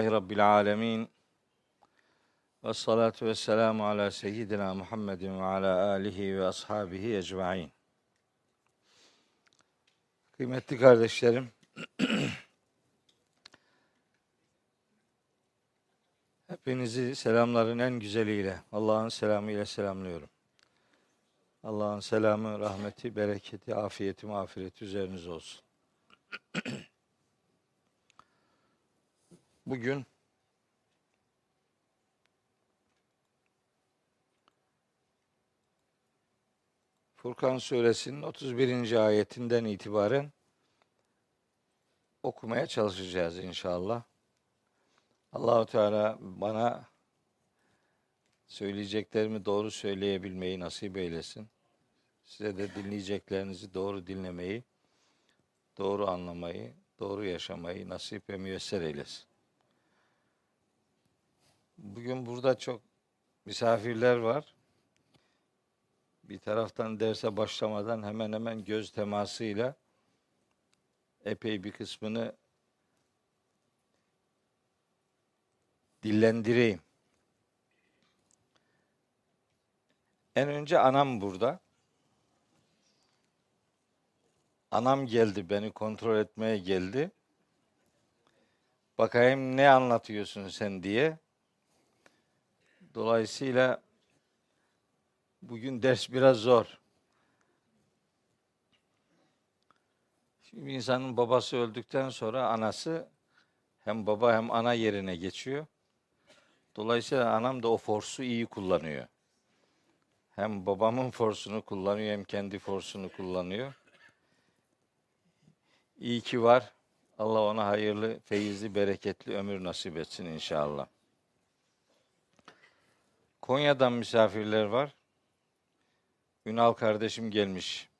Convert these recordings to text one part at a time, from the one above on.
Rabbil alemin. Ve salatu ve selamu ala seyyidina Muhammedin ve ala alihi ve ashabihi ecmain. Kıymetli kardeşlerim, hepinizi selamların en güzeliyle, Allah'ın selamıyla selamlıyorum. Allah'ın selamı, rahmeti, bereketi, afiyeti, mağfireti üzerinize olsun. Bugün Furkan suresinin 31. ayetinden itibaren okumaya çalışacağız inşallah. Allahu Teala bana söyleyeceklerimi doğru söyleyebilmeyi nasip eylesin. Size de dinleyeceklerinizi doğru dinlemeyi, doğru anlamayı, doğru yaşamayı nasip ve müyesser eylesin. Bugün burada çok misafirler var. Bir taraftan derse başlamadan hemen hemen göz temasıyla epey bir kısmını dillendireyim. En önce anam burada. Anam geldi, beni kontrol etmeye geldi. Bakayım ne anlatıyorsun sen diye. Dolayısıyla bugün ders biraz zor. Şimdi insanın babası öldükten sonra anası hem baba hem ana yerine geçiyor. Dolayısıyla anam da o forsu iyi kullanıyor. Hem babamın forsunu kullanıyor hem kendi forsunu kullanıyor. İyi ki var. Allah ona hayırlı, feyizli, bereketli ömür nasip etsin inşallah. Konya'dan misafirler var. Ünal kardeşim gelmiş.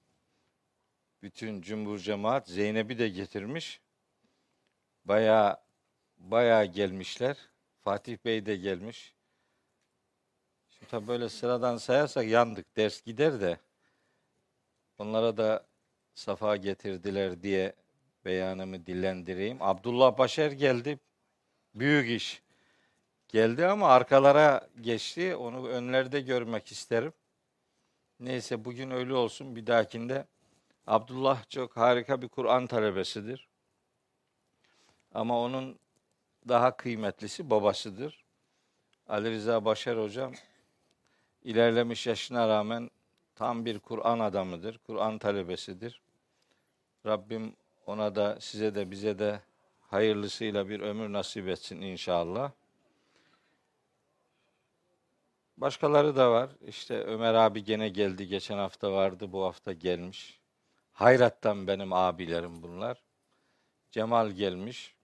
Bütün cumhur cemaat Zeynep'i de getirmiş. Baya baya gelmişler. Fatih Bey de gelmiş. Şimdi tabii böyle sıradan sayarsak yandık. Ders gider de onlara da safa getirdiler diye beyanımı dillendireyim. Abdullah Başer geldi. Büyük iş geldi ama arkalara geçti. Onu önlerde görmek isterim. Neyse bugün öyle olsun. Bir dahakinde Abdullah çok harika bir Kur'an talebesidir. Ama onun daha kıymetlisi babasıdır. Ali Rıza Başar hocam ilerlemiş yaşına rağmen tam bir Kur'an adamıdır. Kur'an talebesidir. Rabbim ona da size de bize de hayırlısıyla bir ömür nasip etsin inşallah. Başkaları da var. İşte Ömer abi gene geldi. Geçen hafta vardı. Bu hafta gelmiş. Hayrattan benim abilerim bunlar. Cemal gelmiş.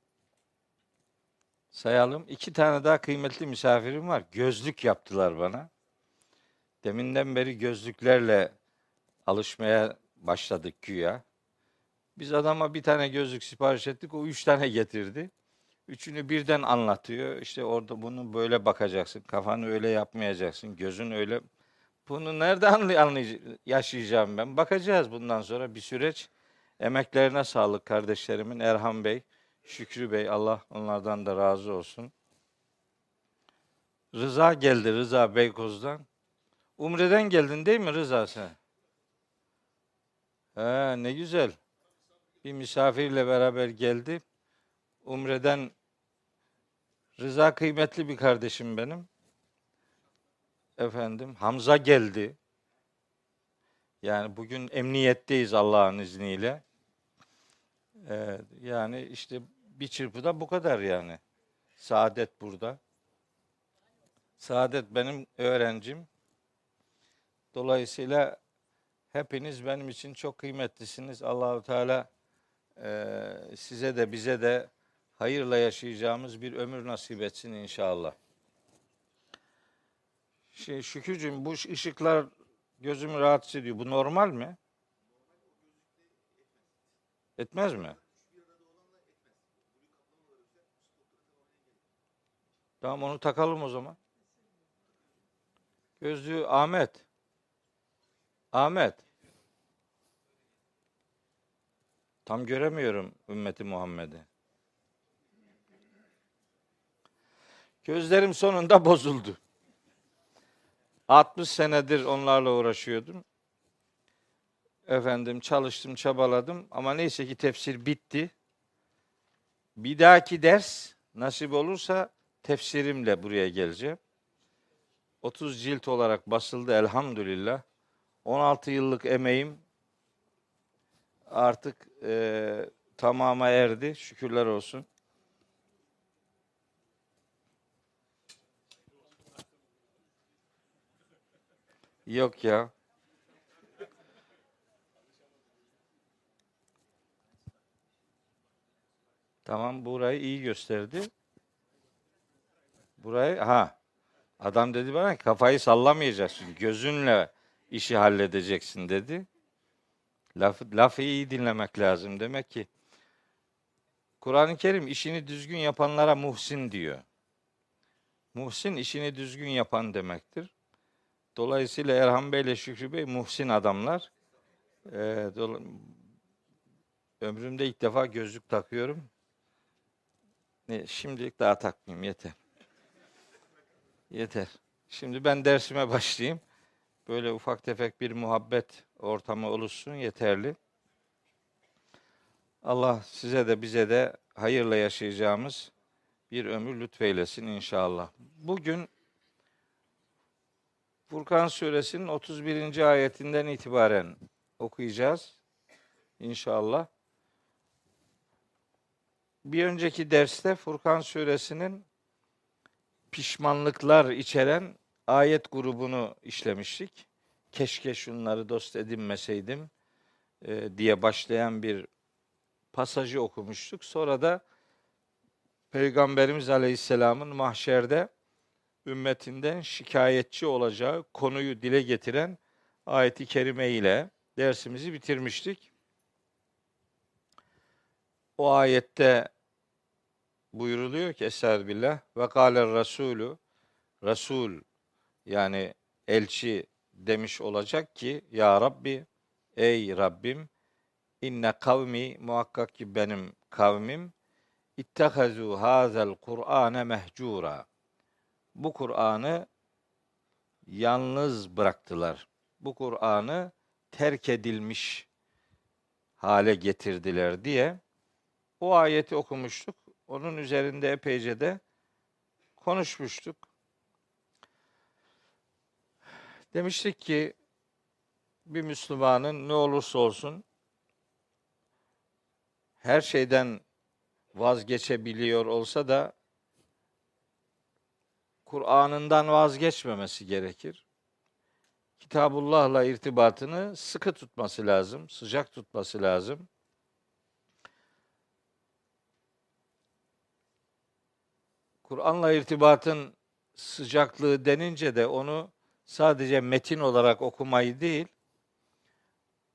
Sayalım. İki tane daha kıymetli misafirim var. Gözlük yaptılar bana. Deminden beri gözlüklerle alışmaya başladık güya. Biz adama bir tane gözlük sipariş ettik. O üç tane getirdi. Üçünü birden anlatıyor. İşte orada bunu böyle bakacaksın. Kafanı öyle yapmayacaksın. Gözün öyle. Bunu nerede yaşayacağım ben? Bakacağız bundan sonra bir süreç. Emeklerine sağlık kardeşlerimin. Erhan Bey, Şükrü Bey. Allah onlardan da razı olsun. Rıza geldi. Rıza Beykoz'dan. Umre'den geldin değil mi Rıza sen? He, ne güzel. Bir misafirle beraber geldi. Umre'den Rıza kıymetli bir kardeşim benim. Efendim Hamza geldi. Yani bugün emniyetteyiz Allah'ın izniyle. Ee, yani işte bir çırpıda bu kadar yani. Saadet burada. Saadet benim öğrencim. Dolayısıyla hepiniz benim için çok kıymetlisiniz. Allahu Teala e, size de bize de hayırla yaşayacağımız bir ömür nasip etsin inşallah. Şey, Şükürcüğüm bu ışıklar gözümü rahatsız ediyor. Bu normal mi? Etmez mi? Tamam onu takalım o zaman. Gözlüğü Ahmet. Ahmet. Tam göremiyorum ümmeti Muhammed'i. Gözlerim sonunda bozuldu. 60 senedir onlarla uğraşıyordum. Efendim çalıştım, çabaladım ama neyse ki tefsir bitti. Bir dahaki ders nasip olursa tefsirimle buraya geleceğim. 30 cilt olarak basıldı elhamdülillah. 16 yıllık emeğim artık e, tamama erdi. Şükürler olsun. Yok ya. Tamam burayı iyi gösterdi. Burayı ha adam dedi bana kafayı sallamayacaksın. Gözünle işi halledeceksin dedi. Laf, lafı iyi dinlemek lazım. Demek ki Kur'an-ı Kerim işini düzgün yapanlara muhsin diyor. Muhsin işini düzgün yapan demektir. Dolayısıyla Erhan Bey ile Şükrü Bey muhsin adamlar. Ee, ömrümde ilk defa gözlük takıyorum. Ne, şimdilik daha takmayayım yeter. Yeter. Şimdi ben dersime başlayayım. Böyle ufak tefek bir muhabbet ortamı oluşsun yeterli. Allah size de bize de hayırla yaşayacağımız bir ömür lütfeylesin inşallah. Bugün Furkan suresinin 31. ayetinden itibaren okuyacağız inşallah. Bir önceki derste Furkan suresinin pişmanlıklar içeren ayet grubunu işlemiştik. Keşke şunları dost edinmeseydim e, diye başlayan bir pasajı okumuştuk. Sonra da Peygamberimiz Aleyhisselam'ın mahşerde ümmetinden şikayetçi olacağı konuyu dile getiren ayeti kerime ile dersimizi bitirmiştik. O ayette buyuruluyor ki Estağfirullah ve kâler Resulü Resul yani elçi demiş olacak ki Ya Rabbi ey Rabbim inne kavmi muhakkak ki benim kavmim ittehazu hazel Kur'ane mehcura. Bu Kur'an'ı yalnız bıraktılar. Bu Kur'an'ı terk edilmiş hale getirdiler diye o ayeti okumuştuk. Onun üzerinde epeyce de konuşmuştuk. Demiştik ki bir Müslümanın ne olursa olsun her şeyden vazgeçebiliyor olsa da Kur'an'ından vazgeçmemesi gerekir. Kitabullah'la irtibatını sıkı tutması lazım, sıcak tutması lazım. Kur'an'la irtibatın sıcaklığı denince de onu sadece metin olarak okumayı değil,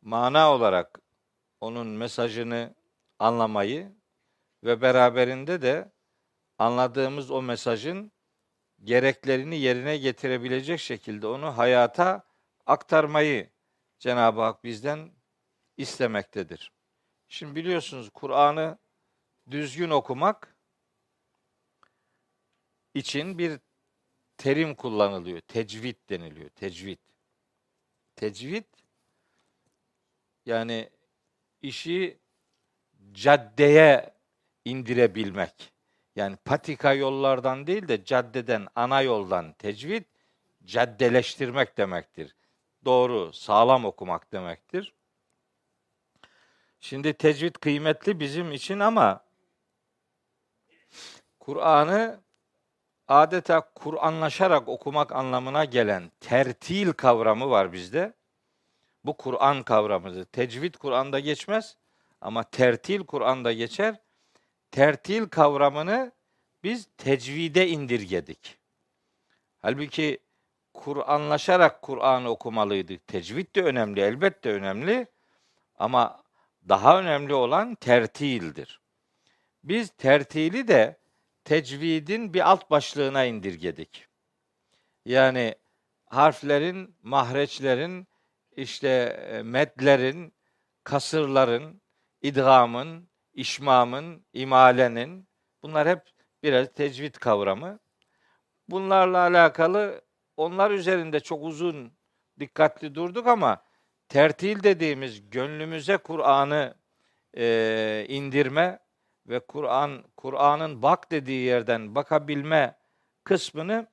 mana olarak onun mesajını anlamayı ve beraberinde de anladığımız o mesajın gereklerini yerine getirebilecek şekilde onu hayata aktarmayı Cenab-ı Hak bizden istemektedir. Şimdi biliyorsunuz Kur'an'ı düzgün okumak için bir terim kullanılıyor. Tecvid deniliyor. Tecvid. Tecvid yani işi caddeye indirebilmek. Yani patika yollardan değil de caddeden, ana yoldan tecvid caddeleştirmek demektir. Doğru, sağlam okumak demektir. Şimdi tecvid kıymetli bizim için ama Kur'an'ı adeta Kur'anlaşarak okumak anlamına gelen tertil kavramı var bizde. Bu Kur'an kavramıdır. Tecvid Kur'an'da geçmez ama tertil Kur'an'da geçer. Tertil kavramını biz tecvide indirgedik. Halbuki Kur'anlaşarak Kur'an'ı okumalıydık. Tecvid de önemli, elbette önemli. Ama daha önemli olan tertildir. Biz tertili de tecvidin bir alt başlığına indirgedik. Yani harflerin, mahreçlerin, işte e, medlerin, kasırların, idgamın, işmamın, imalenin bunlar hep biraz tecvid kavramı. Bunlarla alakalı onlar üzerinde çok uzun dikkatli durduk ama tertil dediğimiz gönlümüze Kur'an'ı e, indirme ve Kur'an Kur'an'ın bak dediği yerden bakabilme kısmını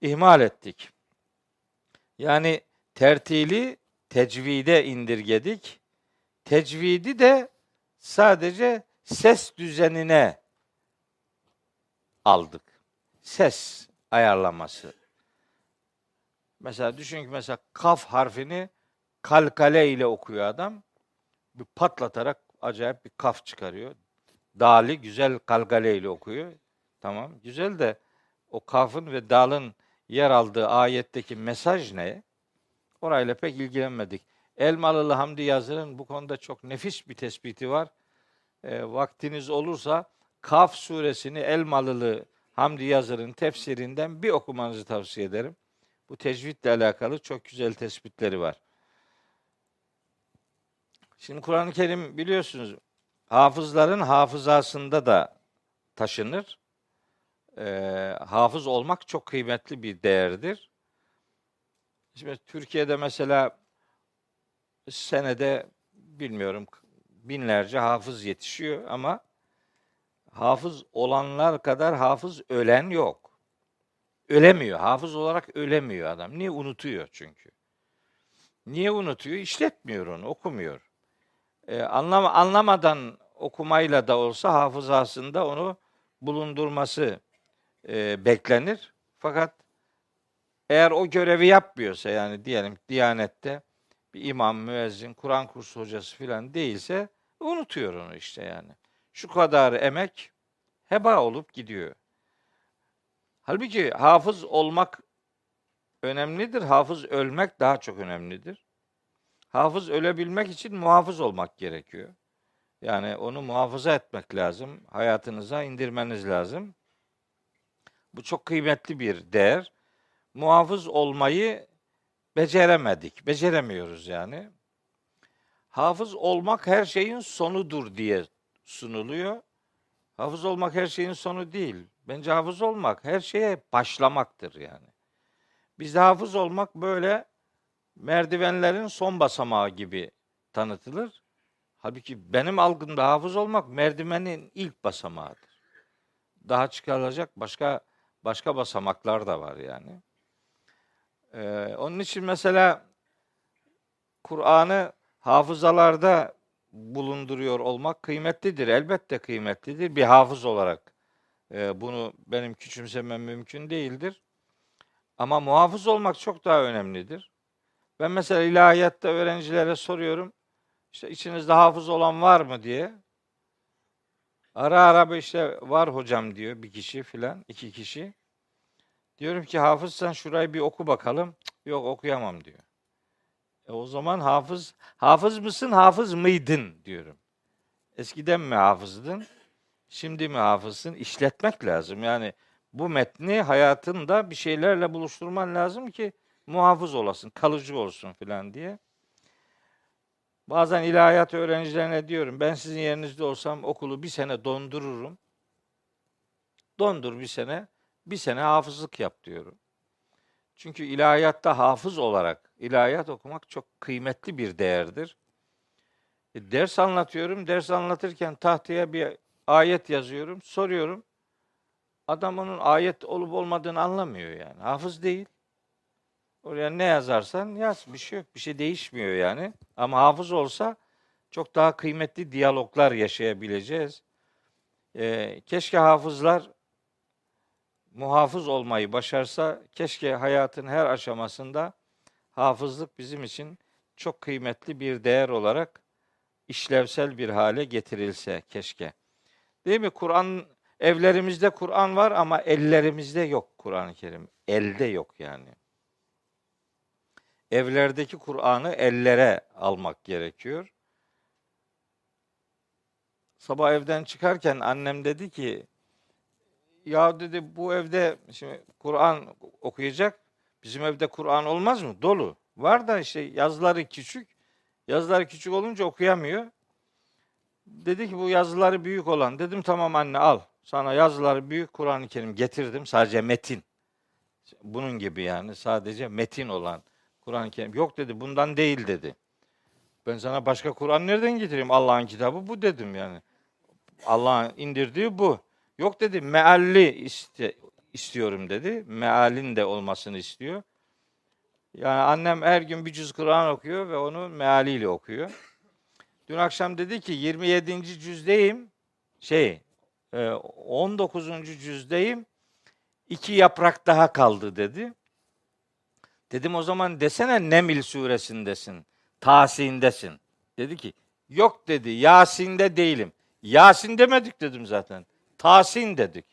ihmal ettik. Yani tertili tecvide indirgedik. Tecvidi de sadece ses düzenine aldık. Ses ayarlaması. Mesela düşün ki mesela kaf harfini kalkale ile okuyor adam. Bir patlatarak acayip bir kaf çıkarıyor. Dali güzel kalkale ile okuyor. Tamam güzel de o kafın ve dalın yer aldığı ayetteki mesaj ne? Orayla pek ilgilenmedik. Elmalılı Hamdi Yazır'ın bu konuda çok nefis bir tespiti var. E, vaktiniz olursa Kaf suresini Elmalılı Hamdi Yazır'ın tefsirinden bir okumanızı tavsiye ederim. Bu tecvidle alakalı çok güzel tespitleri var. Şimdi Kur'an-ı Kerim biliyorsunuz hafızların hafızasında da taşınır. E, hafız olmak çok kıymetli bir değerdir. Şimdi Türkiye'de mesela senede bilmiyorum binlerce hafız yetişiyor ama hafız olanlar kadar hafız ölen yok. Ölemiyor. Hafız olarak ölemiyor adam. Niye? Unutuyor çünkü. Niye unutuyor? İşletmiyor onu, okumuyor. Ee, anlam anlamadan okumayla da olsa hafızasında onu bulundurması e, beklenir. Fakat eğer o görevi yapmıyorsa yani diyelim Diyanet'te bir imam, müezzin, Kur'an kursu hocası filan değilse unutuyor onu işte yani. Şu kadar emek heba olup gidiyor. Halbuki hafız olmak önemlidir. Hafız ölmek daha çok önemlidir. Hafız ölebilmek için muhafız olmak gerekiyor. Yani onu muhafaza etmek lazım. Hayatınıza indirmeniz lazım. Bu çok kıymetli bir değer. Muhafız olmayı beceremedik. Beceremiyoruz yani. Hafız olmak her şeyin sonudur diye sunuluyor. Hafız olmak her şeyin sonu değil. Bence hafız olmak her şeye başlamaktır yani. Bizde hafız olmak böyle merdivenlerin son basamağı gibi tanıtılır. Halbuki benim algımda hafız olmak merdivenin ilk basamağıdır. Daha çıkarılacak başka başka basamaklar da var yani. Ee, onun için mesela Kur'an'ı hafızalarda bulunduruyor olmak kıymetlidir. Elbette kıymetlidir. Bir hafız olarak e, bunu benim küçümsemem mümkün değildir. Ama muhafız olmak çok daha önemlidir. Ben mesela ilahiyatta öğrencilere soruyorum. İşte içinizde hafız olan var mı diye. Ara ara işte var hocam diyor bir kişi filan, iki kişi. Diyorum ki hafızsan şurayı bir oku bakalım. Yok okuyamam diyor. E o zaman hafız, hafız mısın, hafız mıydın diyorum. Eskiden mi hafızdın, şimdi mi hafızsın? İşletmek lazım. Yani bu metni hayatında bir şeylerle buluşturman lazım ki muhafız olasın, kalıcı olsun filan diye. Bazen ilahiyat öğrencilerine diyorum, ben sizin yerinizde olsam okulu bir sene dondururum. Dondur bir sene, bir sene hafızlık yap diyorum. Çünkü ilahiyatta hafız olarak ilahiyat okumak çok kıymetli bir değerdir. E, ders anlatıyorum. Ders anlatırken tahtaya bir ayet yazıyorum. Soruyorum. Adam onun ayet olup olmadığını anlamıyor yani. Hafız değil. Oraya ne yazarsan yaz. Bir şey yok. Bir şey değişmiyor yani. Ama hafız olsa çok daha kıymetli diyaloglar yaşayabileceğiz. E, keşke hafızlar muhafız olmayı başarsa keşke hayatın her aşamasında hafızlık bizim için çok kıymetli bir değer olarak işlevsel bir hale getirilse keşke. Değil mi? Kur'an evlerimizde Kur'an var ama ellerimizde yok Kur'an-ı Kerim. Elde yok yani. Evlerdeki Kur'an'ı ellere almak gerekiyor. Sabah evden çıkarken annem dedi ki ya dedi bu evde şimdi Kur'an okuyacak. Bizim evde Kur'an olmaz mı? Dolu. Var da işte yazıları küçük. Yazıları küçük olunca okuyamıyor. Dedi ki bu yazıları büyük olan. Dedim tamam anne al. sana yazıları büyük Kur'an-ı Kerim getirdim. Sadece metin. Bunun gibi yani sadece metin olan Kur'an-ı Kerim. Yok dedi bundan değil dedi. Ben sana başka Kur'an nereden getireyim? Allah'ın kitabı bu dedim yani. Allah'ın indirdiği bu. Yok dedi mealli iste, istiyorum dedi. Mealin de olmasını istiyor. Yani annem her gün bir cüz Kur'an okuyor ve onu mealiyle okuyor. Dün akşam dedi ki 27. cüzdeyim. Şey 19. E, cüzdeyim. İki yaprak daha kaldı dedi. Dedim o zaman desene Nemil suresindesin. Tasin'desin. Dedi ki yok dedi Yasin'de değilim. Yasin demedik dedim zaten. Tasin dedik.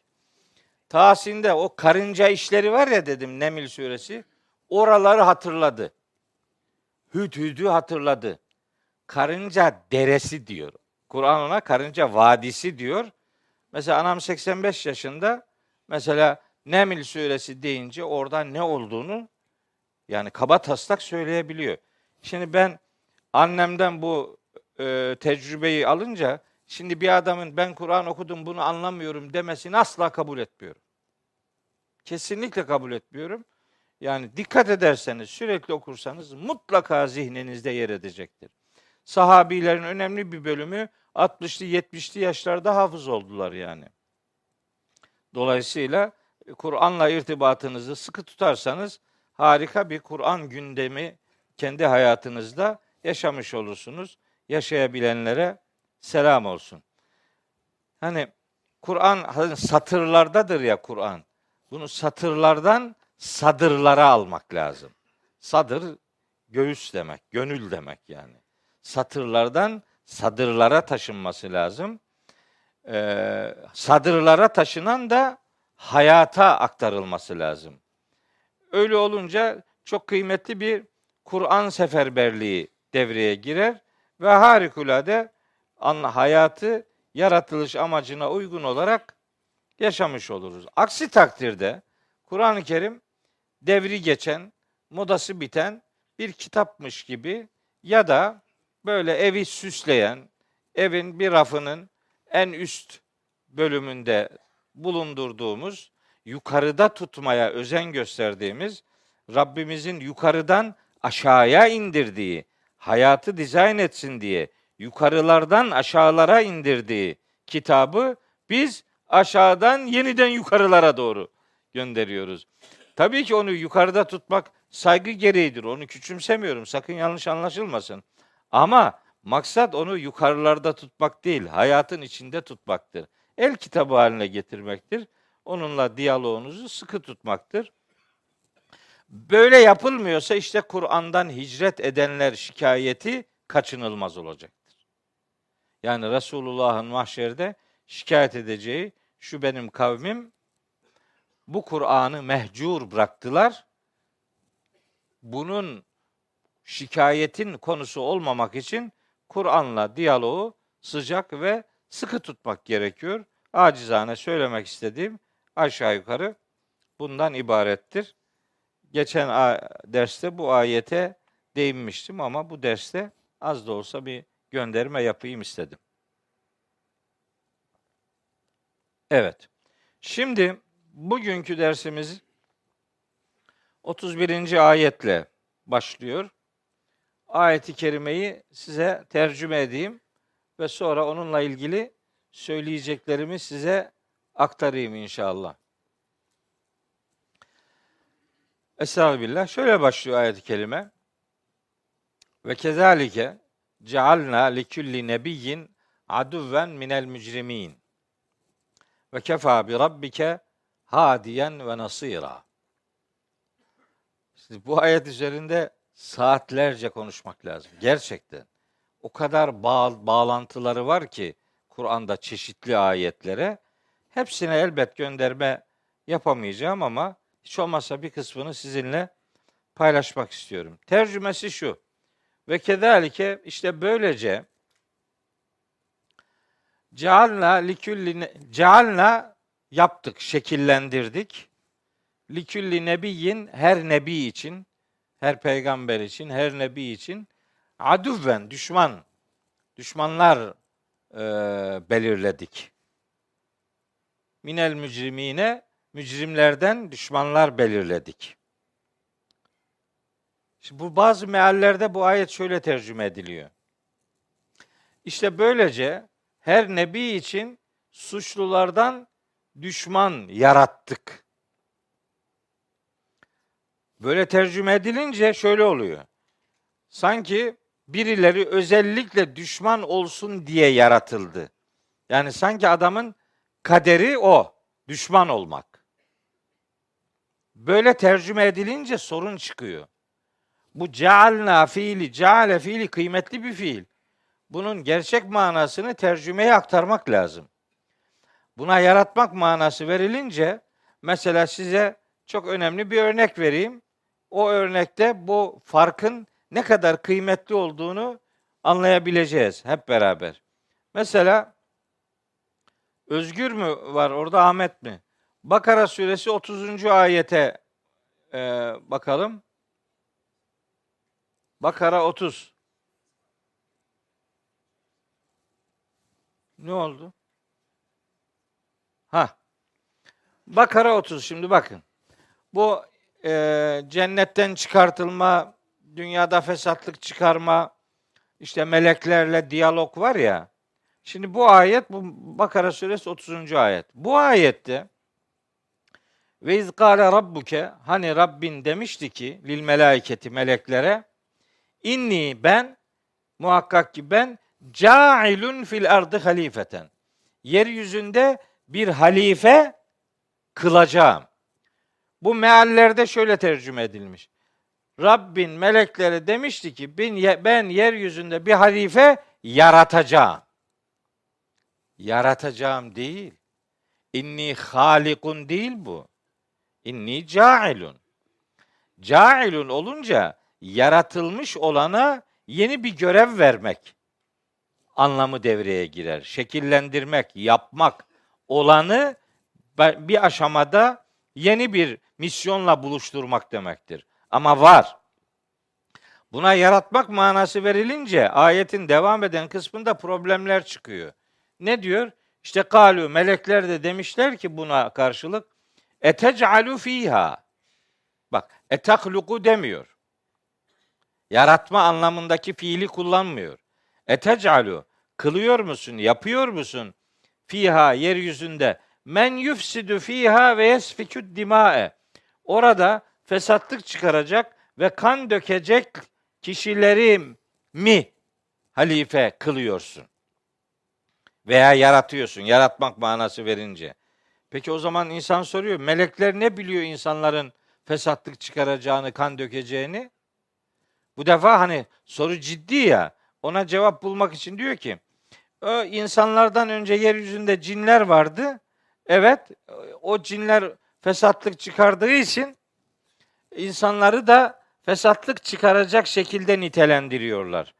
Tasin'de o karınca işleri var ya dedim Nemil suresi. Oraları hatırladı. Hüdhüdü hatırladı. Karınca deresi diyor. Kur'an ona karınca vadisi diyor. Mesela anam 85 yaşında mesela Nemil suresi deyince orada ne olduğunu yani kaba taslak söyleyebiliyor. Şimdi ben annemden bu e, tecrübeyi alınca şimdi bir adamın ben Kur'an okudum bunu anlamıyorum demesini asla kabul etmiyorum. Kesinlikle kabul etmiyorum. Yani dikkat ederseniz, sürekli okursanız mutlaka zihninizde yer edecektir. Sahabilerin önemli bir bölümü 60'lı 70'li yaşlarda hafız oldular yani. Dolayısıyla Kur'an'la irtibatınızı sıkı tutarsanız harika bir Kur'an gündemi kendi hayatınızda yaşamış olursunuz. Yaşayabilenlere selam olsun. Hani Kur'an satırlardadır ya Kur'an. Bunu satırlardan sadırlara almak lazım. Sadır göğüs demek, gönül demek yani. Satırlardan sadırlara taşınması lazım. Ee, sadırlara taşınan da hayata aktarılması lazım. Öyle olunca çok kıymetli bir Kur'an seferberliği devreye girer ve harikulade hayatı yaratılış amacına uygun olarak yaşamış oluruz. Aksi takdirde Kur'an-ı Kerim devri geçen, modası biten bir kitapmış gibi ya da böyle evi süsleyen, evin bir rafının en üst bölümünde bulundurduğumuz, yukarıda tutmaya özen gösterdiğimiz, Rabbimizin yukarıdan aşağıya indirdiği, hayatı dizayn etsin diye yukarılardan aşağılara indirdiği kitabı biz aşağıdan yeniden yukarılara doğru gönderiyoruz. Tabii ki onu yukarıda tutmak saygı gereğidir. Onu küçümsemiyorum. Sakın yanlış anlaşılmasın. Ama maksat onu yukarılarda tutmak değil, hayatın içinde tutmaktır. El kitabı haline getirmektir. Onunla diyaloğunuzu sıkı tutmaktır. Böyle yapılmıyorsa işte Kur'an'dan hicret edenler şikayeti kaçınılmaz olacaktır. Yani Resulullah'ın mahşerde şikayet edeceği şu benim kavmim bu Kur'an'ı mehcur bıraktılar. Bunun şikayetin konusu olmamak için Kur'an'la diyaloğu sıcak ve sıkı tutmak gerekiyor. Acizane söylemek istediğim aşağı yukarı bundan ibarettir. Geçen derste bu ayete değinmiştim ama bu derste az da olsa bir gönderme yapayım istedim. Evet. Şimdi bugünkü dersimiz 31. ayetle başlıyor. Ayeti kerimeyi size tercüme edeyim ve sonra onunla ilgili söyleyeceklerimi size aktarayım inşallah. Estağfirullah. Şöyle başlıyor ayet-i kerime. Ve kezalike cealna li kulli nebiyyin aduven minel mücrimin. Ve kefa bi rabbike hadiyen ve nasira. Şimdi bu ayet üzerinde saatlerce konuşmak lazım. Gerçekten. O kadar bağ, bağlantıları var ki Kur'an'da çeşitli ayetlere. Hepsine elbet gönderme yapamayacağım ama hiç olmazsa bir kısmını sizinle paylaşmak istiyorum. Tercümesi şu. Ve kedalike işte böylece cealna likülli cealna yaptık, şekillendirdik. Likülli nebiyin her nebi için, her peygamber için, her nebi için aduvven düşman, düşmanlar e, belirledik. minel mücrimine mücrimlerden düşmanlar belirledik. Şimdi bu bazı meallerde bu ayet şöyle tercüme ediliyor. İşte böylece her nebi için suçlulardan düşman yarattık. Böyle tercüme edilince şöyle oluyor. Sanki birileri özellikle düşman olsun diye yaratıldı. Yani sanki adamın kaderi o, düşman olmak. Böyle tercüme edilince sorun çıkıyor. Bu cealna fiili, ceale fiili kıymetli bir fiil. Bunun gerçek manasını tercümeye aktarmak lazım. Buna yaratmak manası verilince mesela size çok önemli bir örnek vereyim. O örnekte bu farkın ne kadar kıymetli olduğunu anlayabileceğiz hep beraber. Mesela Özgür mü var orada Ahmet mi? Bakara suresi 30. ayete e, bakalım. Bakara 30. Ne oldu? Ha. Bakara 30 şimdi bakın. Bu e, cennetten çıkartılma, dünyada fesatlık çıkarma, işte meleklerle diyalog var ya. Şimdi bu ayet bu Bakara suresi 30. ayet. Bu ayette ve izgâle rabbuke hani Rabbin demişti ki lil melaiketi meleklere inni ben muhakkak ki ben cailun fil ardı halifeten. Yeryüzünde bir halife kılacağım. Bu meallerde şöyle tercüme edilmiş. Rabbin melekleri demişti ki ben, yeryüzünde bir halife yaratacağım. Yaratacağım değil. İnni halikun değil bu. İnni cailun. Cailun olunca yaratılmış olana yeni bir görev vermek anlamı devreye girer. Şekillendirmek, yapmak olanı bir aşamada yeni bir misyonla buluşturmak demektir. Ama var. Buna yaratmak manası verilince ayetin devam eden kısmında problemler çıkıyor. Ne diyor? İşte kalu melekler de demişler ki buna karşılık etec'alu fiha. Bak etakluku demiyor. Yaratma anlamındaki fiili kullanmıyor. Etec'alu kılıyor musun, yapıyor musun? Fiha yeryüzünde men yufsidu fiha ve yesfikü dimae. Orada fesatlık çıkaracak ve kan dökecek kişileri mi halife kılıyorsun? Veya yaratıyorsun. Yaratmak manası verince. Peki o zaman insan soruyor. Melekler ne biliyor insanların fesatlık çıkaracağını, kan dökeceğini? Bu defa hani soru ciddi ya. Ona cevap bulmak için diyor ki o insanlardan önce yeryüzünde cinler vardı. Evet, o cinler fesatlık çıkardığı için insanları da fesatlık çıkaracak şekilde nitelendiriyorlar.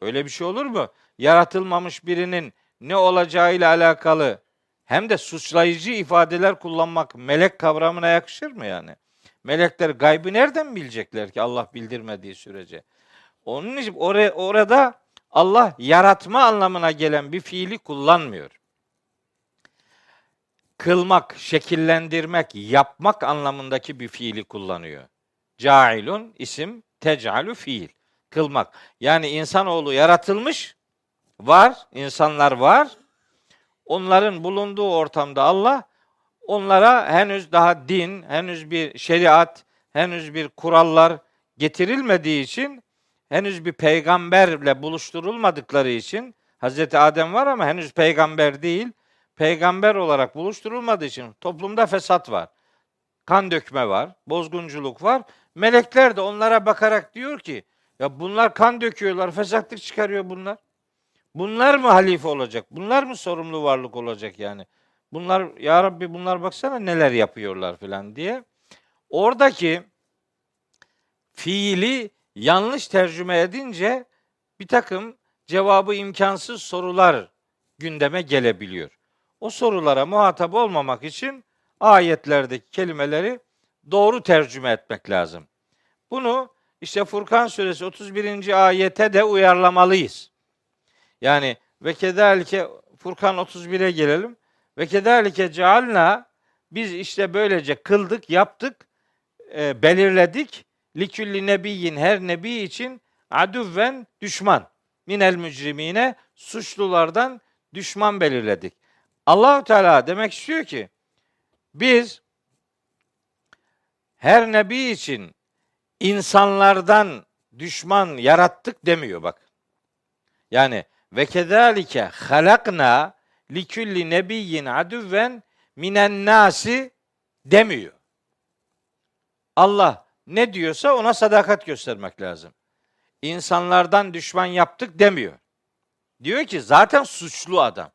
Öyle bir şey olur mu? Yaratılmamış birinin ne olacağıyla alakalı hem de suçlayıcı ifadeler kullanmak melek kavramına yakışır mı yani? Melekler gaybı nereden bilecekler ki Allah bildirmediği sürece? Onun için oraya, orada Allah yaratma anlamına gelen bir fiili kullanmıyor. Kılmak, şekillendirmek, yapmak anlamındaki bir fiili kullanıyor. Cailun isim, tecalu fiil. Kılmak. Yani insanoğlu yaratılmış, var, insanlar var. Onların bulunduğu ortamda Allah onlara henüz daha din, henüz bir şeriat, henüz bir kurallar getirilmediği için henüz bir peygamberle buluşturulmadıkları için Hazreti Adem var ama henüz peygamber değil. Peygamber olarak buluşturulmadığı için toplumda fesat var. Kan dökme var, bozgunculuk var. Melekler de onlara bakarak diyor ki ya bunlar kan döküyorlar, fesatlık çıkarıyor bunlar. Bunlar mı halife olacak? Bunlar mı sorumlu varlık olacak yani? Bunlar ya Rabbi bunlar baksana neler yapıyorlar filan diye. Oradaki fiili yanlış tercüme edince bir takım cevabı imkansız sorular gündeme gelebiliyor. O sorulara muhatap olmamak için ayetlerdeki kelimeleri doğru tercüme etmek lazım. Bunu işte Furkan suresi 31. ayete de uyarlamalıyız. Yani ve kederlike Furkan 31'e gelelim. Ve kedalike cealna biz işte böylece kıldık, yaptık, e, belirledik. Likülli nebiyyin her nebi için adüvven düşman. Minel mücrimine suçlulardan düşman belirledik. Allahu Teala demek istiyor ki biz her nebi için insanlardan düşman yarattık demiyor bak. Yani ve kezalike halakna likulli nebiyyin adüven minen nasi demiyor. Allah ne diyorsa ona sadakat göstermek lazım. İnsanlardan düşman yaptık demiyor. Diyor ki zaten suçlu adam.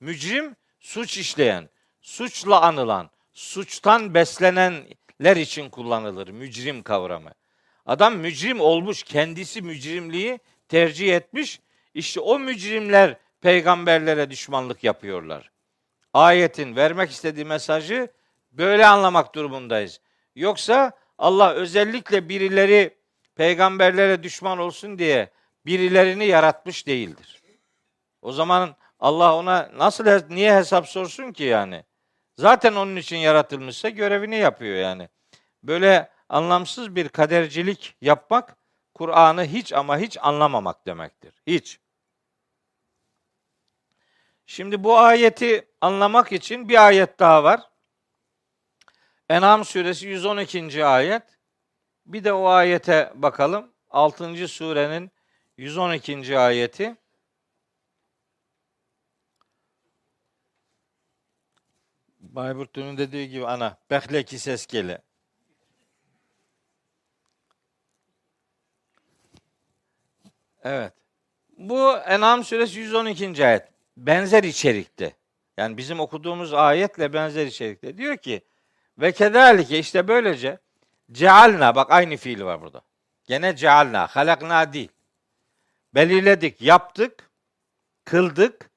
Mücrim suç işleyen, suçla anılan, suçtan beslenenler için kullanılır mücrim kavramı. Adam mücrim olmuş, kendisi mücrimliği tercih etmiş. İşte o mücrimler peygamberlere düşmanlık yapıyorlar. Ayetin vermek istediği mesajı böyle anlamak durumundayız. Yoksa Allah özellikle birileri peygamberlere düşman olsun diye birilerini yaratmış değildir. O zaman Allah ona nasıl niye hesap sorsun ki yani? Zaten onun için yaratılmışsa görevini yapıyor yani. Böyle anlamsız bir kadercilik yapmak Kur'an'ı hiç ama hiç anlamamak demektir. Hiç. Şimdi bu ayeti anlamak için bir ayet daha var. En'am suresi 112. ayet. Bir de o ayete bakalım. 6. surenin 112. ayeti. Bayburt'un dediği gibi ana behleki ses gele. Evet. Bu En'am suresi 112. ayet. Benzer içerikte. Yani bizim okuduğumuz ayetle benzer içerikte. Diyor ki ve kedalike işte böylece cealna bak aynı fiil var burada. Gene cealna, halakna değil. Belirledik, yaptık, kıldık.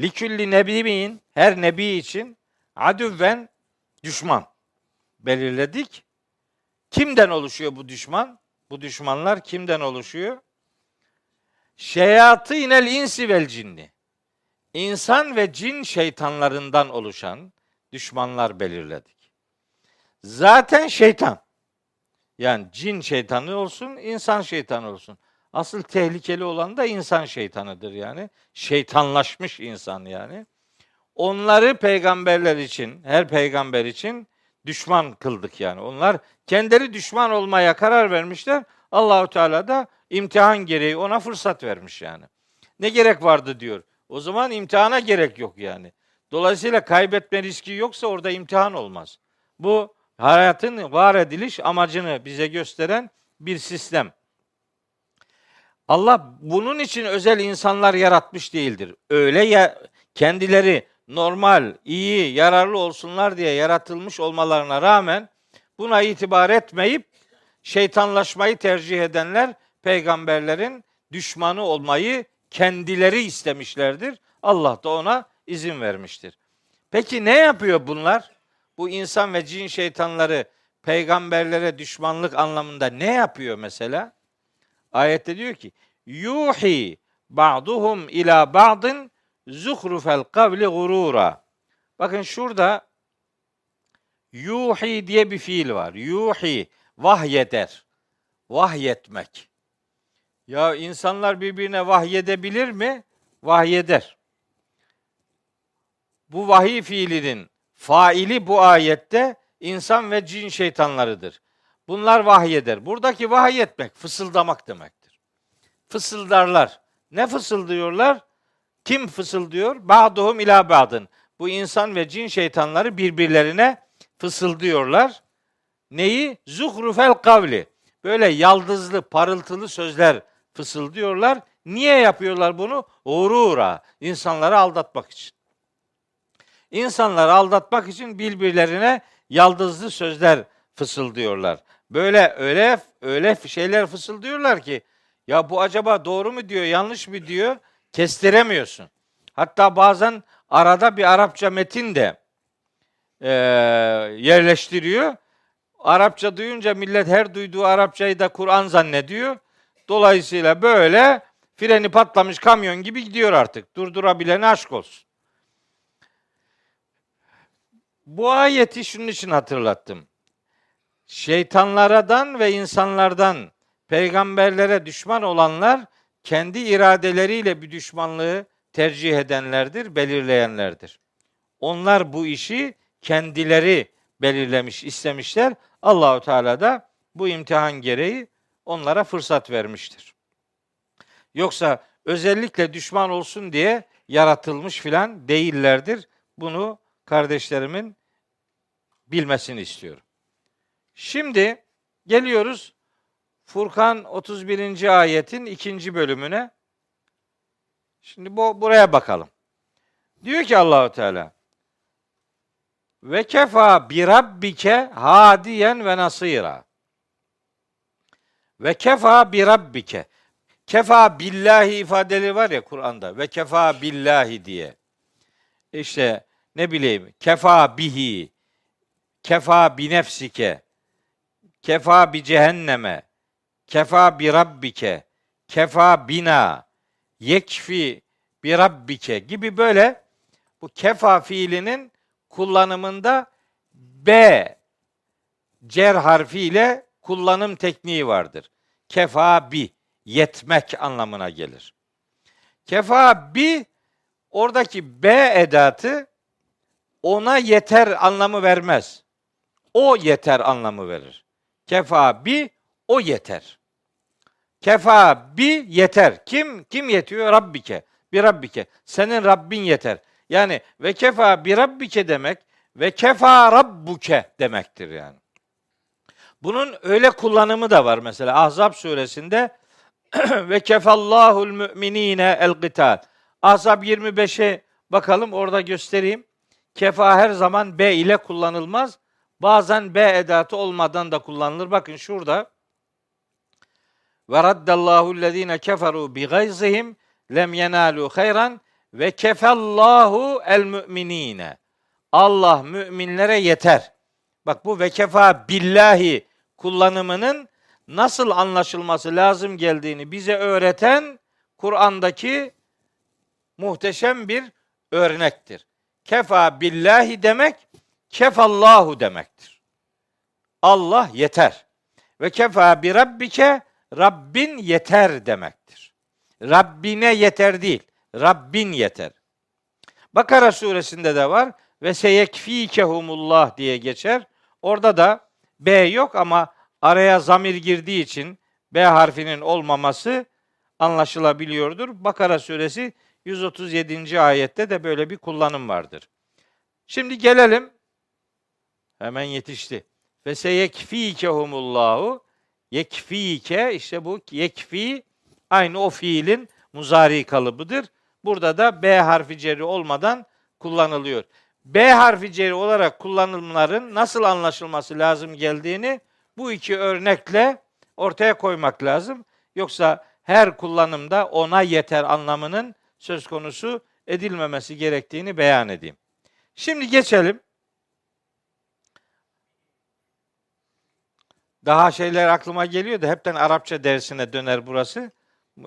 Likülli nebiyin her nebi için adüven düşman belirledik. Kimden oluşuyor bu düşman? Bu düşmanlar kimden oluşuyor? Şeyatı inel insi vel cinni. İnsan ve cin şeytanlarından oluşan düşmanlar belirledik. Zaten şeytan. Yani cin şeytanı olsun, insan şeytanı olsun. Asıl tehlikeli olan da insan şeytanıdır yani. Şeytanlaşmış insan yani. Onları peygamberler için, her peygamber için düşman kıldık yani. Onlar kendileri düşman olmaya karar vermişler. Allahu Teala da imtihan gereği ona fırsat vermiş yani. Ne gerek vardı diyor. O zaman imtihana gerek yok yani. Dolayısıyla kaybetme riski yoksa orada imtihan olmaz. Bu hayatın var ediliş amacını bize gösteren bir sistem. Allah bunun için özel insanlar yaratmış değildir. Öyle ya kendileri normal, iyi, yararlı olsunlar diye yaratılmış olmalarına rağmen buna itibar etmeyip şeytanlaşmayı tercih edenler peygamberlerin düşmanı olmayı kendileri istemişlerdir. Allah da ona izin vermiştir. Peki ne yapıyor bunlar? Bu insan ve cin şeytanları peygamberlere düşmanlık anlamında ne yapıyor mesela? Ayette diyor ki: "Yuhi ba'duhum ila ba'din zuhrufel kavli gurura." Bakın şurada yuhi diye bir fiil var. Yuhi vahyeder. Vahyetmek. Ya insanlar birbirine vahyedebilir mi? Vahyeder. Bu vahiy fiilinin faili bu ayette insan ve cin şeytanlarıdır. Bunlar vahyeder. Buradaki vahyetmek fısıldamak demektir. Fısıldarlar. Ne fısıldıyorlar? Kim fısıldıyor? Ba'duhum ila ba'dın. Bu insan ve cin şeytanları birbirlerine fısıldıyorlar. Neyi? Zuhrufel kavli. Böyle yaldızlı, parıltılı sözler fısıldıyorlar. Niye yapıyorlar bunu? Uğru uğra. İnsanları aldatmak için. İnsanları aldatmak için birbirlerine yaldızlı sözler fısıldıyorlar. Böyle öyle öyle şeyler fısıldıyorlar ki ya bu acaba doğru mu diyor, yanlış mı diyor kestiremiyorsun. Hatta bazen arada bir Arapça metin de e, yerleştiriyor. Arapça duyunca millet her duyduğu Arapçayı da Kur'an zannediyor. Dolayısıyla böyle freni patlamış kamyon gibi gidiyor artık. Durdurabilene aşk olsun. Bu ayeti şunun için hatırlattım. Şeytanlardan ve insanlardan peygamberlere düşman olanlar kendi iradeleriyle bir düşmanlığı tercih edenlerdir, belirleyenlerdir. Onlar bu işi kendileri belirlemiş, istemişler. Allahu Teala da bu imtihan gereği onlara fırsat vermiştir. Yoksa özellikle düşman olsun diye yaratılmış filan değillerdir. Bunu kardeşlerimin bilmesini istiyorum. Şimdi geliyoruz Furkan 31. ayetin ikinci bölümüne. Şimdi bu buraya bakalım. Diyor ki Allahu Teala ve kefa bi rabbike hadiyen ve nasira. Ve kefa bi rabbike. Kefa billahi ifadeleri var ya Kur'an'da. Ve kefa billahi diye. İşte ne bileyim kefa bihi, kefa bi nefsike, kefa bi cehenneme, kefa bi rabbike, kefa bina, yekfi bi rabbike gibi böyle bu kefa fiilinin kullanımında B cer harfiyle kullanım tekniği vardır. Kefa bi yetmek anlamına gelir. Kefa bi oradaki B edatı ona yeter anlamı vermez. O yeter anlamı verir. Kefa bi o yeter. Kefa bi yeter. Kim kim yetiyor? Rabbike. Bir Rabbike. Senin Rabbin yeter. Yani ve kefa bir rabbike demek ve kefa rabbuke demektir yani. Bunun öyle kullanımı da var mesela Ahzab suresinde ve kefallahul müminine el qital. Ahzab 25'e bakalım orada göstereyim. Kefa her zaman B ile kullanılmaz. Bazen B edatı olmadan da kullanılır. Bakın şurada. Ve raddallahu ellezine keferu bi gayzihim lem yenalu hayran ve kefallahu el müminine. Allah müminlere yeter. Bak bu ve kefa billahi kullanımının nasıl anlaşılması lazım geldiğini bize öğreten Kur'an'daki muhteşem bir örnektir. Kefa billahi demek kefallahu demektir. Allah yeter. Ve kefa bi rabbike Rabbin yeter demektir. Rabbine yeter değil. Rabbin yeter. Bakara suresinde de var ve seyekfikehumullah diye geçer. Orada da B yok ama araya zamir girdiği için B harfinin olmaması anlaşılabiliyordur. Bakara suresi 137. ayette de böyle bir kullanım vardır. Şimdi gelelim. Hemen yetişti. Ve seyekfikehumullahu yekfike işte bu yekfi aynı o fiilin muzari kalıbıdır. Burada da B harfi ceri olmadan kullanılıyor. B harfi ceri olarak kullanımların nasıl anlaşılması lazım geldiğini bu iki örnekle ortaya koymak lazım. Yoksa her kullanımda ona yeter anlamının söz konusu edilmemesi gerektiğini beyan edeyim. Şimdi geçelim. Daha şeyler aklıma geliyor da hepten Arapça dersine döner burası.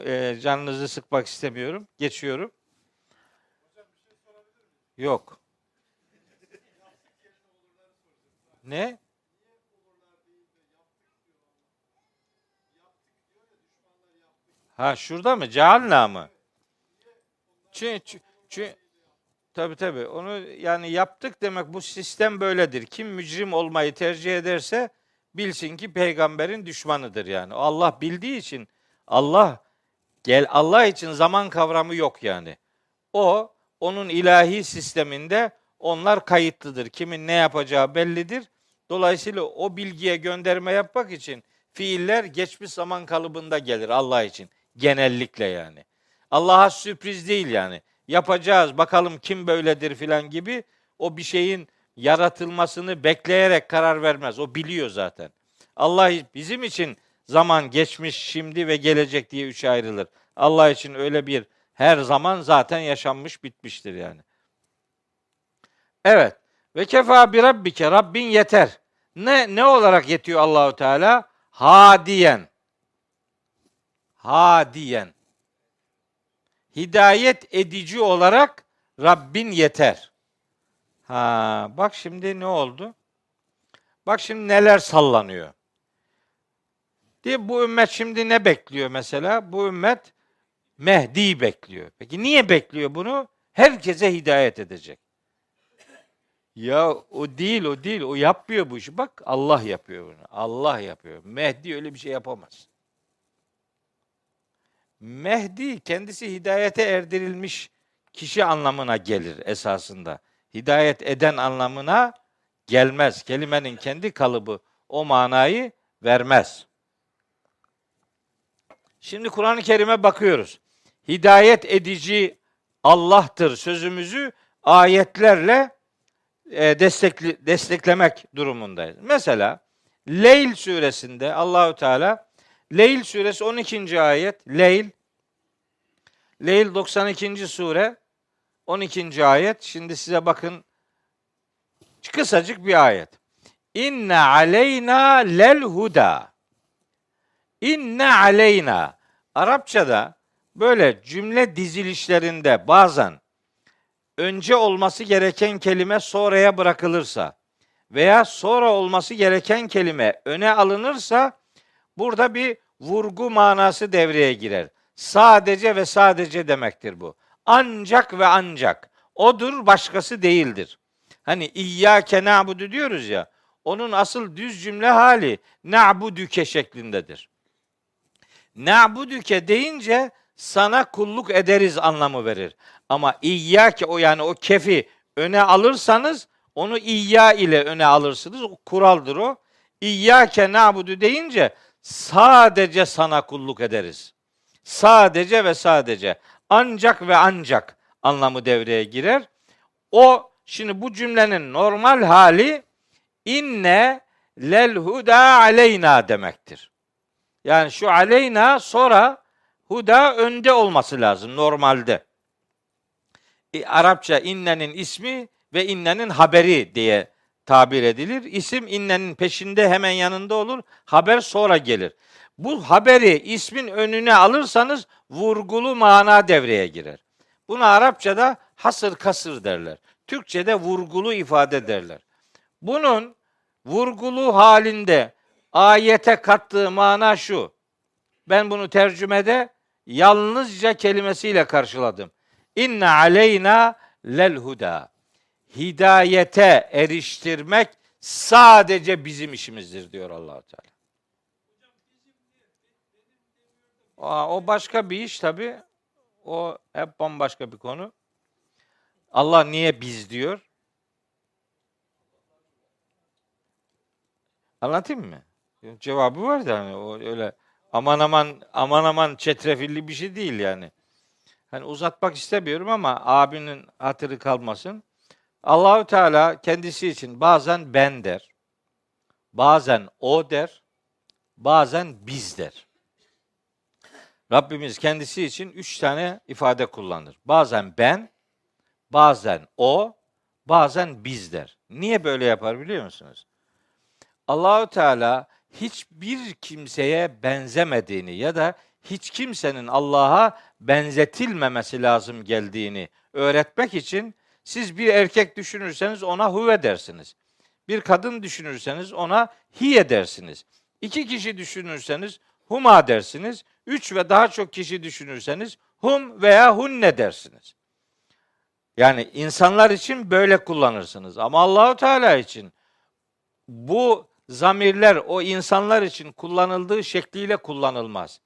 E, canınızı sıkmak istemiyorum. Geçiyorum. Yok. Ne? Ha şurada mı? Cealna mı? Çünkü, çünkü tabi tabi onu yani yaptık demek bu sistem böyledir. Kim mücrim olmayı tercih ederse bilsin ki peygamberin düşmanıdır yani. Allah bildiği için Allah gel Allah için zaman kavramı yok yani. O onun ilahi sisteminde onlar kayıtlıdır. Kimin ne yapacağı bellidir. Dolayısıyla o bilgiye gönderme yapmak için fiiller geçmiş zaman kalıbında gelir Allah için. Genellikle yani. Allah'a sürpriz değil yani. Yapacağız bakalım kim böyledir filan gibi o bir şeyin yaratılmasını bekleyerek karar vermez. O biliyor zaten. Allah bizim için zaman geçmiş, şimdi ve gelecek diye üç ayrılır. Allah için öyle bir her zaman zaten yaşanmış bitmiştir yani. Evet. Ve kefa bi rabbike Rabbin yeter. Ne ne olarak yetiyor Allahu Teala? Hadiyen. Hadiyen. Hidayet edici olarak Rabbin yeter. Ha, bak şimdi ne oldu? Bak şimdi neler sallanıyor. Diye bu ümmet şimdi ne bekliyor mesela? Bu ümmet Mehdi'yi bekliyor. Peki niye bekliyor bunu? Herkese hidayet edecek. Ya o değil, o değil. O yapmıyor bu işi. Bak Allah yapıyor bunu. Allah yapıyor. Mehdi öyle bir şey yapamaz. Mehdi kendisi hidayete erdirilmiş kişi anlamına gelir esasında. Hidayet eden anlamına gelmez. Kelimenin kendi kalıbı o manayı vermez. Şimdi Kur'an-ı Kerim'e bakıyoruz. Hidayet edici Allah'tır sözümüzü ayetlerle e, destekli, desteklemek durumundayız. Mesela Leyl suresinde Allahü Teala Leyl suresi 12. ayet Leyl Leyl 92. sure 12. ayet. Şimdi size bakın kısacık bir ayet. İnne aleyna lel huda. İnne aleyna. Arapçada böyle cümle dizilişlerinde bazen önce olması gereken kelime sonraya bırakılırsa veya sonra olması gereken kelime öne alınırsa burada bir vurgu manası devreye girer. Sadece ve sadece demektir bu. Ancak ve ancak. Odur başkası değildir. Hani İyyâke na'budu diyoruz ya. Onun asıl düz cümle hali na'budüke şeklindedir. Na'budüke deyince sana kulluk ederiz anlamı verir. Ama İyyâke o yani o kefi öne alırsanız onu İyyâ ile öne alırsınız. O kuraldır o. İyyâke na'budu deyince sadece sana kulluk ederiz. Sadece ve sadece ancak ve ancak anlamı devreye girer. O şimdi bu cümlenin normal hali inne lel huda aleyna demektir. Yani şu aleyna sonra huda önde olması lazım normalde. E, Arapça innenin ismi ve innenin haberi diye tabir edilir. İsim innenin peşinde hemen yanında olur. Haber sonra gelir. Bu haberi ismin önüne alırsanız vurgulu mana devreye girer. Buna Arapçada hasır kasır derler. Türkçede vurgulu ifade derler. Bunun vurgulu halinde ayete kattığı mana şu. Ben bunu tercümede yalnızca kelimesiyle karşıladım. İnne aleyna lel huda. Hidayete eriştirmek sadece bizim işimizdir diyor allah Teala. Aa, o başka bir iş tabi. O hep bambaşka bir konu. Allah niye biz diyor? Anlatayım mı? Cevabı var da hani o öyle aman aman aman aman çetrefilli bir şey değil yani. Hani uzatmak istemiyorum ama abinin hatırı kalmasın. Allahü Teala kendisi için bazen ben der. Bazen o der. Bazen biz der. Rabbimiz kendisi için üç tane ifade kullanır. Bazen ben, bazen o, bazen biz der. Niye böyle yapar biliyor musunuz? Allahü Teala hiçbir kimseye benzemediğini ya da hiç kimsenin Allah'a benzetilmemesi lazım geldiğini öğretmek için siz bir erkek düşünürseniz ona huve dersiniz. Bir kadın düşünürseniz ona hiye dersiniz. İki kişi düşünürseniz huma dersiniz. Üç ve daha çok kişi düşünürseniz hum veya hunne dersiniz. Yani insanlar için böyle kullanırsınız. Ama Allahu Teala için bu zamirler o insanlar için kullanıldığı şekliyle kullanılmaz.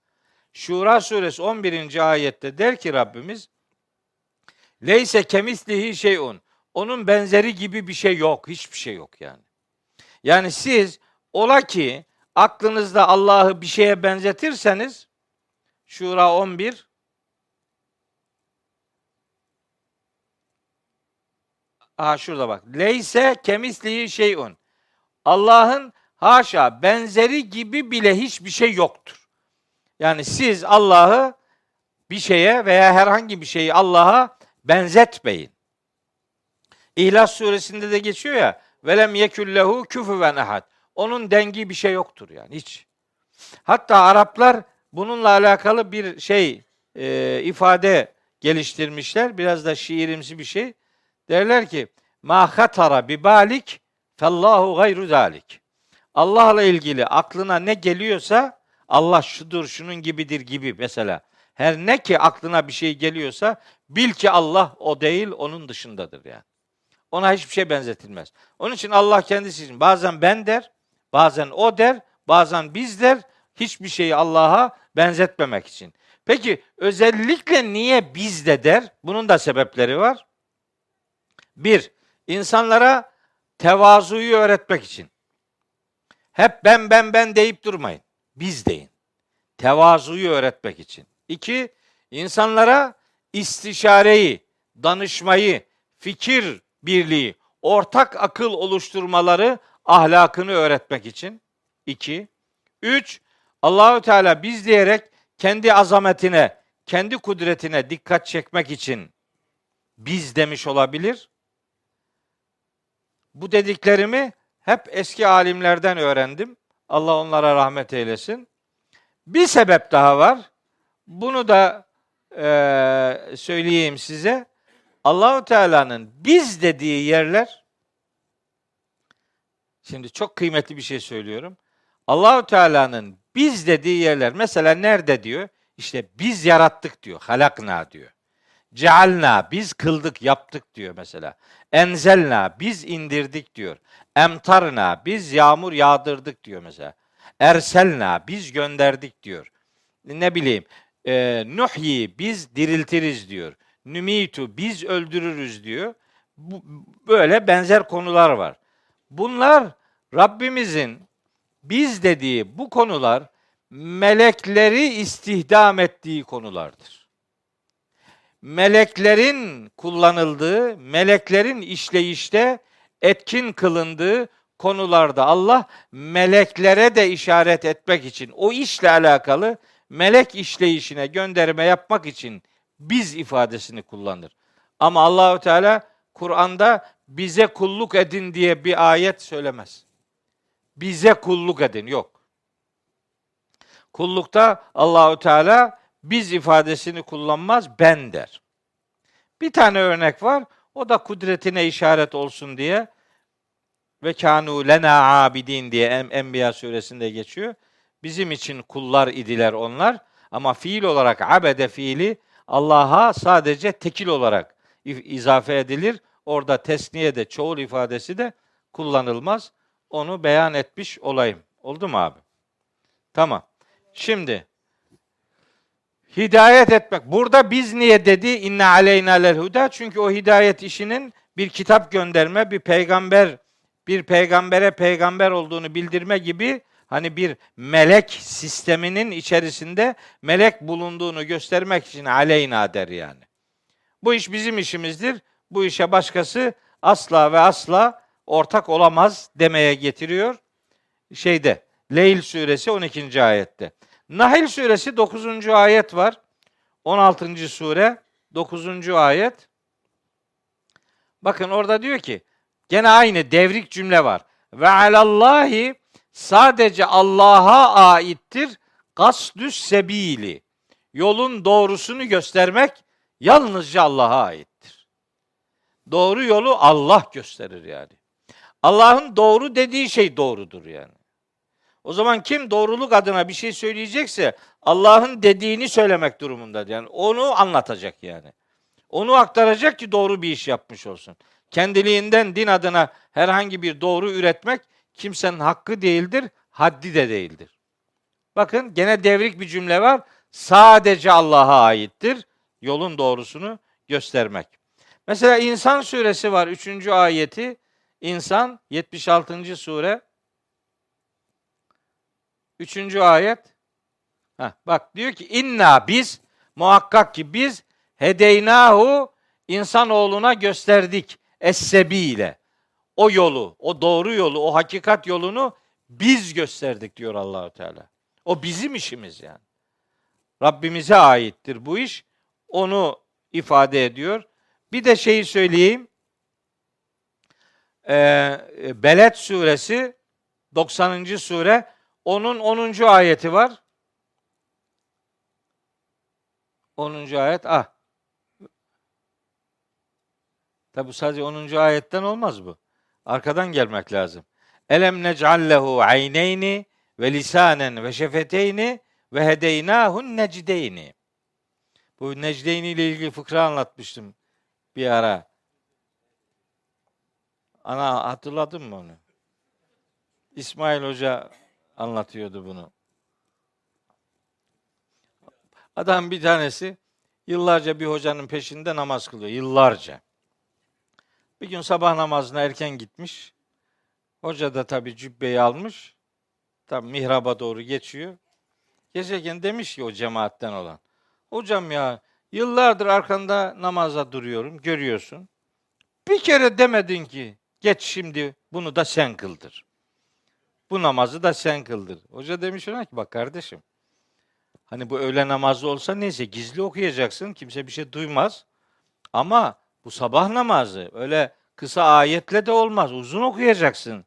Şura suresi 11. ayette der ki Rabbimiz Leyse kemislihi şeyun. Onun benzeri gibi bir şey yok. Hiçbir şey yok yani. Yani siz ola ki aklınızda Allah'ı bir şeye benzetirseniz Şura 11 Aha şurada bak. Leyse kemislihi şeyun. Allah'ın haşa benzeri gibi bile hiçbir şey yoktur. Yani siz Allah'ı bir şeye veya herhangi bir şeyi Allah'a benzetmeyin. İhlas suresinde de geçiyor ya velem yekullehu küfüven ehad. Onun dengi bir şey yoktur yani hiç. Hatta Araplar bununla alakalı bir şey e, ifade geliştirmişler. Biraz da şiirimsi bir şey. Derler ki ma hatara bi balik fellahu gayru zalik. Allah'la ilgili aklına ne geliyorsa Allah şudur, şunun gibidir gibi mesela. Her ne ki aklına bir şey geliyorsa bil ki Allah o değil, onun dışındadır yani. Ona hiçbir şey benzetilmez. Onun için Allah kendisi için bazen ben der, bazen o der, bazen biz der. Hiçbir şeyi Allah'a benzetmemek için. Peki özellikle niye biz de der? Bunun da sebepleri var. Bir, insanlara tevazuyu öğretmek için. Hep ben ben ben deyip durmayın. Biz deyin. Tevazuyu öğretmek için. İki, insanlara istişareyi, danışmayı, fikir birliği, ortak akıl oluşturmaları ahlakını öğretmek için. İki. Üç, Allahü Teala biz diyerek kendi azametine, kendi kudretine dikkat çekmek için biz demiş olabilir. Bu dediklerimi hep eski alimlerden öğrendim. Allah onlara rahmet eylesin. Bir sebep daha var. Bunu da e, söyleyeyim size. Allahu Teala'nın biz dediği yerler Şimdi çok kıymetli bir şey söylüyorum. Allahu Teala'nın biz dediği yerler mesela nerede diyor? İşte biz yarattık diyor. Halakna diyor. Cealna biz kıldık, yaptık diyor mesela. Enzelna biz indirdik diyor. Emtarna biz yağmur yağdırdık diyor mesela. Erselna biz gönderdik diyor. Ne bileyim e, Nuhyi biz diriltiriz diyor. Nümitu biz öldürürüz diyor. Bu, böyle benzer konular var. Bunlar Rabbimizin biz dediği bu konular melekleri istihdam ettiği konulardır. Meleklerin kullanıldığı, meleklerin işleyişte etkin kılındığı konularda Allah meleklere de işaret etmek için o işle alakalı melek işleyişine gönderme yapmak için biz ifadesini kullanır. Ama Allahü Teala Kur'an'da bize kulluk edin diye bir ayet söylemez. Bize kulluk edin yok. Kullukta Allahü Teala biz ifadesini kullanmaz, ben der. Bir tane örnek var. O da kudretine işaret olsun diye ve kanu lena abidin diye Enbiya suresinde geçiyor. Bizim için kullar idiler onlar ama fiil olarak abede fiili Allah'a sadece tekil olarak izafe edilir. Orada tesniye de çoğul ifadesi de kullanılmaz. Onu beyan etmiş olayım. Oldu mu abi? Tamam. Şimdi hidayet etmek. Burada biz niye dedi? İnne aleyna lel huda. Çünkü o hidayet işinin bir kitap gönderme, bir peygamber, bir peygambere peygamber olduğunu bildirme gibi hani bir melek sisteminin içerisinde melek bulunduğunu göstermek için aleyna der yani. Bu iş bizim işimizdir. Bu işe başkası asla ve asla ortak olamaz demeye getiriyor. Şeyde Leyl suresi 12. ayette. Nahil suresi 9. ayet var. 16. sure 9. ayet. Bakın orada diyor ki gene aynı devrik cümle var. Ve alallahi sadece Allah'a aittir kasdüs sebili. Yolun doğrusunu göstermek yalnızca Allah'a aittir. Doğru yolu Allah gösterir yani. Allah'ın doğru dediği şey doğrudur yani. O zaman kim doğruluk adına bir şey söyleyecekse Allah'ın dediğini söylemek durumundadır. Yani onu anlatacak yani. Onu aktaracak ki doğru bir iş yapmış olsun. Kendiliğinden din adına herhangi bir doğru üretmek kimsenin hakkı değildir, haddi de değildir. Bakın gene devrik bir cümle var. Sadece Allah'a aittir yolun doğrusunu göstermek. Mesela İnsan suresi var 3. ayeti. İnsan 76. sure 3. ayet. Heh, bak diyor ki inna biz muhakkak ki biz hedeynahu insanoğluna gösterdik es-sebiyle. O yolu, o doğru yolu, o hakikat yolunu biz gösterdik diyor Allahu Teala. O bizim işimiz yani. Rabbimize aittir bu iş. Onu ifade ediyor. Bir de şeyi söyleyeyim. Ee, Beled suresi 90. sure onun 10. ayeti var. 10. ayet ah. Tabi bu sadece 10. ayetten olmaz bu. Arkadan gelmek lazım. Elem nec'allehu ayneyni ve lisanen ve şefeteyni ve hedeynâhun necdeyni. Bu necdeyni ile ilgili fıkra anlatmıştım bir ara. Ana hatırladın mı onu? İsmail Hoca anlatıyordu bunu. Adam bir tanesi yıllarca bir hocanın peşinde namaz kılıyor. Yıllarca. Bir gün sabah namazına erken gitmiş. Hoca da tabii cübbeyi almış. Tam mihraba doğru geçiyor. Geçerken demiş ki o cemaatten olan. Hocam ya yıllardır arkanda namaza duruyorum görüyorsun. Bir kere demedin ki geç şimdi bunu da sen kıldır. Bu namazı da sen kıldır. Hoca demiş ona ki bak kardeşim. Hani bu öğle namazı olsa neyse gizli okuyacaksın. Kimse bir şey duymaz. Ama bu sabah namazı öyle kısa ayetle de olmaz. Uzun okuyacaksın.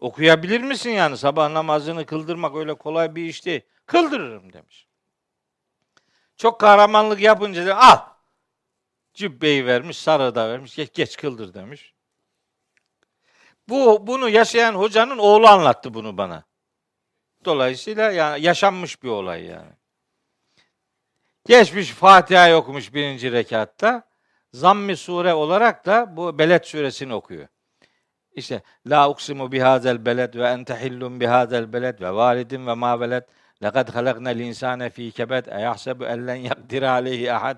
Okuyabilir misin yani sabah namazını kıldırmak öyle kolay bir iş değil. Kıldırırım demiş. Çok kahramanlık yapınca da al. Cübbeyi vermiş, sarı da vermiş. Geç, geç kıldır demiş. Bu bunu yaşayan hocanın oğlu anlattı bunu bana. Dolayısıyla yani yaşanmış bir olay yani. Geçmiş Fatiha'yı okumuş birinci rekatta. Zammi sure olarak da bu Beled suresini okuyor. İşte la uksimu bihazel beled ve ente hillun bihazel beled ve validin ve ma veled lekad halaknel insane fi kebed e yahsebu ellen yakdir aleyhi ahad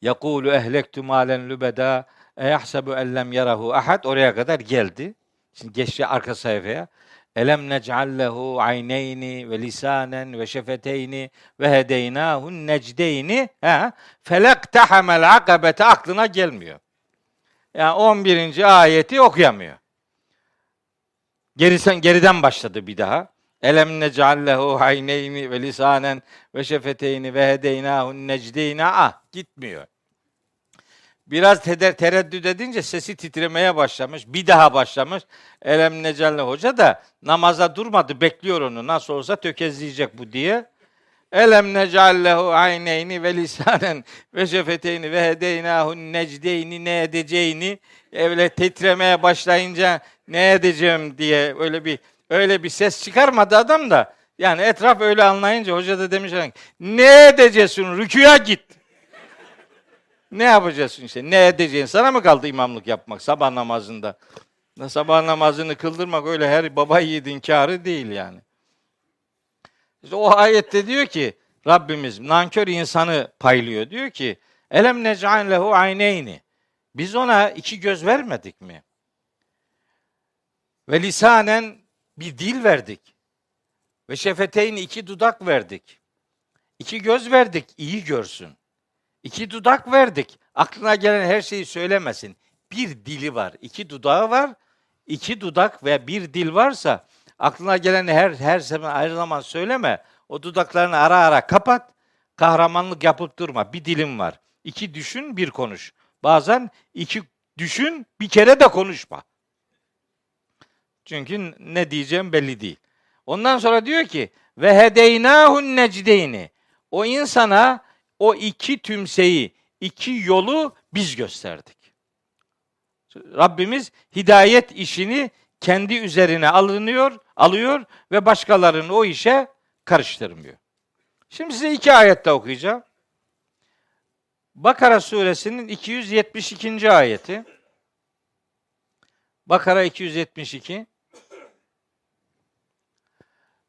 yekulu ehlektu malen lübeda e yahsebu ellem yarahu ahad oraya kadar geldi. Şimdi geçti arka sayfaya. Elem nec'allehu ayneyni ve lisanen ve şefeteyni ve hedeynahu necdeyni ha felektahamel akabete aklına gelmiyor. Yani 11. ayeti okuyamıyor. Gerisen geriden başladı bir daha. Elem nec'allehu ayneyni ve lisanen ve şefeteyni ve hedeynahu necdeyni ah gitmiyor. Biraz teder, tereddüt edince sesi titremeye başlamış. Bir daha başlamış. Elem Necalle Hoca da namaza durmadı. Bekliyor onu. Nasıl olsa tökezleyecek bu diye. Elem necallehu ayneyni ve lisanen ve şefeteyni ve hedeynahu necdeyni ne edeceğini öyle titremeye başlayınca ne edeceğim diye öyle bir öyle bir ses çıkarmadı adam da. Yani etraf öyle anlayınca hoca da demiş ne edeceksin rüküya git. Ne yapacaksın işte? Ne edeceksin? Sana mı kaldı imamlık yapmak sabah namazında? Sabah namazını kıldırmak öyle her baba yiğidin kârı değil yani. İşte o ayette diyor ki Rabbimiz nankör insanı paylıyor. Diyor ki Elem nec'an lehu ayneyni. Biz ona iki göz vermedik mi? Ve lisanen bir dil verdik. Ve şefeteyn iki dudak verdik. İki göz verdik, iyi görsün. İki dudak verdik. Aklına gelen her şeyi söylemesin. Bir dili var, iki dudağı var. İki dudak ve bir dil varsa aklına gelen her her zaman her zaman söyleme. O dudaklarını ara ara kapat. Kahramanlık yapıp durma. Bir dilim var. İki düşün, bir konuş. Bazen iki düşün, bir kere de konuşma. Çünkü ne diyeceğim belli değil. Ondan sonra diyor ki ve hedeynahun necdeyni. O insana o iki tümseyi, iki yolu biz gösterdik. Rabbimiz hidayet işini kendi üzerine alınıyor, alıyor ve başkalarını o işe karıştırmıyor. Şimdi size iki ayette okuyacağım. Bakara suresinin 272. ayeti. Bakara 272.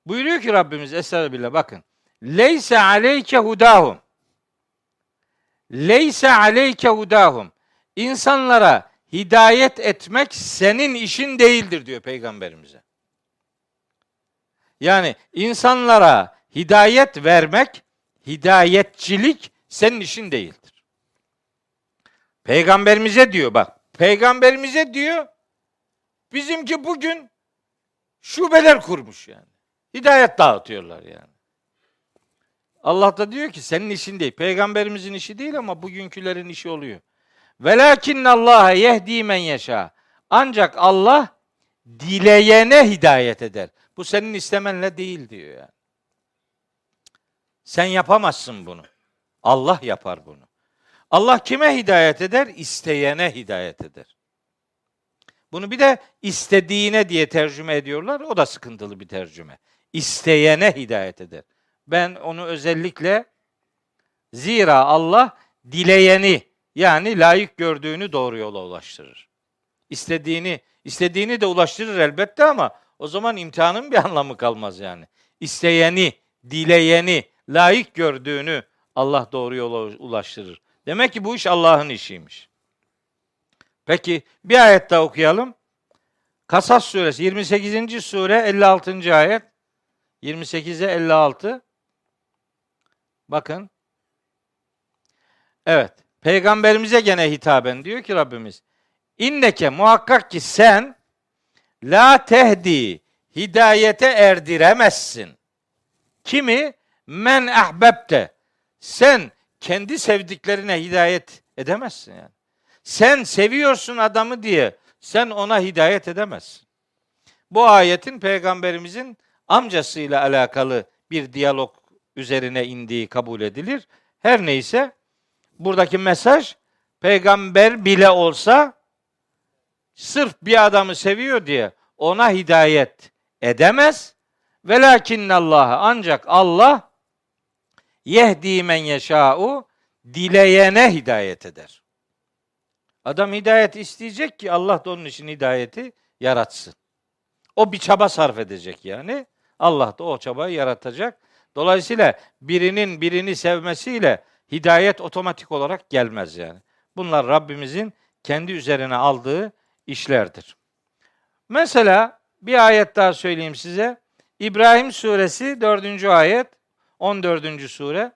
Buyuruyor ki Rabbimiz Estağfirullah bakın. Leyse aleyke hudahum. Leyse aleyke hudahum. İnsanlara hidayet etmek senin işin değildir diyor peygamberimize. Yani insanlara hidayet vermek, hidayetçilik senin işin değildir. Peygamberimize diyor bak. Peygamberimize diyor bizimki bugün şubeler kurmuş yani. Hidayet dağıtıyorlar yani. Allah da diyor ki senin işin değil. Peygamberimizin işi değil ama bugünkülerin işi oluyor. Velakinne Allah yehdi men yaşa. Ancak Allah dileyene hidayet eder. Bu senin istemenle değil diyor yani. Sen yapamazsın bunu. Allah yapar bunu. Allah kime hidayet eder? İsteyene hidayet eder. Bunu bir de istediğine diye tercüme ediyorlar. O da sıkıntılı bir tercüme. İsteyene hidayet eder. Ben onu özellikle zira Allah dileyeni yani layık gördüğünü doğru yola ulaştırır. İstediğini istediğini de ulaştırır elbette ama o zaman imtihanın bir anlamı kalmaz yani. İsteyeni, dileyeni, layık gördüğünü Allah doğru yola ulaştırır. Demek ki bu iş Allah'ın işiymiş. Peki bir ayet daha okuyalım. Kasas suresi 28. sure 56. ayet. 28'e 56. Bakın. Evet. Peygamberimize gene hitaben diyor ki Rabbimiz. İnneke muhakkak ki sen la tehdi hidayete erdiremezsin. Kimi? Men ahbebte. Sen kendi sevdiklerine hidayet edemezsin yani. Sen seviyorsun adamı diye sen ona hidayet edemezsin. Bu ayetin peygamberimizin amcasıyla alakalı bir diyalog üzerine indiği kabul edilir. Her neyse buradaki mesaj peygamber bile olsa sırf bir adamı seviyor diye ona hidayet edemez. Velakinnallaha ancak Allah yehdi men yeşâ'u dileyene hidayet eder. Adam hidayet isteyecek ki Allah da onun için hidayeti yaratsın. O bir çaba sarf edecek yani. Allah da o çabayı yaratacak. Dolayısıyla birinin birini sevmesiyle hidayet otomatik olarak gelmez yani. Bunlar Rabbimizin kendi üzerine aldığı işlerdir. Mesela bir ayet daha söyleyeyim size. İbrahim suresi 4. ayet 14. sure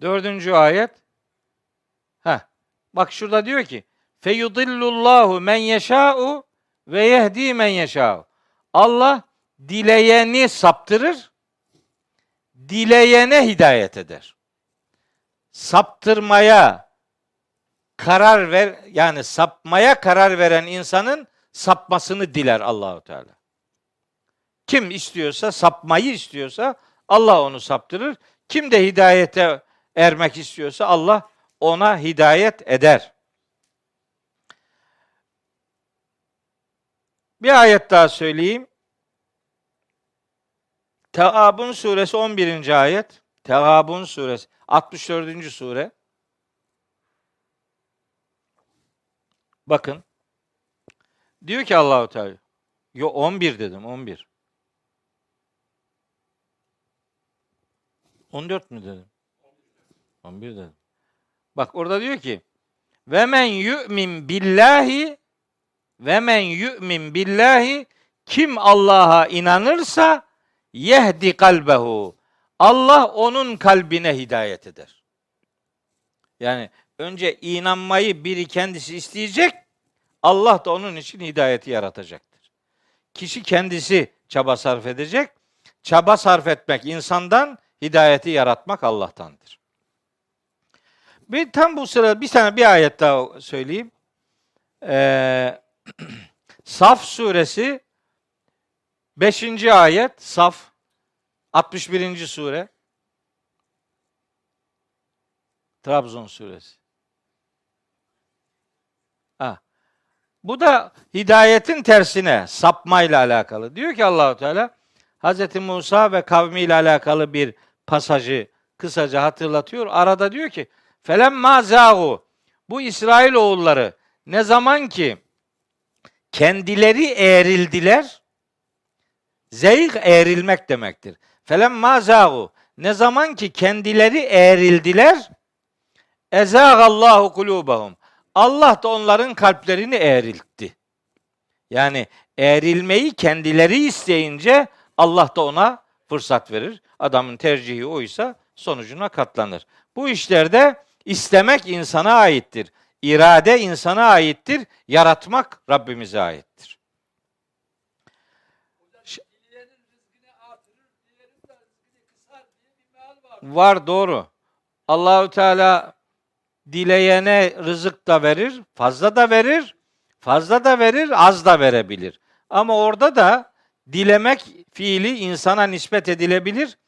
4. ayet Ha, bak şurada diyor ki feyudillullahu men yeşâ'u ve yehdi men yeşâ'u. Allah dileyeni saptırır, dileyene hidayet eder. Saptırmaya karar ver yani sapmaya karar veren insanın sapmasını diler Allahu Teala. Kim istiyorsa sapmayı istiyorsa Allah onu saptırır. Kim de hidayete ermek istiyorsa Allah ona hidayet eder. Bir ayet daha söyleyeyim. Teabun suresi 11. ayet. Teabun suresi 64. sure. Bakın. Diyor ki Allahu Teala. Yo 11 dedim 11. 14 mü dedim? 11 dedim. Bak orada diyor ki ve men yu'min billahi ve men yu'min billahi kim Allah'a inanırsa yehdi kalbehu. Allah onun kalbine hidayet eder. Yani önce inanmayı biri kendisi isteyecek, Allah da onun için hidayeti yaratacaktır. Kişi kendisi çaba sarf edecek. Çaba sarf etmek insandan, hidayeti yaratmak Allah'tandır. Bir tam bu sırada bir tane bir ayet daha söyleyeyim. Ee, Saf suresi 5. ayet Saf 61. sure Trabzon suresi. Ha. Bu da hidayetin tersine sapmayla alakalı. Diyor ki Allahu Teala Hz. Musa ve kavmiyle alakalı bir pasajı kısaca hatırlatıyor. Arada diyor ki Felem mazahu bu İsrail oğulları ne zaman ki kendileri eğrildiler zeyg eğrilmek demektir. Felem mazahu ne zaman ki kendileri eğrildiler ezâgallahu kulûbahum Allah da onların kalplerini eğriltti. Yani eğrilmeyi kendileri isteyince Allah da ona fırsat verir. Adamın tercihi oysa sonucuna katlanır. Bu işlerde İstemek insana aittir. İrade insana aittir. Yaratmak Rabbimize aittir. Var doğru. Allahü Teala dileyene rızık da verir, fazla da verir, fazla da verir, az da verebilir. Ama orada da dilemek fiili insana nispet edilebilir.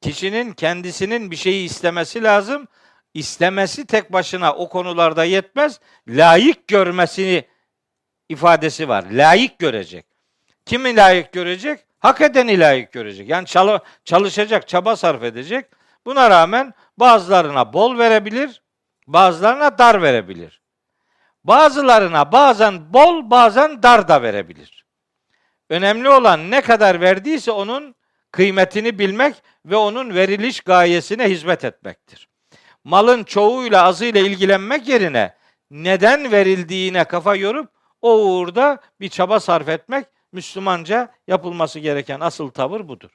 Kişinin kendisinin bir şeyi istemesi lazım istemesi tek başına o konularda yetmez. Layık görmesini ifadesi var. Layık görecek. Kimi layık görecek? Hak edeni layık görecek. Yani çalı, çalışacak, çaba sarf edecek. Buna rağmen bazılarına bol verebilir, bazılarına dar verebilir. Bazılarına bazen bol, bazen dar da verebilir. Önemli olan ne kadar verdiyse onun kıymetini bilmek ve onun veriliş gayesine hizmet etmektir. Malın çoğuyla azıyla ilgilenmek yerine neden verildiğine kafa yorup o uğurda bir çaba sarf etmek Müslümanca yapılması gereken asıl tavır budur.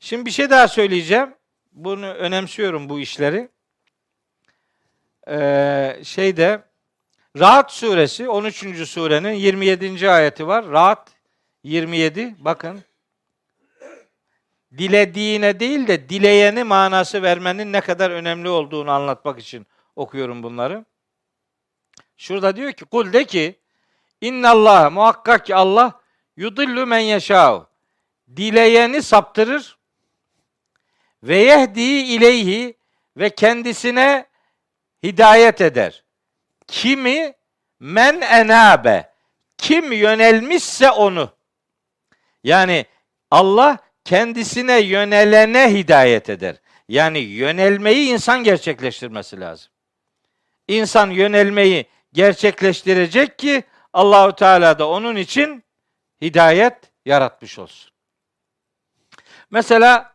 Şimdi bir şey daha söyleyeceğim. Bunu önemsiyorum bu işleri. Ee, şeyde Rahat suresi 13. surenin 27. ayeti var. Rahat 27 bakın. Dilediğine değil de dileyeni manası vermenin ne kadar önemli olduğunu anlatmak için okuyorum bunları. Şurada diyor ki kul de ki Allah muhakkak ki Allah yudillu men yeşâhu dileyeni saptırır ve yehdi ileyhi ve kendisine hidayet eder. Kimi men enabe kim yönelmişse onu. Yani Allah kendisine yönelene hidayet eder. Yani yönelmeyi insan gerçekleştirmesi lazım. İnsan yönelmeyi gerçekleştirecek ki Allahu Teala da onun için hidayet yaratmış olsun. Mesela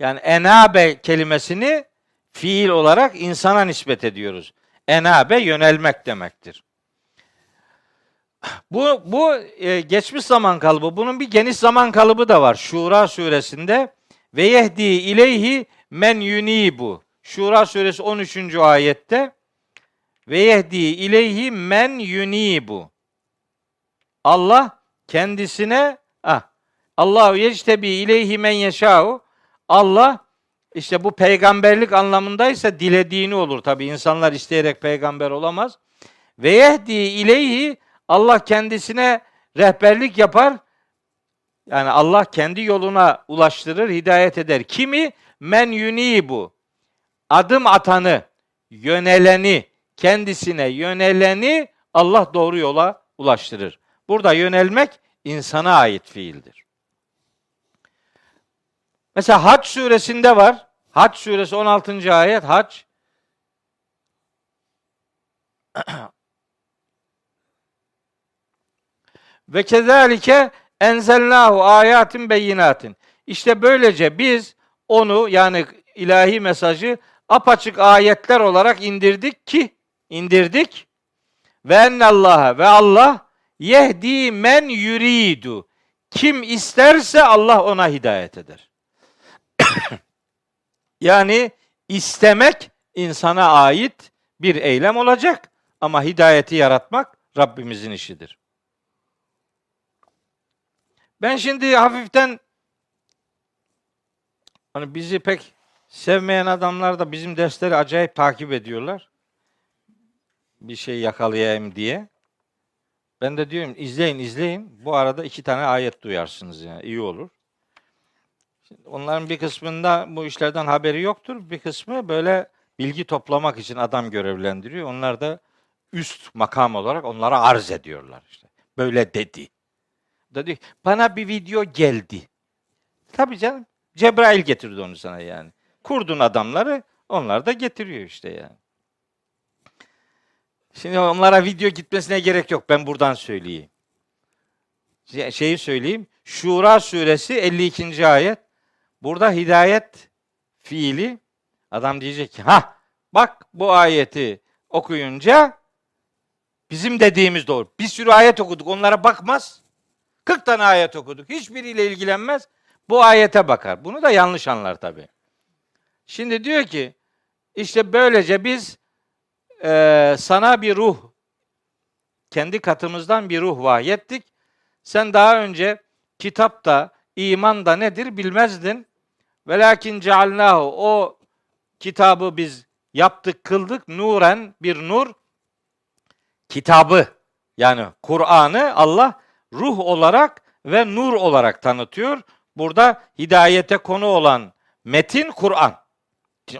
yani enabe kelimesini fiil olarak insana nispet ediyoruz. Enabe yönelmek demektir. Bu bu e, geçmiş zaman kalıbı. Bunun bir geniş zaman kalıbı da var. Şura suresinde ve yehdi ileyhi men yunibu. Şura suresi 13. ayette ve yehdi ileyhi men yunibu. Allah kendisine ah Allahu yectebi ileyhi men yeşâhu. Allah işte bu peygamberlik anlamındaysa dilediğini olur. Tabi insanlar isteyerek peygamber olamaz. Ve yehdi ileyhi Allah kendisine rehberlik yapar. Yani Allah kendi yoluna ulaştırır, hidayet eder. Kimi? Men yunibu. Adım atanı, yöneleni, kendisine yöneleni Allah doğru yola ulaştırır. Burada yönelmek insana ait fiildir. Mesela Hac suresinde var. Hac suresi 16. ayet Hac. Ve kezalike enzelnahu ayatin beyinatin. İşte böylece biz onu yani ilahi mesajı apaçık ayetler olarak indirdik ki indirdik. Ve ennallaha ve Allah yehdi men yuridu. Kim isterse Allah ona hidayet eder. yani istemek insana ait bir eylem olacak ama hidayeti yaratmak Rabbimizin işidir. Ben şimdi hafiften hani bizi pek sevmeyen adamlar da bizim dersleri acayip takip ediyorlar bir şey yakalayayım diye. Ben de diyorum izleyin izleyin. Bu arada iki tane ayet duyarsınız yani iyi olur. Şimdi onların bir kısmında bu işlerden haberi yoktur. Bir kısmı böyle bilgi toplamak için adam görevlendiriyor. Onlar da üst makam olarak onlara arz ediyorlar işte. Böyle dedi. Dedi bana bir video geldi. Tabii canım. Cebrail getirdi onu sana yani. Kurdun adamları onlar da getiriyor işte yani. Şimdi onlara video gitmesine gerek yok. Ben buradan söyleyeyim. Şeyi söyleyeyim. Şura suresi 52. ayet. Burada hidayet fiili adam diyecek ki ha bak bu ayeti okuyunca bizim dediğimiz doğru. Bir sürü ayet okuduk onlara bakmaz. 40 tane ayet okuduk. Hiçbiriyle ilgilenmez. Bu ayete bakar. Bunu da yanlış anlar tabi. Şimdi diyor ki işte böylece biz e, sana bir ruh, kendi katımızdan bir ruh vahyettik. Sen daha önce kitapta, iman da nedir bilmezdin. Velakin cealnahu o kitabı biz yaptık, kıldık. Nuren bir nur. Kitabı yani Kur'an'ı Allah ruh olarak ve nur olarak tanıtıyor. Burada hidayete konu olan metin Kur'an.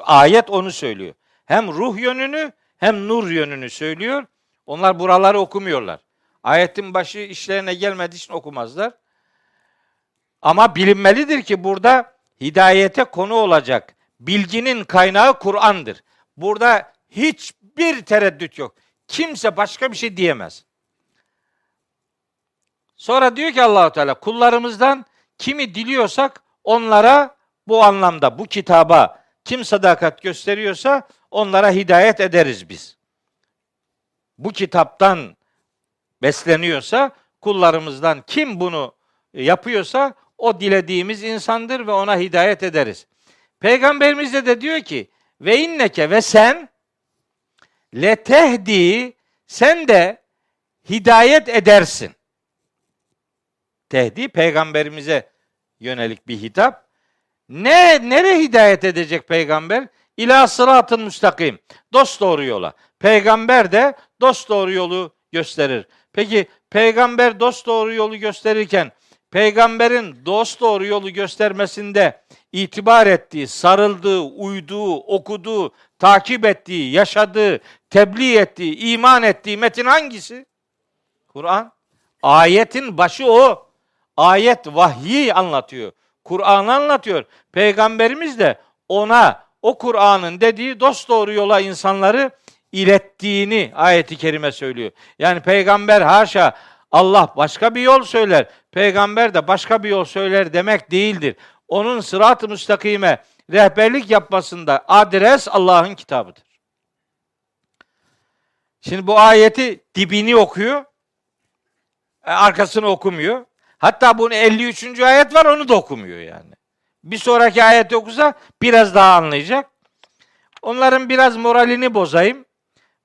Ayet onu söylüyor. Hem ruh yönünü hem nur yönünü söylüyor. Onlar buraları okumuyorlar. Ayetin başı işlerine gelmediği için okumazlar. Ama bilinmelidir ki burada hidayete konu olacak bilginin kaynağı Kur'an'dır. Burada hiçbir tereddüt yok. Kimse başka bir şey diyemez. Sonra diyor ki Allahu Teala kullarımızdan kimi diliyorsak onlara bu anlamda bu kitaba kim sadakat gösteriyorsa onlara hidayet ederiz biz. Bu kitaptan besleniyorsa kullarımızdan kim bunu yapıyorsa o dilediğimiz insandır ve ona hidayet ederiz. Peygamberimiz de, de diyor ki ve inneke ve sen letehdi sen de hidayet edersin. Tehdi peygamberimize yönelik bir hitap. Ne nere hidayet edecek peygamber? İla sıratın müstakim. Dost doğru yola. Peygamber de dost doğru yolu gösterir. Peki peygamber dost doğru yolu gösterirken peygamberin dost doğru yolu göstermesinde itibar ettiği, sarıldığı, uyduğu, okuduğu, takip ettiği, yaşadığı, tebliğ ettiği, iman ettiği metin hangisi? Kur'an. Ayetin başı o. Ayet vahyi anlatıyor. Kur'an anlatıyor. Peygamberimiz de ona o Kur'an'ın dediği dost doğru yola insanları ilettiğini ayeti kerime söylüyor. Yani peygamber haşa Allah başka bir yol söyler, peygamber de başka bir yol söyler demek değildir. Onun sırat-ı müstakime rehberlik yapmasında adres Allah'ın kitabıdır. Şimdi bu ayeti dibini okuyor, e, arkasını okumuyor. Hatta bunun 53. ayet var onu da okumuyor yani. Bir sonraki ayet okusa biraz daha anlayacak. Onların biraz moralini bozayım.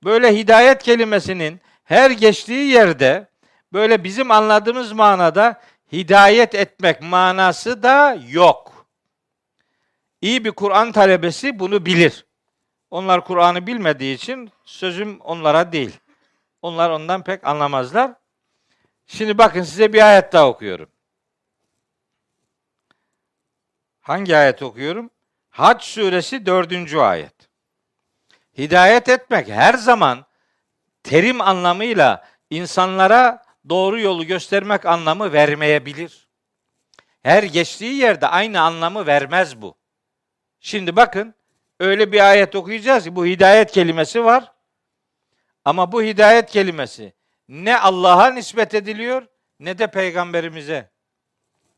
Böyle hidayet kelimesinin her geçtiği yerde böyle bizim anladığımız manada hidayet etmek manası da yok. İyi bir Kur'an talebesi bunu bilir. Onlar Kur'an'ı bilmediği için sözüm onlara değil. Onlar ondan pek anlamazlar. Şimdi bakın size bir ayet daha okuyorum. Hangi ayet okuyorum? Hac suresi dördüncü ayet. Hidayet etmek her zaman terim anlamıyla insanlara doğru yolu göstermek anlamı vermeyebilir. Her geçtiği yerde aynı anlamı vermez bu. Şimdi bakın öyle bir ayet okuyacağız ki bu hidayet kelimesi var. Ama bu hidayet kelimesi ne Allah'a nispet ediliyor ne de peygamberimize.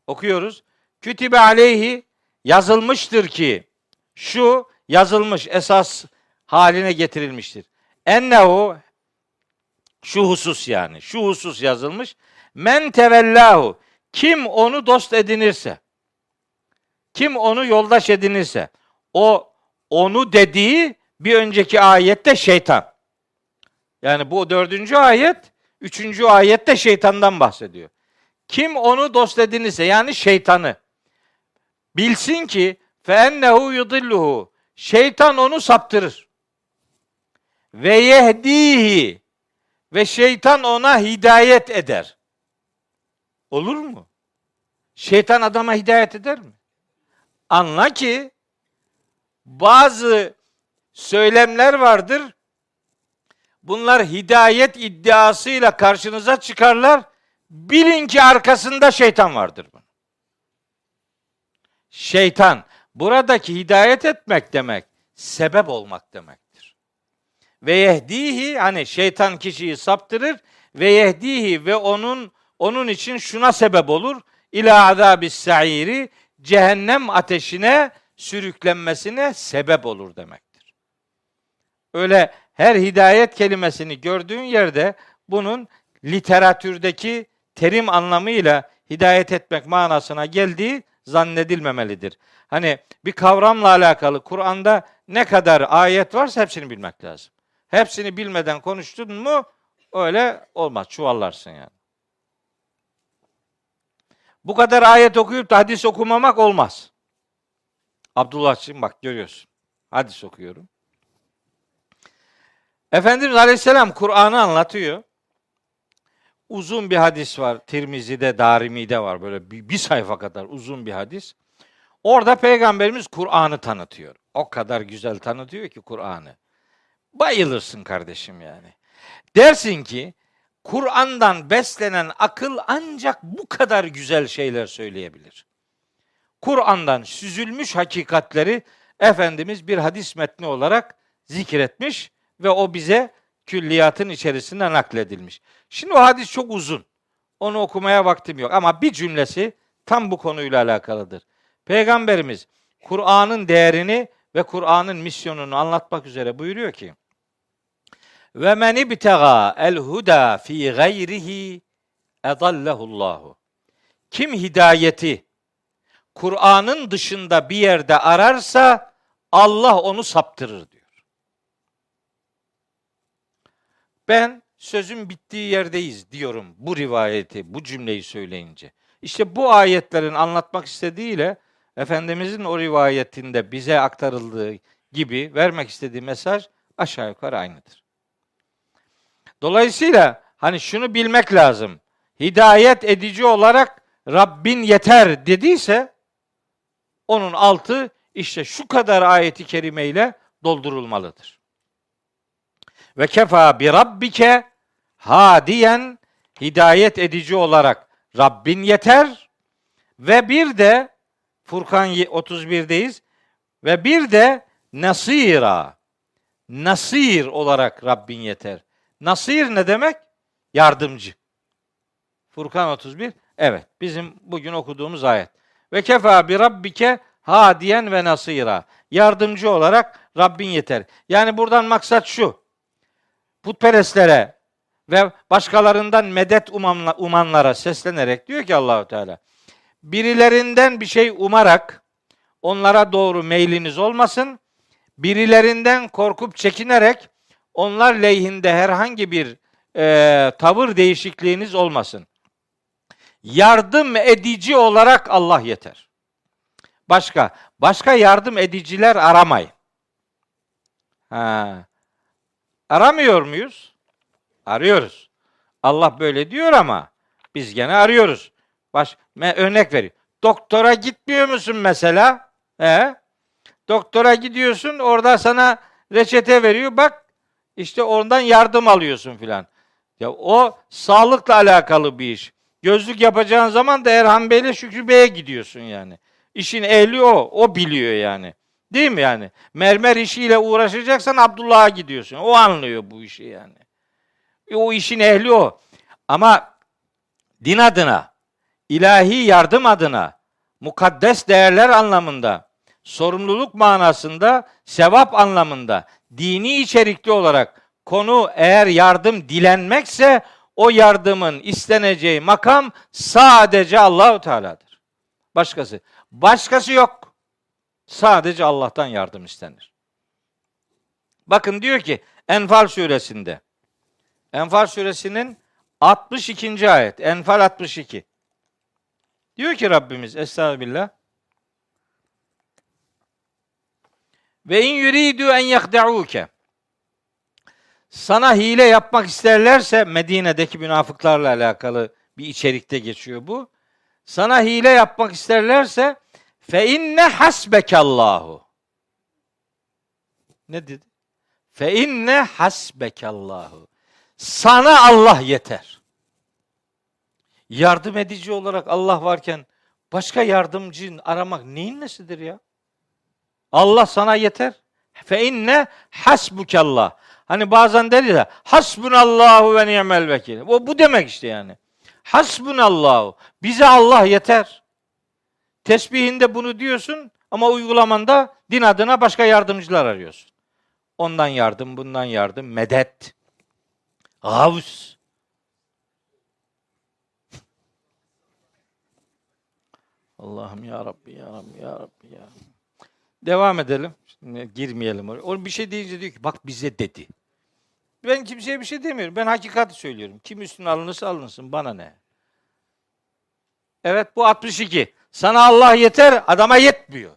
Okuyoruz. Kütibe aleyhi yazılmıştır ki şu yazılmış esas haline getirilmiştir. Ennehu şu husus yani. Şu husus yazılmış. Men tevellahu kim onu dost edinirse kim onu yoldaş edinirse o onu dediği bir önceki ayette şeytan. Yani bu dördüncü ayet, üçüncü ayette şeytandan bahsediyor. Kim onu dost edinirse yani şeytanı bilsin ki fe ennehu yudilluhu şeytan onu saptırır. Ve yehdihi ve şeytan ona hidayet eder. Olur mu? Şeytan adama hidayet eder mi? Anla ki bazı söylemler vardır. Bunlar hidayet iddiasıyla karşınıza çıkarlar. Bilin ki arkasında şeytan vardır bunun. Şeytan buradaki hidayet etmek demek sebep olmak demektir. Ve yehdihi hani şeytan kişiyi saptırır ve yehdihi ve onun onun için şuna sebep olur. İlâ azâbis sa'iri cehennem ateşine sürüklenmesine sebep olur demektir. Öyle her hidayet kelimesini gördüğün yerde bunun literatürdeki terim anlamıyla hidayet etmek manasına geldiği zannedilmemelidir. Hani bir kavramla alakalı Kur'an'da ne kadar ayet varsa hepsini bilmek lazım. Hepsini bilmeden konuştun mu öyle olmaz. Çuvallarsın yani. Bu kadar ayet okuyup da hadis okumamak olmaz. Abdullah'cığım bak görüyorsun. Hadis okuyorum. Efendimiz Aleyhisselam Kur'an'ı anlatıyor. Uzun bir hadis var. Tirmizi'de, Darimi'de var. Böyle bir, bir sayfa kadar uzun bir hadis. Orada Peygamberimiz Kur'an'ı tanıtıyor. O kadar güzel tanıtıyor ki Kur'an'ı. Bayılırsın kardeşim yani. Dersin ki Kur'an'dan beslenen akıl ancak bu kadar güzel şeyler söyleyebilir. Kur'an'dan süzülmüş hakikatleri Efendimiz bir hadis metni olarak zikretmiş ve o bize külliyatın içerisinde nakledilmiş. Şimdi o hadis çok uzun. Onu okumaya vaktim yok ama bir cümlesi tam bu konuyla alakalıdır. Peygamberimiz Kur'an'ın değerini ve Kur'an'ın misyonunu anlatmak üzere buyuruyor ki ve men ibtega el huda fi gayrihi edallahullahu. Kim hidayeti Kur'an'ın dışında bir yerde ararsa Allah onu saptırır diyor. Ben sözün bittiği yerdeyiz diyorum bu rivayeti, bu cümleyi söyleyince. İşte bu ayetlerin anlatmak istediğiyle Efendimizin o rivayetinde bize aktarıldığı gibi vermek istediği mesaj aşağı yukarı aynıdır. Dolayısıyla hani şunu bilmek lazım. Hidayet edici olarak Rabbin yeter dediyse onun altı işte şu kadar ayeti kerimeyle doldurulmalıdır. Ve kefa bi rabbike hadiyen hidayet edici olarak Rabbin yeter ve bir de Furkan 31'deyiz ve bir de nasira nasir olarak Rabbin yeter. Nasir ne demek? Yardımcı. Furkan 31. Evet, bizim bugün okuduğumuz ayet. Ve kefa bi rabbike hadiyen ve nasira. Yardımcı olarak Rabbin yeter. Yani buradan maksat şu. Putperestlere ve başkalarından medet umanla, umanlara seslenerek diyor ki Allahu Teala. Birilerinden bir şey umarak onlara doğru meyliniz olmasın. Birilerinden korkup çekinerek onlar lehinde herhangi bir e, tavır değişikliğiniz olmasın. Yardım edici olarak Allah yeter. Başka, başka yardım ediciler aramayın. Ha. Aramıyor muyuz? Arıyoruz. Allah böyle diyor ama biz gene arıyoruz. Baş, örnek veriyor. Doktora gitmiyor musun mesela? He? Doktora gidiyorsun, orada sana reçete veriyor. Bak işte oradan yardım alıyorsun filan. Ya o sağlıkla alakalı bir iş. Gözlük yapacağın zaman da Erhan Bey'le Şükrü Bey'e gidiyorsun yani. İşin ehli o. O biliyor yani. Değil mi yani? Mermer işiyle uğraşacaksan Abdullah'a gidiyorsun. O anlıyor bu işi yani. E, o işin ehli o. Ama din adına, ilahi yardım adına, mukaddes değerler anlamında, sorumluluk manasında, sevap anlamında, dini içerikli olarak konu eğer yardım dilenmekse o yardımın isteneceği makam sadece Allahu Teala'dır. Başkası. Başkası yok. Sadece Allah'tan yardım istenir. Bakın diyor ki Enfal suresinde. Enfal suresinin 62. ayet. Enfal 62. Diyor ki Rabbimiz Estağfirullah. Ve in yuridu en yahda'uke. Sana hile yapmak isterlerse Medine'deki münafıklarla alakalı bir içerikte geçiyor bu. Sana hile yapmak isterlerse fe inne hasbekallahu. Ne dedi? Fe inne hasbekallahu. Sana Allah yeter. Yardım edici olarak Allah varken başka yardımcı aramak neyin nesidir ya? Allah sana yeter. Fe inne hasbukallah. Hani bazen der ya hasbunallahu ve ni'mel vekil. O bu demek işte yani. Hasbunallahu. Bize Allah yeter. Tesbihinde bunu diyorsun ama uygulamanda din adına başka yardımcılar arıyorsun. Ondan yardım, bundan yardım, medet. Gavs. Allah'ım ya Rabbi ya Rabbi ya Rabbi ya. Devam edelim. Şimdi girmeyelim oraya. O bir şey deyince diyor ki bak bize dedi. Ben kimseye bir şey demiyorum. Ben hakikati söylüyorum. Kim üstüne alınırsa alınsın. Bana ne? Evet bu 62. Sana Allah yeter, adama yetmiyor.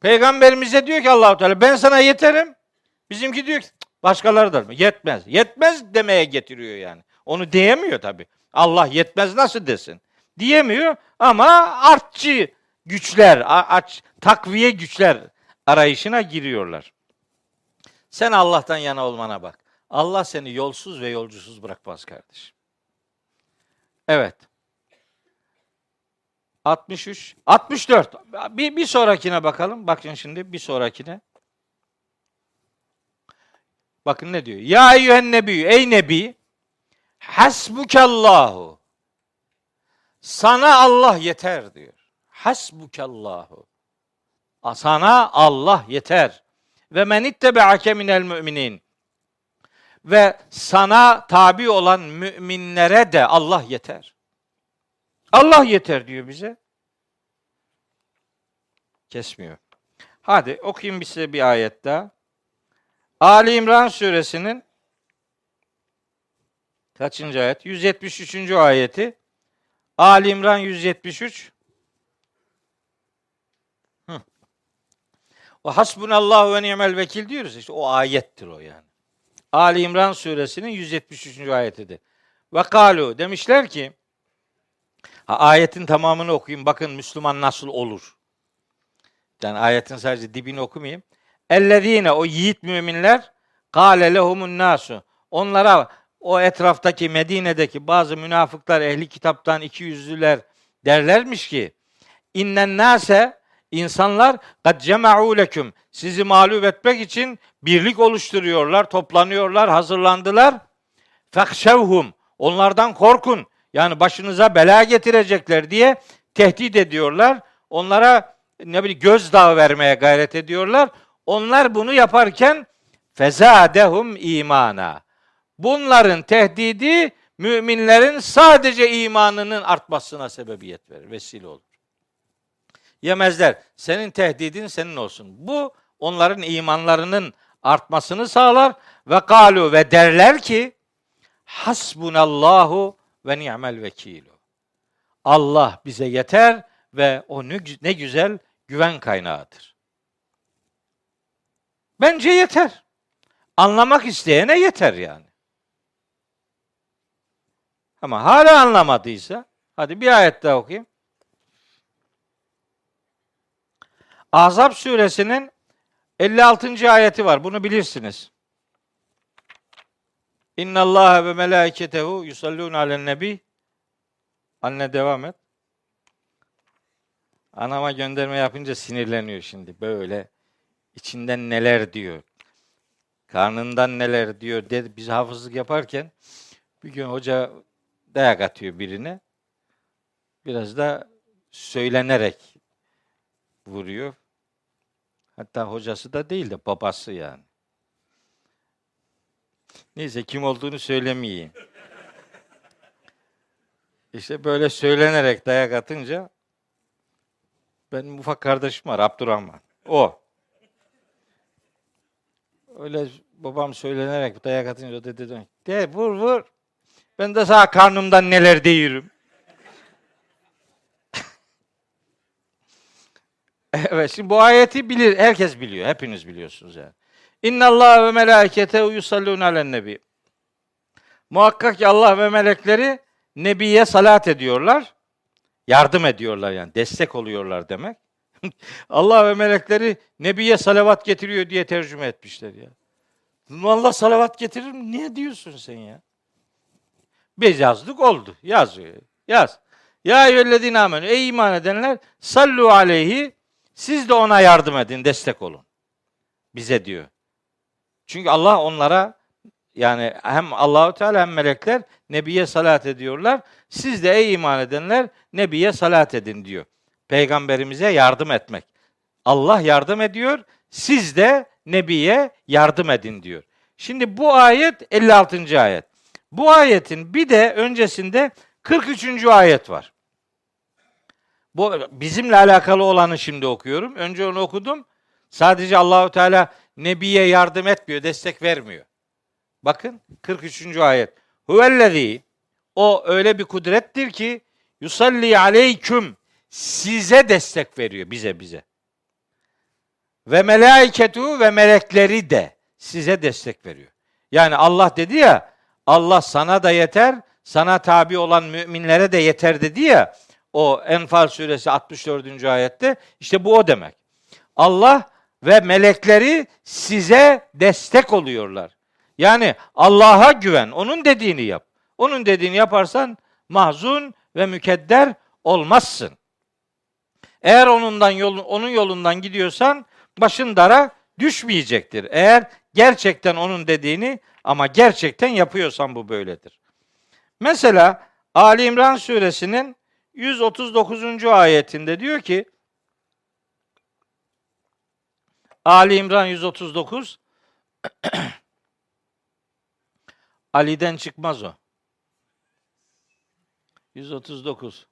Peygamberimize diyor ki Allahu Teala ben sana yeterim. Bizimki diyor ki başkaları da yetmez. Yetmez demeye getiriyor yani. Onu diyemiyor tabi. Allah yetmez nasıl desin? Diyemiyor ama artçı güçler, aç, takviye güçler arayışına giriyorlar. Sen Allah'tan yana olmana bak. Allah seni yolsuz ve yolcusuz bırakmaz kardeşim. Evet. 63, 64. Bir, bir sonrakine bakalım. Bakın şimdi bir sonrakine. Bakın ne diyor? Ya eyyühen nebiyyü. Ey nebi. Hasbukallahu. Sana Allah yeter diyor. Hasbukallahu. Sana Allah yeter. Ve men ittebe'ake minel müminin. Ve sana tabi olan müminlere de Allah yeter. Allah yeter diyor bize. Kesmiyor. Hadi okuyayım size bir ayet daha. Ali İmran suresinin kaçıncı ayet? 173. ayeti. Ali İmran 173. O hasbunallahu ve ni'mel vekil diyoruz işte o ayettir o yani. Ali İmran suresinin 173. ayetidir. Ve kalu demişler ki ha, ayetin tamamını okuyayım bakın Müslüman nasıl olur. Yani ayetin sadece dibini okumayayım. Ellezine o yiğit müminler kâle lehumun nasu. Onlara o etraftaki Medine'deki bazı münafıklar ehli kitaptan iki yüzlüler derlermiş ki innen nase insanlar kad cema'u sizi mağlup etmek için birlik oluşturuyorlar, toplanıyorlar, hazırlandılar. Fekşevhum onlardan korkun. Yani başınıza bela getirecekler diye tehdit ediyorlar. Onlara ne bileyim gözdağı vermeye gayret ediyorlar. Onlar bunu yaparken fezadehum imana. Bunların tehdidi müminlerin sadece imanının artmasına sebebiyet verir, vesile olur. Yemezler. Senin tehdidin senin olsun. Bu onların imanlarının artmasını sağlar ve kalu ve derler ki hasbunallahu ve ni'mel vekilu. Allah bize yeter ve o ne güzel güven kaynağıdır. Bence yeter. Anlamak isteyene yeter yani. Ama hala anlamadıysa hadi bir ayet daha okuyayım. Ahzab suresinin 56. ayeti var. Bunu bilirsiniz. İnna Allah ve melaiketehu yusallun alen nebi. Anne devam et. Anama gönderme yapınca sinirleniyor şimdi. Böyle içinden neler diyor. Karnından neler diyor. Dedi, biz hafızlık yaparken bir gün hoca dayak atıyor birine. Biraz da söylenerek vuruyor. Hatta hocası da değil de babası yani. Neyse kim olduğunu söylemeyeyim. İşte böyle söylenerek dayak atınca benim ufak kardeşim var Abdurrahman. O. Öyle babam söylenerek dayak atınca dedi de vur vur. Ben de sağ karnımdan neler değirim. evet şimdi bu ayeti bilir, herkes biliyor. Hepiniz biliyorsunuz yani. İnna Allah ve melekete yusallun alen nebi. Muhakkak ki Allah ve melekleri Nebiye salat ediyorlar. Yardım ediyorlar yani. Destek oluyorlar demek. Allah ve melekleri Nebiye salavat getiriyor diye tercüme etmişler ya. Allah salavat getirir mi? Niye diyorsun sen ya? Biz yazdık oldu. Yazıyor. Yaz. Ya eyyühellezine amenü. Ey iman edenler sallu aleyhi siz de ona yardım edin, destek olun. Bize diyor. Çünkü Allah onlara yani hem Allahu Teala hem melekler Nebiye salat ediyorlar. Siz de ey iman edenler Nebiye salat edin diyor. Peygamberimize yardım etmek. Allah yardım ediyor. Siz de Nebiye yardım edin diyor. Şimdi bu ayet 56. ayet. Bu ayetin bir de öncesinde 43. ayet var. Bu bizimle alakalı olanı şimdi okuyorum. Önce onu okudum. Sadece Allahu Teala Nebiye yardım etmiyor, destek vermiyor. Bakın 43. ayet. Huvellezî o öyle bir kudrettir ki yusalli aleyküm size destek veriyor bize bize. Ve melaiketu ve melekleri de size destek veriyor. Yani Allah dedi ya Allah sana da yeter, sana tabi olan müminlere de yeter dedi ya o Enfal suresi 64. ayette işte bu o demek. Allah ve melekleri size destek oluyorlar. Yani Allah'a güven, onun dediğini yap. Onun dediğini yaparsan mahzun ve mükedder olmazsın. Eğer onundan yolun, onun yolundan gidiyorsan başın dara düşmeyecektir. Eğer gerçekten onun dediğini ama gerçekten yapıyorsan bu böyledir. Mesela Ali İmran suresinin 139. ayetinde diyor ki Ali İmran 139 Ali'den çıkmaz o. 139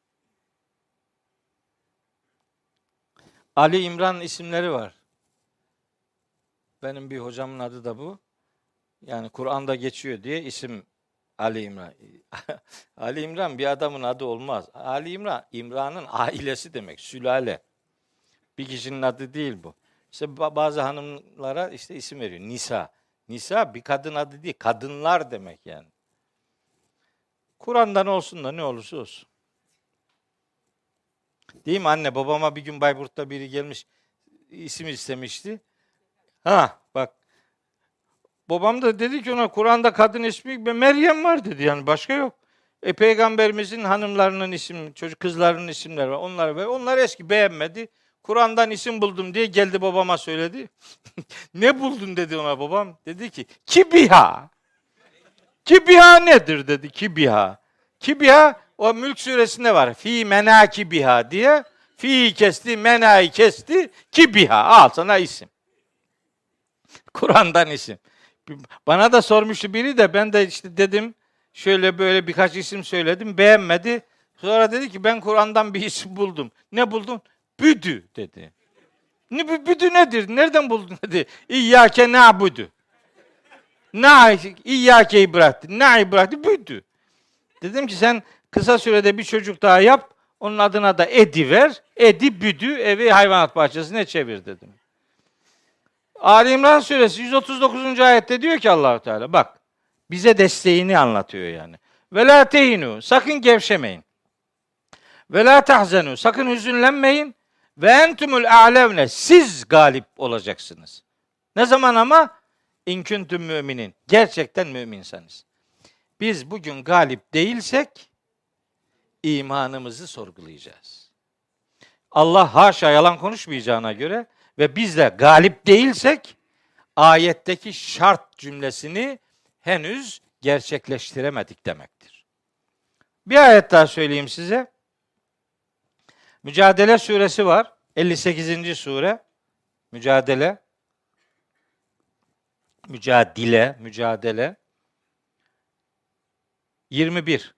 Ali İmran isimleri var. Benim bir hocamın adı da bu. Yani Kur'an'da geçiyor diye isim Ali İmran. Ali İmran bir adamın adı olmaz. Ali İmran, İmran'ın ailesi demek, sülale. Bir kişinin adı değil bu. İşte bazı hanımlara işte isim veriyor. Nisa. Nisa bir kadın adı değil, kadınlar demek yani. Kur'an'dan olsun da ne olursa olsun. Değil mi anne? Babama bir gün Bayburt'ta biri gelmiş isim istemişti. Ha bak. Babam da dedi ki ona Kur'an'da kadın ismi Meryem var dedi yani başka yok. E peygamberimizin hanımlarının isim, çocuk kızlarının isimleri var. Onlar ve onlar eski beğenmedi. Kur'an'dan isim buldum diye geldi babama söyledi. ne buldun dedi ona babam. Dedi ki Kibiha. Kibiha nedir dedi Kibiha. Kibiha o Mülk suresinde var. Fi menakibiha diye. Fi kesti, menai kesti, kibiha. Al sana isim. Kur'an'dan isim. Bana da sormuştu biri de ben de işte dedim şöyle böyle birkaç isim söyledim beğenmedi. Sonra dedi ki ben Kur'an'dan bir isim buldum. Ne buldun? Büdü dedi. Ne büdü nedir? Nereden buldun dedi. İyyâke na'budu. Na İyyâke'yi bıraktı. Na'yı bıraktı. Büdü. Dedim ki sen kısa sürede bir çocuk daha yap. Onun adına da Edi ver. Edi büdü evi hayvanat bahçesine çevir dedim. Ali İmran suresi 139. ayette diyor ki Allahu Teala bak bize desteğini anlatıyor yani. Ve la tehinu sakın gevşemeyin. Ve la tahzenu sakın hüzünlenmeyin. Ve entumul a'levne siz galip olacaksınız. Ne zaman ama? İnküntüm müminin. Gerçekten müminseniz. Biz bugün galip değilsek imanımızı sorgulayacağız. Allah haşa yalan konuşmayacağına göre ve biz de galip değilsek ayetteki şart cümlesini henüz gerçekleştiremedik demektir. Bir ayet daha söyleyeyim size. Mücadele suresi var. 58. sure. Mücadele. Mücadele, mücadele. 21.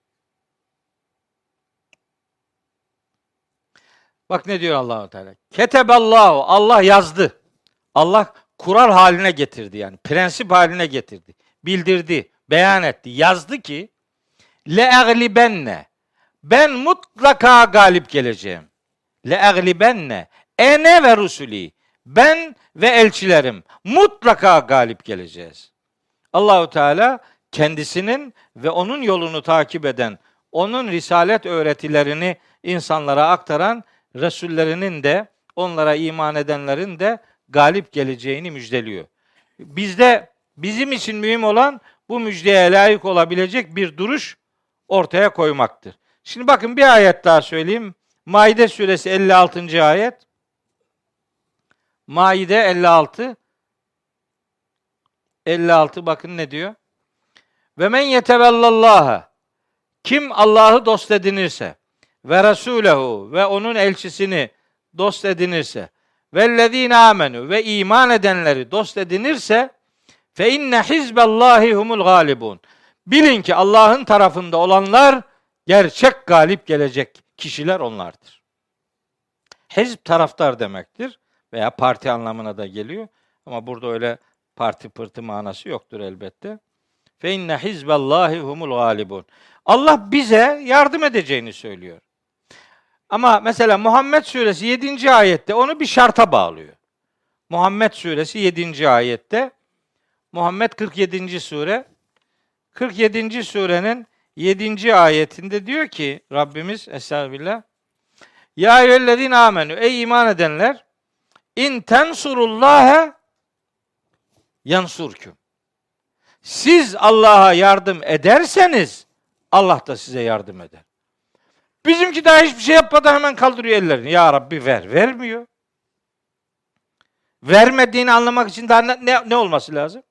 Bak ne diyor Allahu Teala. Keteballahu Allah yazdı. Allah kural haline getirdi yani. Prensip haline getirdi. Bildirdi, beyan etti. Yazdı ki le eglibenne ben mutlaka galip geleceğim. Le eglibenne ene ve rusuli ben ve elçilerim mutlaka galip geleceğiz. Allahu Teala kendisinin ve onun yolunu takip eden, onun risalet öğretilerini insanlara aktaran Resullerinin de onlara iman edenlerin de galip geleceğini müjdeliyor. Bizde bizim için mühim olan bu müjdeye layık olabilecek bir duruş ortaya koymaktır. Şimdi bakın bir ayet daha söyleyeyim. Maide suresi 56. ayet. Maide 56 56 bakın ne diyor? Ve men yetevellallaha kim Allah'ı dost edinirse ve Resulehu ve onun elçisini dost edinirse vellezine amenu ve iman edenleri dost edinirse fe inne hizballahi humul galibun. Bilin ki Allah'ın tarafında olanlar gerçek galip gelecek kişiler onlardır. Hizb taraftar demektir veya parti anlamına da geliyor. Ama burada öyle parti pırtı manası yoktur elbette. Fe inne hizballahi humul galibun. Allah bize yardım edeceğini söylüyor. Ama mesela Muhammed suresi 7. ayette onu bir şarta bağlıyor. Muhammed suresi 7. ayette Muhammed 47. sure 47. surenin 7. ayetinde diyor ki Rabbimiz Estağfirullah Ya eyyühellezine amenü ey iman edenler İn tensurullâhe yansurküm. Siz Allah'a yardım ederseniz Allah da size yardım eder. Bizimki daha hiçbir şey yapmadan hemen kaldırıyor ellerini. Ya Rabbi ver. Vermiyor. Vermediğini anlamak için daha ne, ne, ne olması lazım?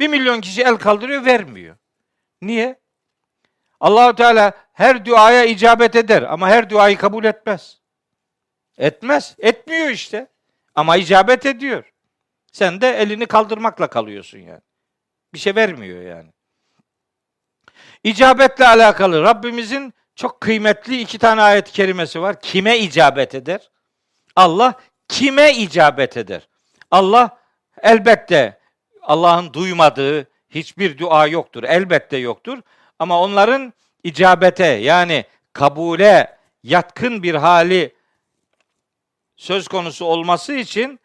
Bir milyon kişi el kaldırıyor vermiyor. Niye? Allahu Teala her duaya icabet eder ama her duayı kabul etmez. Etmez. Etmiyor işte. Ama icabet ediyor. Sen de elini kaldırmakla kalıyorsun yani. Bir şey vermiyor yani. İcabetle alakalı Rabbimizin çok kıymetli iki tane ayet-i kerimesi var. Kime icabet eder? Allah kime icabet eder? Allah elbette Allah'ın duymadığı hiçbir dua yoktur. Elbette yoktur. Ama onların icabete yani kabule yatkın bir hali söz konusu olması için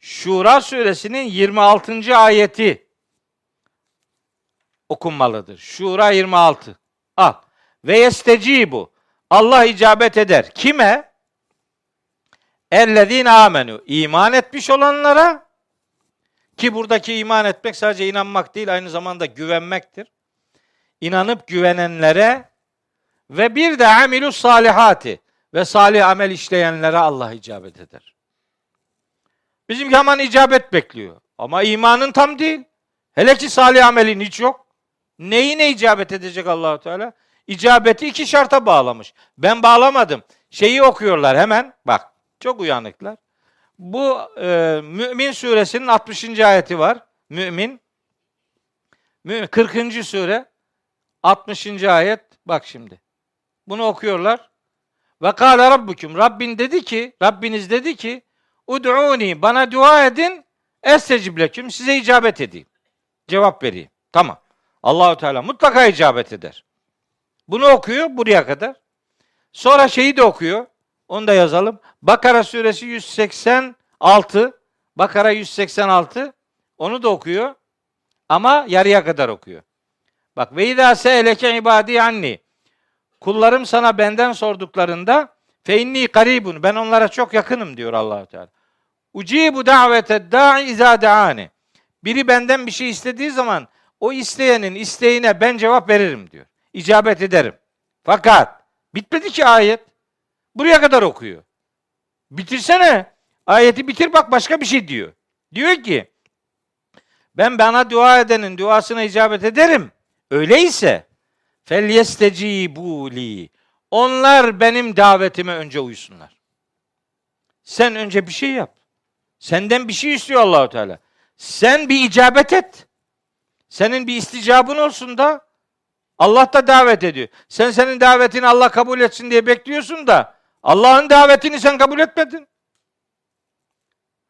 Şura suresinin 26. ayeti okunmalıdır. Şura 26. Al. Ve yestecibu. Allah icabet eder. Kime? Ellezine amenu. iman etmiş olanlara ki buradaki iman etmek sadece inanmak değil aynı zamanda güvenmektir. İnanıp güvenenlere ve bir de amilus salihati ve salih amel işleyenlere Allah icabet eder. Bizimki hemen icabet bekliyor. Ama imanın tam değil. Hele ki salih amelin hiç yok. Neyine icabet edecek Allahu Teala? İcabeti iki şarta bağlamış. Ben bağlamadım. Şeyi okuyorlar hemen. Bak çok uyanıklar. Bu e, Mümin suresinin 60. ayeti var. Mümin. Mümin 40. sure 60. ayet. Bak şimdi. Bunu okuyorlar. Ve kâle rabbukum. Rabbin dedi ki, Rabbiniz dedi ki, Ud'uni bana dua edin, estecib leküm size icabet edeyim. Cevap vereyim. Tamam. Allahu Teala mutlaka icabet eder. Bunu okuyor buraya kadar. Sonra şeyi de okuyor. Onu da yazalım. Bakara suresi 186. Bakara 186. Onu da okuyor. Ama yarıya kadar okuyor. Bak ve izâ se'eleke ibâdî anni. Kullarım sana benden sorduklarında fe inni karibun. Ben onlara çok yakınım diyor Allahu Teala. Ucibu davete da'i izâ de'ani. Biri benden bir şey istediği zaman o isteyenin isteğine ben cevap veririm diyor. İcabet ederim. Fakat bitmedi ki ayet. Buraya kadar okuyor. Bitirsene. Ayeti bitir bak başka bir şey diyor. Diyor ki ben bana dua edenin duasına icabet ederim. Öyleyse fel yestecibu Onlar benim davetime önce uysunlar. Sen önce bir şey yap. Senden bir şey istiyor Allahu Teala. Sen bir icabet et. Senin bir isticabın olsun da Allah da davet ediyor. Sen senin davetini Allah kabul etsin diye bekliyorsun da Allah'ın davetini sen kabul etmedin.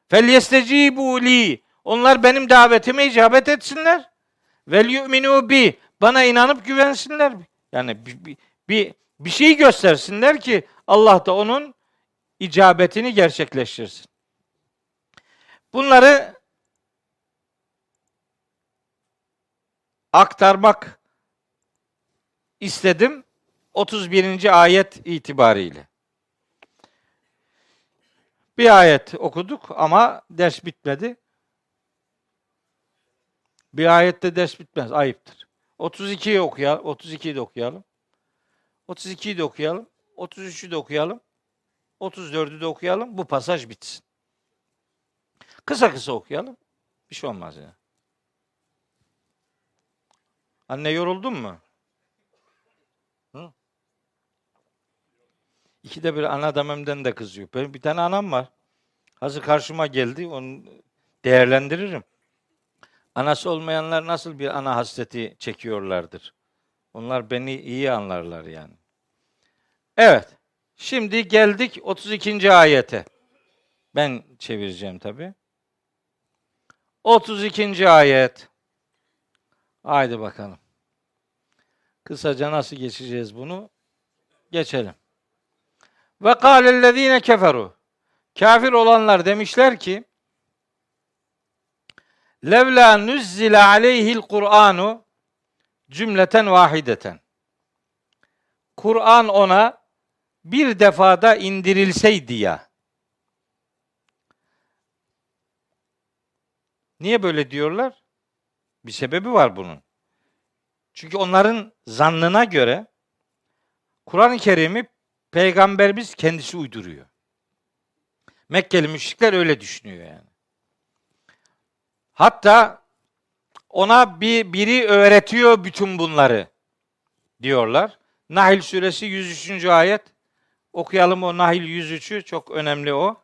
Fel yestecibu li. Onlar benim davetime icabet etsinler. Vel yu'minu bi. Bana inanıp güvensinler. Yani bir, bir, bir, bir şey göstersinler ki Allah da onun icabetini gerçekleştirsin. Bunları aktarmak istedim 31. ayet itibariyle. Bir ayet okuduk ama ders bitmedi. Bir ayette ders bitmez, ayıptır. 32'yi okuyalım, 32'yi de okuyalım. 32'yi de okuyalım. 33'ü de okuyalım. 34'ü de okuyalım. Bu pasaj bitsin. Kısa kısa okuyalım. Bir şey olmaz ya. Yani. Anne yoruldun mu? İkide bir ana dememden de kızıyor. Benim bir tane anam var. Hazır karşıma geldi. Onu değerlendiririm. Anası olmayanlar nasıl bir ana hasreti çekiyorlardır. Onlar beni iyi anlarlar yani. Evet. Şimdi geldik 32. ayete. Ben çevireceğim tabi. 32. ayet. Haydi bakalım. Kısaca nasıl geçeceğiz bunu? Geçelim. Ve kâlellezîne keferu. Kafir olanlar demişler ki Levla nuzzile aleyhil Kur'anu cümleten vahideten. Kur'an ona bir defada indirilseydi ya. Niye böyle diyorlar? Bir sebebi var bunun. Çünkü onların zannına göre Kur'an-ı Kerim'i peygamberimiz kendisi uyduruyor. Mekkeli müşrikler öyle düşünüyor yani. Hatta ona bir biri öğretiyor bütün bunları diyorlar. Nahil suresi 103. ayet. Okuyalım o Nahil 103'ü çok önemli o.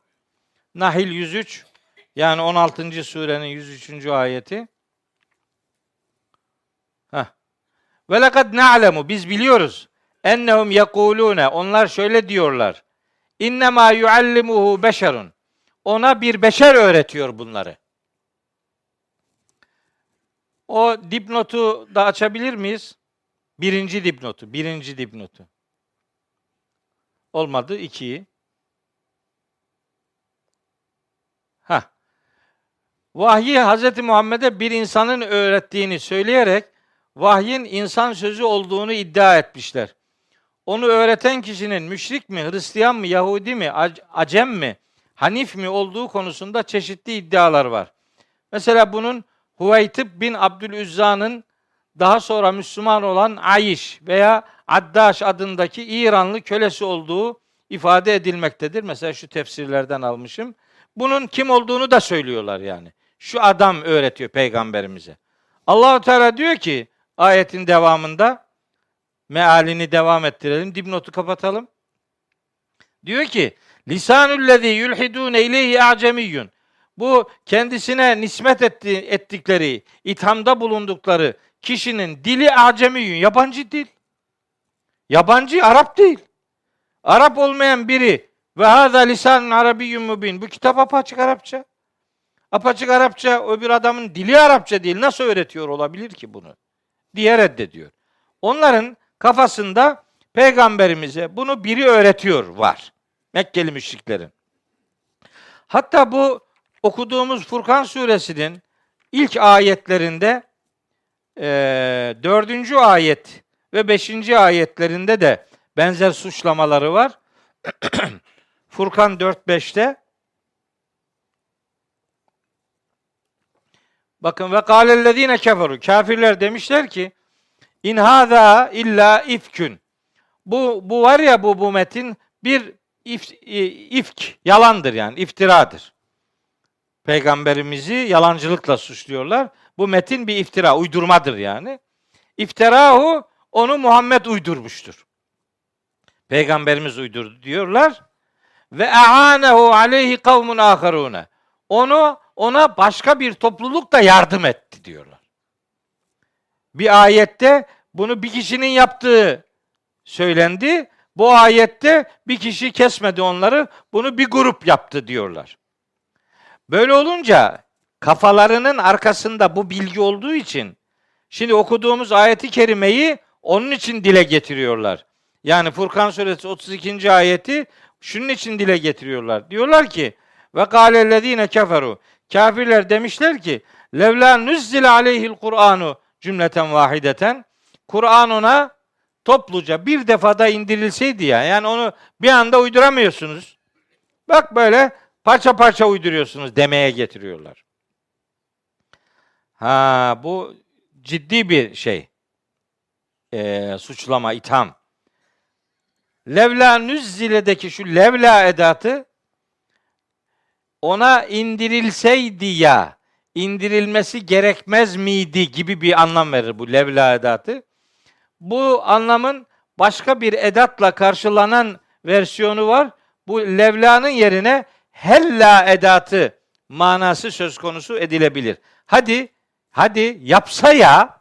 Nahil 103 yani 16. surenin 103. ayeti. Ve lekad na'lemu biz biliyoruz. Ennehum yekulune onlar şöyle diyorlar. İnnemâ yuallimuhu beşerun. Ona bir beşer öğretiyor bunları. O dipnotu da açabilir miyiz? Birinci dipnotu, birinci dipnotu. Olmadı, ikiyi. Ha. Vahyi Hz. Muhammed'e bir insanın öğrettiğini söyleyerek vahyin insan sözü olduğunu iddia etmişler. Onu öğreten kişinin müşrik mi, Hristiyan mı, Yahudi mi, Acem mi, Hanif mi olduğu konusunda çeşitli iddialar var. Mesela bunun Huveytib bin Abdülüzza'nın daha sonra Müslüman olan Ayiş veya Addaş adındaki İranlı kölesi olduğu ifade edilmektedir. Mesela şu tefsirlerden almışım. Bunun kim olduğunu da söylüyorlar yani. Şu adam öğretiyor peygamberimize. Allahu Teala diyor ki ayetin devamında mealini devam ettirelim. Dipnotu kapatalım. Diyor ki lisanullezî yulhidûne ileyhi a'cemiyyun. Bu kendisine nispet etti, ettikleri, ithamda bulundukları kişinin dili acemiyün, yabancı dil. Yabancı Arap değil. Arap olmayan biri ve hâzâ lisanun arabiyyun mubin. Bu kitap apaçık Arapça. Apaçık Arapça o bir adamın dili Arapça değil. Nasıl öğretiyor olabilir ki bunu? Diye reddediyor. Onların kafasında peygamberimize bunu biri öğretiyor var. Mekkeli müşriklerin. Hatta bu okuduğumuz Furkan suresinin ilk ayetlerinde e, dördüncü ayet ve beşinci ayetlerinde de benzer suçlamaları var. Furkan 4-5'te Bakın ve kâlellezîne keferu. Kafirler demişler ki in hâzâ illa ifkün. Bu, bu var ya bu, bu metin bir if, ifk, yalandır yani, iftiradır. Peygamberimizi yalancılıkla suçluyorlar. Bu metin bir iftira, uydurmadır yani. İftirahu onu Muhammed uydurmuştur. Peygamberimiz uydurdu diyorlar. Ve a'anehu aleyhi kavmun aharune. Onu ona başka bir topluluk da yardım etti diyorlar. Bir ayette bunu bir kişinin yaptığı söylendi. Bu ayette bir kişi kesmedi onları. Bunu bir grup yaptı diyorlar. Böyle olunca kafalarının arkasında bu bilgi olduğu için şimdi okuduğumuz ayeti kerimeyi onun için dile getiriyorlar. Yani Furkan suresi 32. ayeti şunun için dile getiriyorlar. Diyorlar ki ve kâlellezîne keferu Kafirler demişler ki levla nuzzile aleyhil Kur'anu cümleten vahideten Kur'an ona topluca bir defada indirilseydi ya. Yani onu bir anda uyduramıyorsunuz. Bak böyle parça parça uyduruyorsunuz demeye getiriyorlar. Ha bu ciddi bir şey. Ee, suçlama, itham. Levla nüzzile'deki şu levla edatı ona indirilseydi ya indirilmesi gerekmez miydi gibi bir anlam verir bu levla edatı. Bu anlamın başka bir edatla karşılanan versiyonu var. Bu levlanın yerine hella edatı manası söz konusu edilebilir. Hadi, hadi yapsa ya,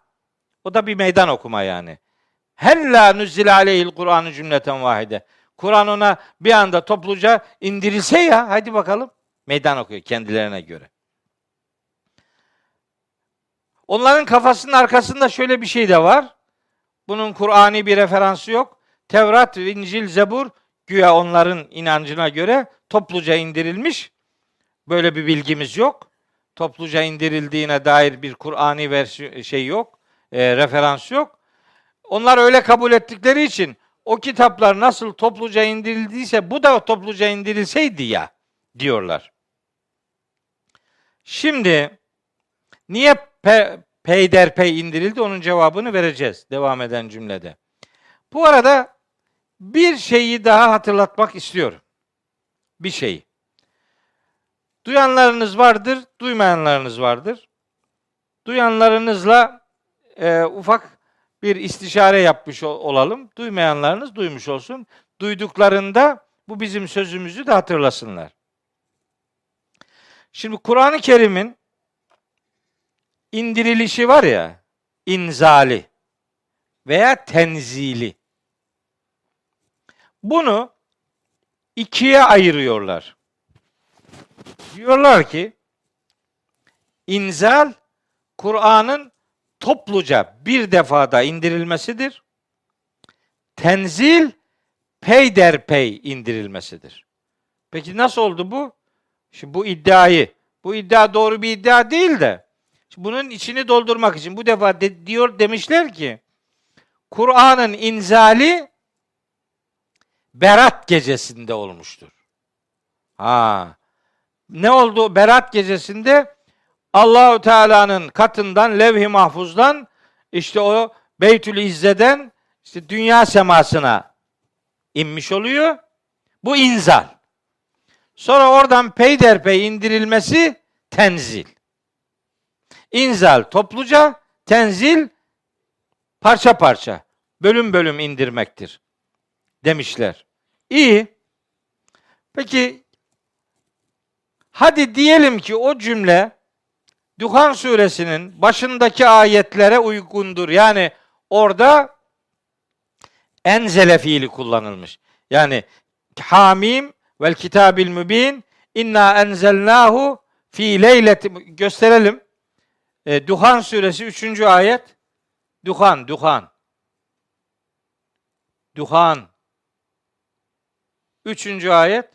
o da bir meydan okuma yani. Hella nüzzile aleyhil Kur'an'ı cümleten vahide. Kur'an ona bir anda topluca indirilse ya, hadi bakalım. Meydan okuyor kendilerine göre. Onların kafasının arkasında şöyle bir şey de var. Bunun Kur'ani bir referansı yok. Tevrat, İncil, Zebur güya onların inancına göre topluca indirilmiş. Böyle bir bilgimiz yok. Topluca indirildiğine dair bir Kur'ani versiyon şey yok. E, referans yok. Onlar öyle kabul ettikleri için o kitaplar nasıl topluca indirildiyse bu da topluca indirilseydi ya diyorlar. Şimdi Niye peyderpey indirildi? Onun cevabını vereceğiz devam eden cümlede. Bu arada bir şeyi daha hatırlatmak istiyorum. Bir şeyi. Duyanlarınız vardır, duymayanlarınız vardır. Duyanlarınızla e, ufak bir istişare yapmış olalım. Duymayanlarınız duymuş olsun. Duyduklarında bu bizim sözümüzü de hatırlasınlar. Şimdi Kur'an-ı Kerim'in indirilişi var ya, inzali veya tenzili. Bunu ikiye ayırıyorlar. Diyorlar ki inzal Kur'an'ın topluca bir defada indirilmesidir. Tenzil peyderpey indirilmesidir. Peki nasıl oldu bu? Şimdi bu iddiayı, bu iddia doğru bir iddia değil de bunun içini doldurmak için bu defa de, diyor demişler ki Kur'an'ın inzali Berat gecesinde olmuştur. Ha. Ne oldu Berat gecesinde? Allahu Teala'nın katından, levh-i mahfuzdan işte o Beytül İzze'den işte dünya semasına inmiş oluyor. Bu inzal. Sonra oradan peyderpey indirilmesi tenzil. İnzal topluca, tenzil parça parça, bölüm bölüm indirmektir demişler. İyi. Peki hadi diyelim ki o cümle Duhan suresinin başındaki ayetlere uygundur. Yani orada enzele fiili kullanılmış. Yani hamim vel kitabil mübin inna enzelnahu fi leyleti gösterelim. E, Duhan suresi 3. ayet. Duhan, Duhan. Duhan. Üçüncü ayet.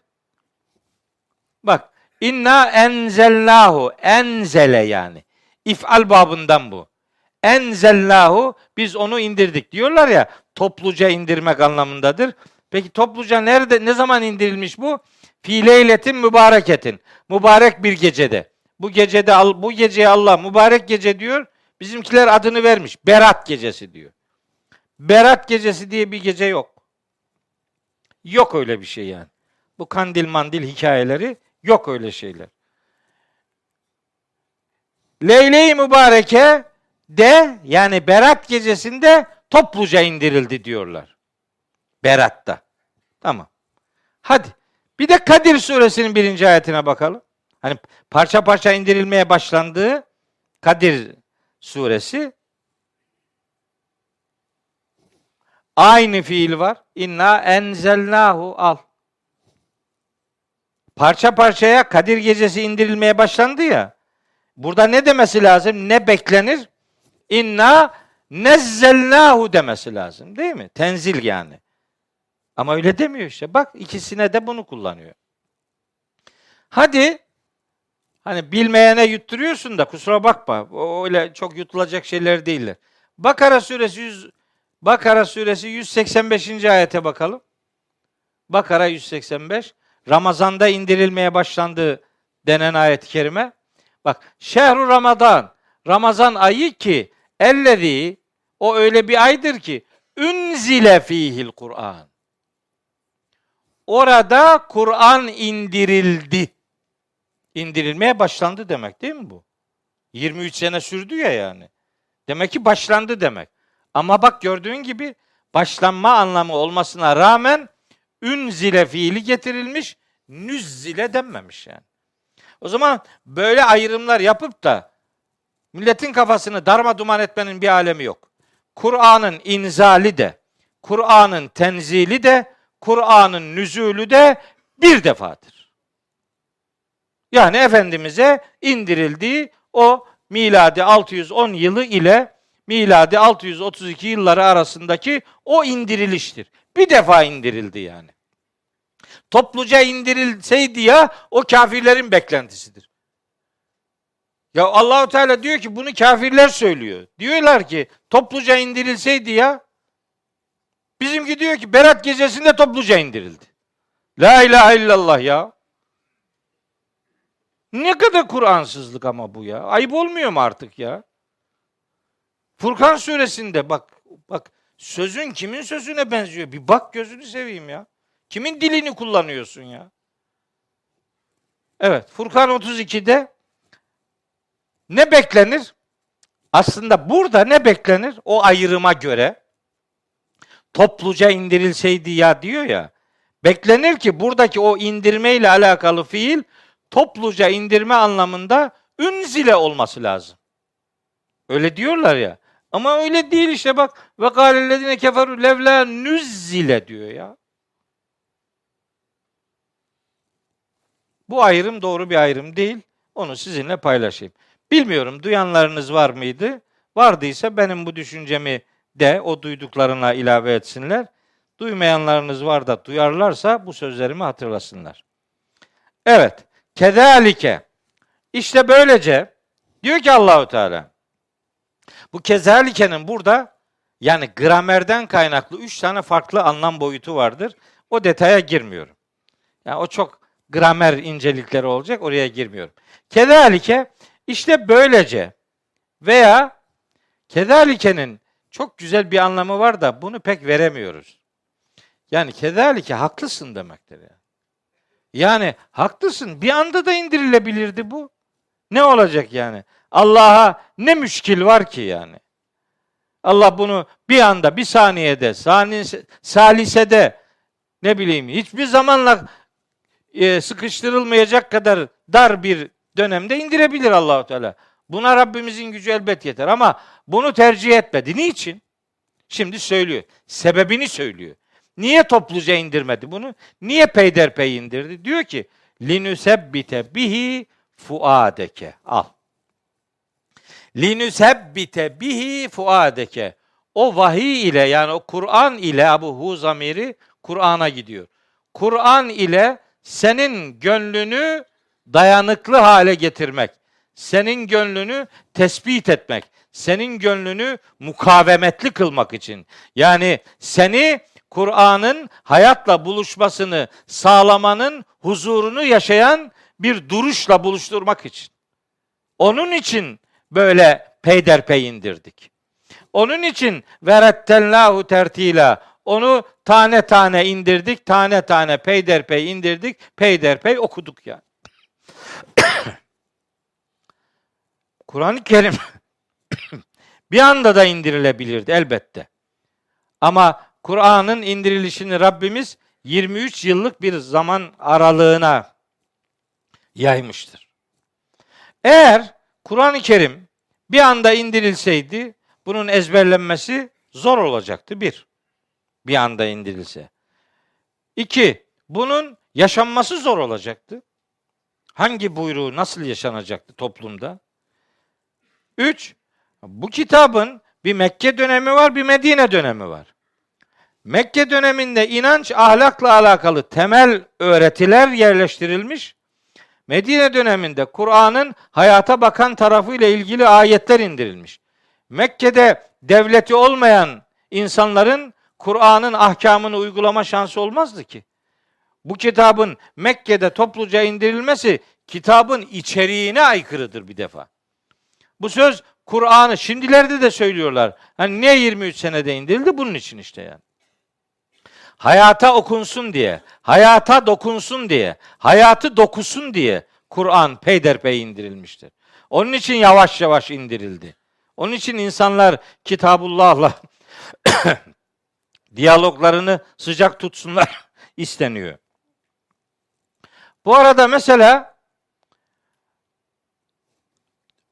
Bak. İnna enzelnahu. Enzele yani. İf'al babından bu. Enzelnahu. Biz onu indirdik. Diyorlar ya topluca indirmek anlamındadır. Peki topluca nerede ne zaman indirilmiş bu? Fi leyletin mübareketin. Mübarek bir gecede. Bu gecede bu geceye Allah mübarek gece diyor. Bizimkiler adını vermiş. Berat gecesi diyor. Berat gecesi diye bir gece yok. Yok öyle bir şey yani. Bu kandil mandil hikayeleri yok öyle şeyler. Leyle-i Mübareke de yani Berat gecesinde topluca indirildi diyorlar. Berat'ta. Tamam. Hadi. Bir de Kadir suresinin birinci ayetine bakalım. Hani parça parça indirilmeye başlandığı Kadir suresi aynı fiil var. İnna enzelnahu al. Parça parçaya Kadir gecesi indirilmeye başlandı ya. Burada ne demesi lazım? Ne beklenir? İnna nezzelnahu demesi lazım. Değil mi? Tenzil yani. Ama öyle demiyor işte. Bak ikisine de bunu kullanıyor. Hadi hani bilmeyene yutturuyorsun da kusura bakma. O öyle çok yutulacak şeyler değiller. Bakara suresi 100 Bakara suresi 185. ayete bakalım. Bakara 185. Ramazanda indirilmeye başlandı denen ayet-i kerime. Bak şehru Ramazan. Ramazan ayı ki ellezi o öyle bir aydır ki ünzile fihil Kur'an. Orada Kur'an indirildi. İndirilmeye başlandı demek değil mi bu? 23 sene sürdü ya yani. Demek ki başlandı demek. Ama bak gördüğün gibi başlanma anlamı olmasına rağmen ünzile fiili getirilmiş, nüzzile denmemiş yani. O zaman böyle ayrımlar yapıp da milletin kafasını darma duman etmenin bir alemi yok. Kur'an'ın inzali de, Kur'an'ın tenzili de, Kur'an'ın nüzulü de bir defadır. Yani Efendimiz'e indirildiği o miladi 610 yılı ile miladi 632 yılları arasındaki o indiriliştir. Bir defa indirildi yani. Topluca indirilseydi ya o kafirlerin beklentisidir. Ya Allahu Teala diyor ki bunu kafirler söylüyor. Diyorlar ki topluca indirilseydi ya bizimki diyor ki Berat gecesinde topluca indirildi. La ilahe illallah ya. Ne kadar Kur'ansızlık ama bu ya. Ayıp olmuyor mu artık ya? Furkan suresinde bak bak sözün kimin sözüne benziyor? Bir bak gözünü seveyim ya. Kimin dilini kullanıyorsun ya? Evet, Furkan 32'de ne beklenir? Aslında burada ne beklenir? O ayrıma göre topluca indirilseydi ya diyor ya. Beklenir ki buradaki o indirme ile alakalı fiil topluca indirme anlamında ünzile olması lazım. Öyle diyorlar ya. Ama öyle değil işte bak. Ve kâlellezine keferu levla nüzzile diyor ya. Bu ayrım doğru bir ayrım değil. Onu sizinle paylaşayım. Bilmiyorum duyanlarınız var mıydı? Vardıysa benim bu düşüncemi de o duyduklarına ilave etsinler. Duymayanlarınız var da duyarlarsa bu sözlerimi hatırlasınlar. Evet. Kezalike. İşte böylece diyor ki Allahu Teala. Bu kezalikenin burada yani gramerden kaynaklı üç tane farklı anlam boyutu vardır. O detaya girmiyorum. Yani o çok gramer incelikleri olacak. Oraya girmiyorum. Kezalike işte böylece veya kezalikenin çok güzel bir anlamı var da bunu pek veremiyoruz. Yani kezalike haklısın demektir yani. Yani haklısın. Bir anda da indirilebilirdi bu. Ne olacak yani? Allah'a ne müşkil var ki yani? Allah bunu bir anda, bir saniyede, saniyese, salisede ne bileyim hiçbir zamanla e, sıkıştırılmayacak kadar dar bir dönemde indirebilir Allahu Teala. Buna Rabbimizin gücü elbet yeter ama bunu tercih etmedi. Niçin? Şimdi söylüyor. Sebebini söylüyor. Niye topluca indirmedi bunu? Niye peyderpey indirdi? Diyor ki linüsebbite bihi fuadeke. Al. Linüsebbite bihi fuadeke. O vahiy ile yani o Kur'an ile Abu Hu zamiri Kur'an'a gidiyor. Kur'an ile senin gönlünü dayanıklı hale getirmek, senin gönlünü tespit etmek, senin gönlünü mukavemetli kılmak için. Yani seni Kur'an'ın hayatla buluşmasını sağlamanın huzurunu yaşayan bir duruşla buluşturmak için. Onun için böyle peyderpey indirdik. Onun için verettellahu tertila onu tane tane indirdik, tane tane peyderpey indirdik, peyderpey okuduk yani. Kur'an-ı Kerim bir anda da indirilebilirdi elbette. Ama Kur'an'ın indirilişini Rabbimiz 23 yıllık bir zaman aralığına yaymıştır. Eğer Kur'an-ı Kerim bir anda indirilseydi bunun ezberlenmesi zor olacaktı bir. Bir anda indirilse. İki, bunun yaşanması zor olacaktı. Hangi buyruğu nasıl yaşanacaktı toplumda? Üç, bu kitabın bir Mekke dönemi var, bir Medine dönemi var. Mekke döneminde inanç ahlakla alakalı temel öğretiler yerleştirilmiş. Medine döneminde Kur'an'ın hayata bakan tarafıyla ilgili ayetler indirilmiş. Mekke'de devleti olmayan insanların Kur'an'ın ahkamını uygulama şansı olmazdı ki. Bu kitabın Mekke'de topluca indirilmesi kitabın içeriğine aykırıdır bir defa. Bu söz Kur'an'ı şimdilerde de söylüyorlar. Hani niye 23 senede indirildi? Bunun için işte yani. Hayata okunsun diye, hayata dokunsun diye, hayatı dokusun diye Kur'an peyderpey indirilmiştir. Onun için yavaş yavaş indirildi. Onun için insanlar Kitabullah'la diyaloglarını sıcak tutsunlar isteniyor. Bu arada mesela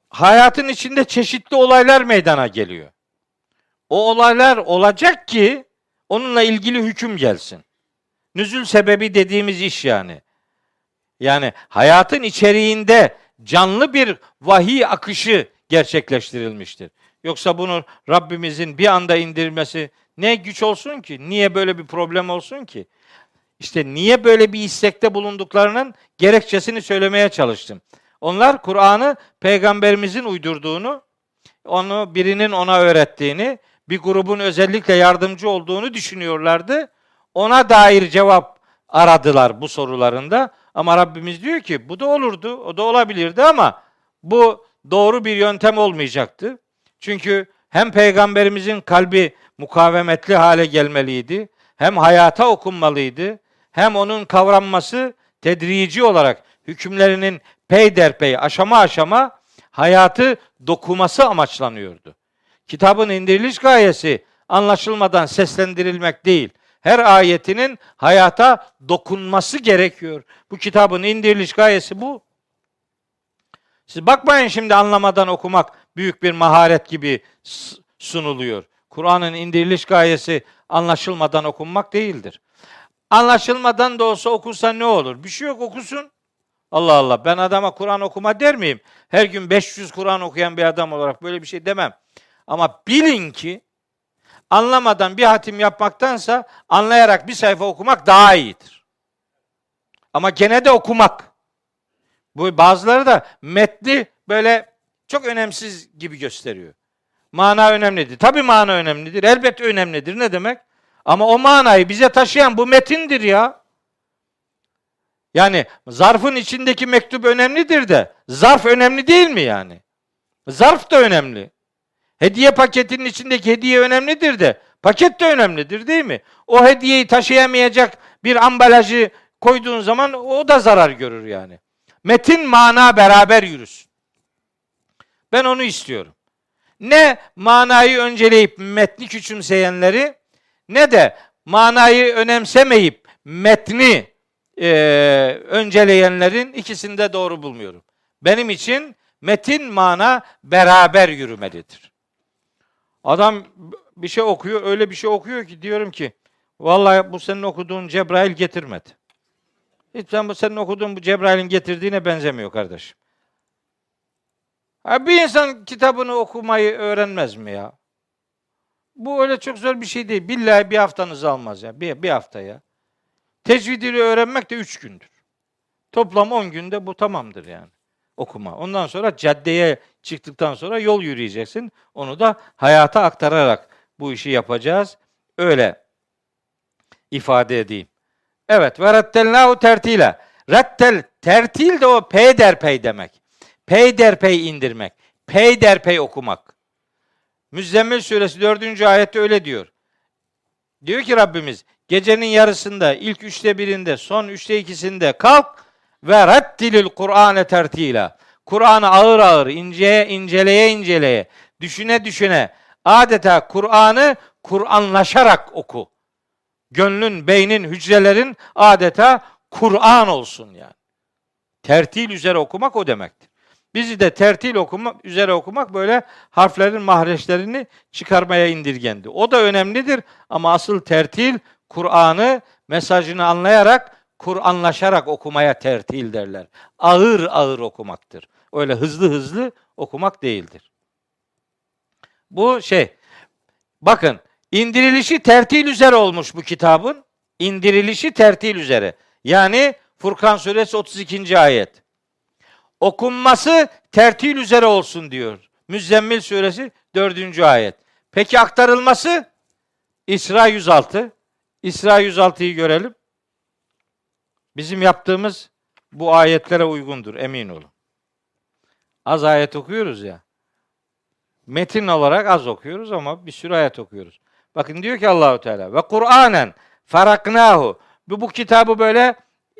hayatın içinde çeşitli olaylar meydana geliyor. O olaylar olacak ki onunla ilgili hüküm gelsin. Nüzül sebebi dediğimiz iş yani. Yani hayatın içeriğinde canlı bir vahiy akışı gerçekleştirilmiştir. Yoksa bunu Rabbimizin bir anda indirmesi ne güç olsun ki? Niye böyle bir problem olsun ki? İşte niye böyle bir istekte bulunduklarının gerekçesini söylemeye çalıştım. Onlar Kur'an'ı peygamberimizin uydurduğunu, onu birinin ona öğrettiğini, bir grubun özellikle yardımcı olduğunu düşünüyorlardı. Ona dair cevap aradılar bu sorularında Ama Rabbimiz diyor ki bu da olurdu, o da olabilirdi ama bu doğru bir yöntem olmayacaktı. Çünkü hem peygamberimizin kalbi mukavemetli hale gelmeliydi, hem hayata okunmalıydı, hem onun kavranması tedrici olarak hükümlerinin peyderpey aşama aşama hayatı dokuması amaçlanıyordu. Kitabın indiriliş gayesi anlaşılmadan seslendirilmek değil. Her ayetinin hayata dokunması gerekiyor. Bu kitabın indiriliş gayesi bu. Siz bakmayın şimdi anlamadan okumak büyük bir maharet gibi sunuluyor. Kur'an'ın indiriliş gayesi anlaşılmadan okunmak değildir. Anlaşılmadan da olsa okursa ne olur? Bir şey yok okusun. Allah Allah ben adama Kur'an okuma der miyim? Her gün 500 Kur'an okuyan bir adam olarak böyle bir şey demem. Ama bilin ki anlamadan bir hatim yapmaktansa anlayarak bir sayfa okumak daha iyidir. Ama gene de okumak. Bu bazıları da metni böyle çok önemsiz gibi gösteriyor. Mana önemlidir. Tabii mana önemlidir. Elbette önemlidir. Ne demek? Ama o manayı bize taşıyan bu metindir ya. Yani zarfın içindeki mektup önemlidir de zarf önemli değil mi yani? Zarf da önemli. Hediye paketinin içindeki hediye önemlidir de paket de önemlidir değil mi? O hediyeyi taşıyamayacak bir ambalajı koyduğun zaman o da zarar görür yani. Metin mana beraber yürüsün. Ben onu istiyorum. Ne manayı önceleyip metni küçümseyenleri ne de manayı önemsemeyip metni e, önceleyenlerin ikisini de doğru bulmuyorum. Benim için metin mana beraber yürümelidir. Adam bir şey okuyor, öyle bir şey okuyor ki diyorum ki vallahi bu senin okuduğun Cebrail getirmedi. Hiç sen bu senin okuduğun bu Cebrail'in getirdiğine benzemiyor kardeşim. Ha, bir insan kitabını okumayı öğrenmez mi ya? Bu öyle çok zor bir şey değil. Billahi bir haftanızı almaz ya. Bir, bir hafta ya. Tecvidini öğrenmek de üç gündür. Toplam on günde bu tamamdır yani okuma. Ondan sonra caddeye çıktıktan sonra yol yürüyeceksin. Onu da hayata aktararak bu işi yapacağız. Öyle ifade edeyim. Evet ve rattelnahu tertile. Rattel tertil de o peyderpey demek. Peyderpey indirmek. Peyderpey okumak. Müzzemmil suresi 4. ayette öyle diyor. Diyor ki Rabbimiz gecenin yarısında ilk üçte birinde son üçte ikisinde kalk ve rettilil Kur'ane tertila. Kur'an'ı ağır ağır inceye inceleye inceleye düşüne düşüne adeta Kur'an'ı Kur'anlaşarak oku. Gönlün, beynin, hücrelerin adeta Kur'an olsun yani. Tertil üzere okumak o demektir. Bizi de tertil okumak üzere okumak böyle harflerin mahreçlerini çıkarmaya indirgendi. O da önemlidir ama asıl tertil Kur'an'ı mesajını anlayarak Kur'anlaşarak okumaya tertil derler. Ağır ağır okumaktır. Öyle hızlı hızlı okumak değildir. Bu şey, bakın indirilişi tertil üzere olmuş bu kitabın. İndirilişi tertil üzere. Yani Furkan suresi 32. ayet. Okunması tertil üzere olsun diyor. Müzzemmil suresi 4. ayet. Peki aktarılması? İsra 106. İsra 106'yı görelim. Bizim yaptığımız bu ayetlere uygundur emin olun. Az ayet okuyoruz ya. Metin olarak az okuyoruz ama bir sürü ayet okuyoruz. Bakın diyor ki Allahu Teala ve Kur'anen faraknahu. Bu, bu kitabı böyle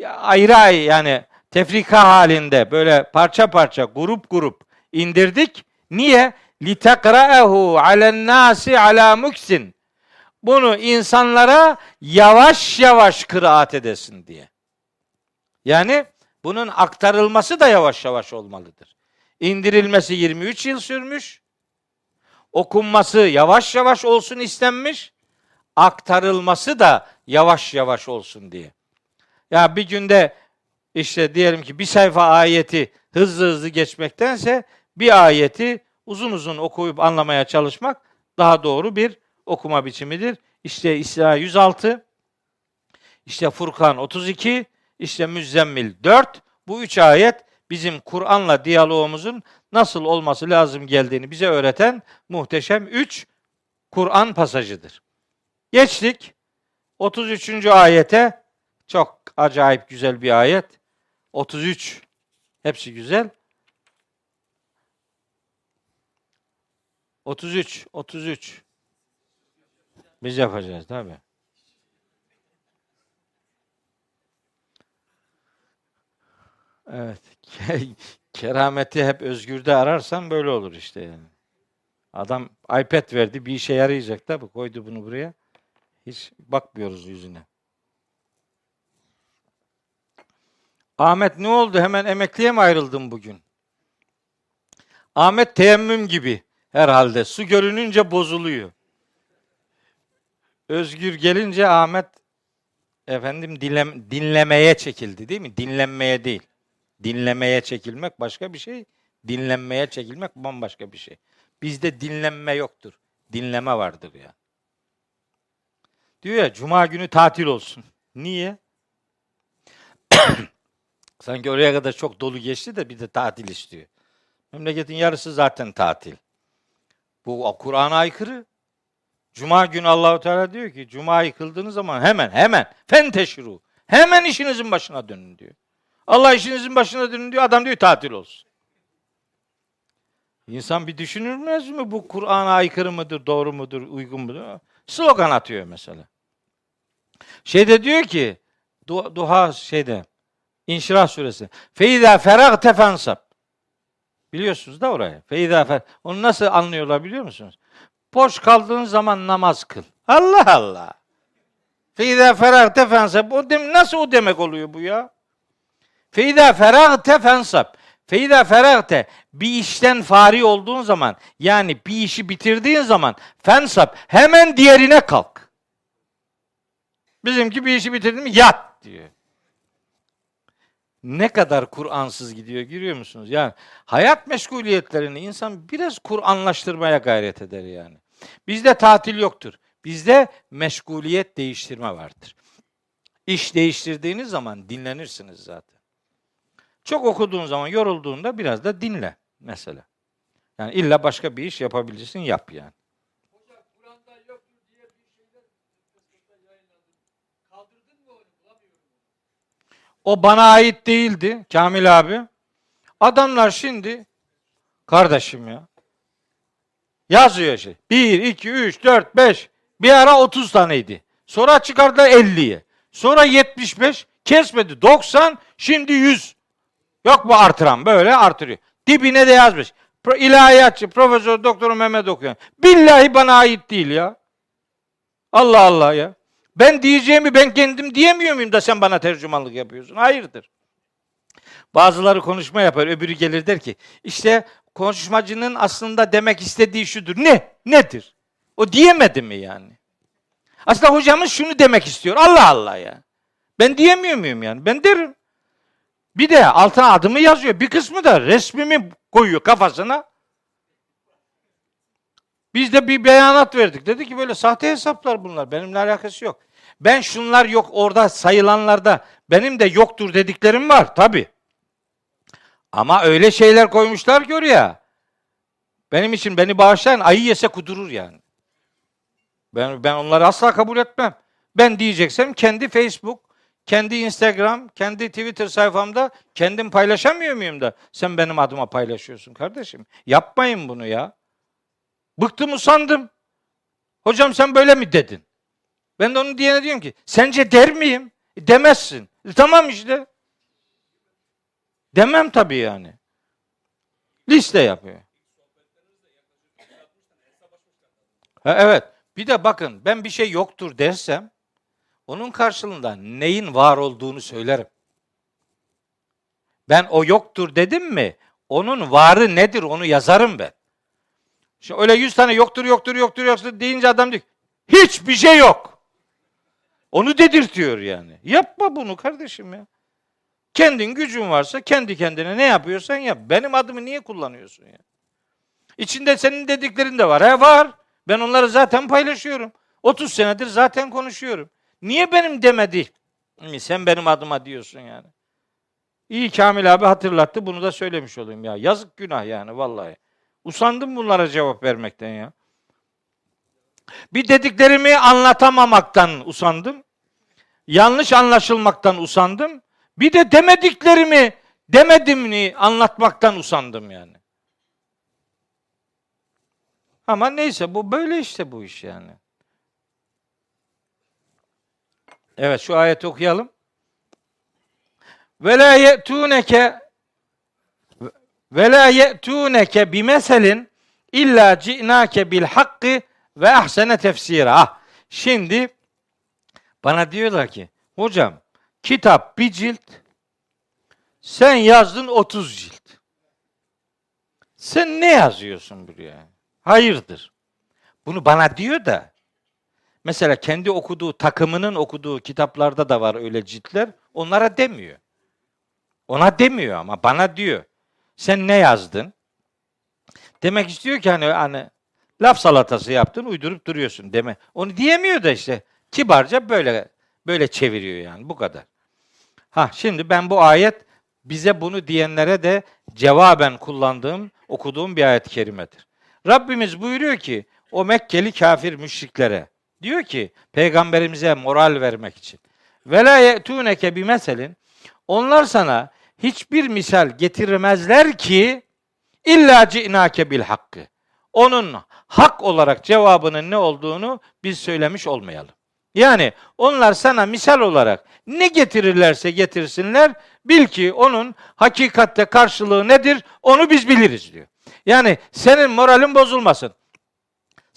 ayrı ayrı yani tefrika halinde böyle parça parça grup grup indirdik. Niye? Litekra'ehu alen nasi ala muksin. Bunu insanlara yavaş yavaş kıraat edesin diye. Yani bunun aktarılması da yavaş yavaş olmalıdır. İndirilmesi 23 yıl sürmüş. Okunması yavaş yavaş olsun istenmiş. Aktarılması da yavaş yavaş olsun diye. Ya bir günde işte diyelim ki bir sayfa ayeti hızlı hızlı geçmektense bir ayeti uzun uzun okuyup anlamaya çalışmak daha doğru bir okuma biçimidir. İşte İsra 106, işte Furkan 32, işte Müzzemmil 4. Bu üç ayet bizim Kur'an'la diyalogumuzun nasıl olması lazım geldiğini bize öğreten muhteşem üç Kur'an pasajıdır. Geçtik 33. ayete. Çok acayip güzel bir ayet. 33. Hepsi güzel. 33, 33. Biz yapacağız tabi. Evet. Kerameti hep özgürde ararsan böyle olur işte yani. Adam iPad verdi bir işe yarayacak tabi koydu bunu buraya. Hiç bakmıyoruz yüzüne. Ahmet ne oldu? Hemen emekliye mi ayrıldın bugün? Ahmet teyemmüm gibi herhalde. Su görününce bozuluyor. Özgür gelince Ahmet efendim dinlem, dinlemeye çekildi değil mi? Dinlenmeye değil. Dinlemeye çekilmek başka bir şey. Dinlenmeye çekilmek bambaşka bir şey. Bizde dinlenme yoktur. Dinleme vardır ya. Diyor ya cuma günü tatil olsun. Niye? Sanki oraya kadar çok dolu geçti de bir de tatil istiyor. Memleketin yarısı zaten tatil. Bu Kur'an'a aykırı. Cuma günü Allahu Teala diyor ki cuma yıkıldığınız zaman hemen hemen fen teşru. Hemen işinizin başına dönün diyor. Allah işinizin başına dönün diyor. Adam diyor tatil olsun. İnsan bir düşünülmez mi bu Kur'an'a aykırı mıdır, doğru mudur, uygun mudur? Slogan atıyor mesela. Şeyde diyor ki duha şeyde İnşirah suresi. Feiza ferag tefensab. Biliyorsunuz da orayı. Feiza fer. Onu nasıl anlıyorlar biliyor musunuz? Boş kaldığın zaman namaz kıl. Allah Allah. Feiza ferag tefensab. O dem nasıl o demek oluyor bu ya? Feiza ferag tefensab. Feiza feragte bir işten fari olduğun zaman yani bir işi bitirdiğin zaman fensap hemen diğerine kalk. Bizimki bir işi bitirdi yat diyor ne kadar Kur'ansız gidiyor görüyor musunuz? Yani hayat meşguliyetlerini insan biraz Kur'anlaştırmaya gayret eder yani. Bizde tatil yoktur. Bizde meşguliyet değiştirme vardır. İş değiştirdiğiniz zaman dinlenirsiniz zaten. Çok okuduğun zaman yorulduğunda biraz da dinle mesela. Yani illa başka bir iş yapabilirsin yap yani. O bana ait değildi Kamil abi. Adamlar şimdi kardeşim ya yazıyor şey. 1, 2, 3, 4, 5 bir ara 30 taneydi. Sonra çıkardılar 50'ye. Sonra 75 kesmedi 90 şimdi 100. Yok bu artıran böyle artırıyor. Dibine de yazmış. İlahiyatçı Profesör Doktor Mehmet okuyan. Billahi bana ait değil ya. Allah Allah ya. Ben diyeceğimi ben kendim diyemiyor muyum da sen bana tercümanlık yapıyorsun? Hayırdır. Bazıları konuşma yapar, öbürü gelir der ki, işte konuşmacının aslında demek istediği şudur. Ne? Nedir? O diyemedi mi yani? Aslında hocamız şunu demek istiyor. Allah Allah ya. Ben diyemiyor muyum yani? Ben derim. Bir de altına adımı yazıyor. Bir kısmı da resmimi koyuyor kafasına. Biz de bir beyanat verdik. Dedi ki böyle sahte hesaplar bunlar. Benimle alakası yok. Ben şunlar yok orada sayılanlarda benim de yoktur dediklerim var tabi. Ama öyle şeyler koymuşlar ki oraya. Benim için beni bağışlayan ayı yese kudurur yani. Ben, ben onları asla kabul etmem. Ben diyeceksem kendi Facebook, kendi Instagram, kendi Twitter sayfamda kendim paylaşamıyor muyum da sen benim adıma paylaşıyorsun kardeşim. Yapmayın bunu ya. Bıktım usandım. Hocam sen böyle mi dedin? Ben de onun diyene diyorum ki sence der miyim? E, demezsin. E, tamam işte. Demem tabii yani. Liste yapıyor. Ha, evet. Bir de bakın ben bir şey yoktur dersem onun karşılığında neyin var olduğunu söylerim. Ben o yoktur dedim mi onun varı nedir onu yazarım ben. Şimdi öyle yüz tane yoktur yoktur yoktur yoktur deyince adam diyor hiçbir şey yok. Onu dedirtiyor yani. Yapma bunu kardeşim ya. Kendin gücün varsa kendi kendine ne yapıyorsan yap. Benim adımı niye kullanıyorsun ya? İçinde senin dediklerin de var. He var. Ben onları zaten paylaşıyorum. 30 senedir zaten konuşuyorum. Niye benim demedi? Sen benim adıma diyorsun yani. İyi Kamil abi hatırlattı. Bunu da söylemiş olayım ya. Yazık günah yani vallahi. Usandım bunlara cevap vermekten ya. Bir dediklerimi anlatamamaktan usandım. Yanlış anlaşılmaktan usandım. Bir de demediklerimi demedimini anlatmaktan usandım yani. Ama neyse bu böyle işte bu iş yani. Evet şu ayeti okuyalım. Ve la ye'tuneke ve la ye'tuneke bimeselin illa ci'nake bil hakkı ve ahsene tefsira. Ah, şimdi bana diyorlar ki hocam kitap bir cilt sen yazdın 30 cilt. Sen ne yazıyorsun buraya? Hayırdır? Bunu bana diyor da mesela kendi okuduğu takımının okuduğu kitaplarda da var öyle ciltler. Onlara demiyor. Ona demiyor ama bana diyor. Sen ne yazdın? Demek istiyor ki hani hani laf salatası yaptın, uydurup duruyorsun deme. Onu diyemiyor da işte kibarca böyle böyle çeviriyor yani bu kadar. Ha şimdi ben bu ayet bize bunu diyenlere de cevaben kullandığım, okuduğum bir ayet-i kerimedir. Rabbimiz buyuruyor ki o Mekkeli kafir müşriklere diyor ki peygamberimize moral vermek için. Ve la ye'tuneke bi meselin onlar sana hiçbir misal getirmezler ki illa ci'nake bil hakkı. Onun hak olarak cevabının ne olduğunu biz söylemiş olmayalım. Yani onlar sana misal olarak ne getirirlerse getirsinler bil ki onun hakikatte karşılığı nedir onu biz biliriz diyor. Yani senin moralin bozulmasın.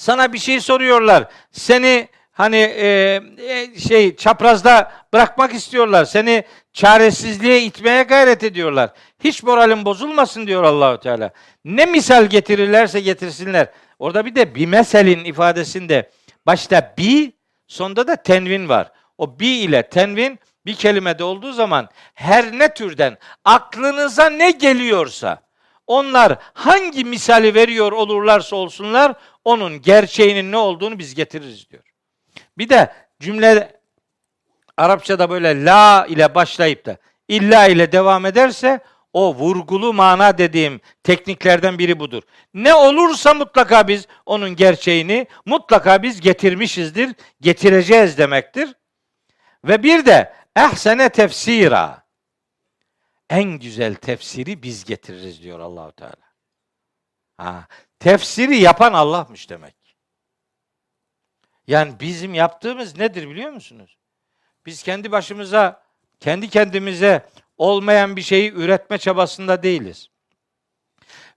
Sana bir şey soruyorlar. Seni hani e, e, şey çaprazda bırakmak istiyorlar. Seni çaresizliğe itmeye gayret ediyorlar. Hiç moralin bozulmasın diyor Allahu Teala. Ne misal getirirlerse getirsinler. Orada bir de bir meselin ifadesinde başta bi sonda da tenvin var. O bi ile tenvin bir kelimede olduğu zaman her ne türden aklınıza ne geliyorsa onlar hangi misali veriyor olurlarsa olsunlar onun gerçeğinin ne olduğunu biz getiririz diyor. Bir de cümle Arapçada böyle la ile başlayıp da illa ile devam ederse o vurgulu mana dediğim tekniklerden biri budur. Ne olursa mutlaka biz onun gerçeğini mutlaka biz getirmişizdir, getireceğiz demektir. Ve bir de ehsene tefsira. En güzel tefsiri biz getiririz diyor Allahu Teala. Ha, tefsiri yapan Allah'mış demek. Yani bizim yaptığımız nedir biliyor musunuz? Biz kendi başımıza, kendi kendimize olmayan bir şeyi üretme çabasında değiliz.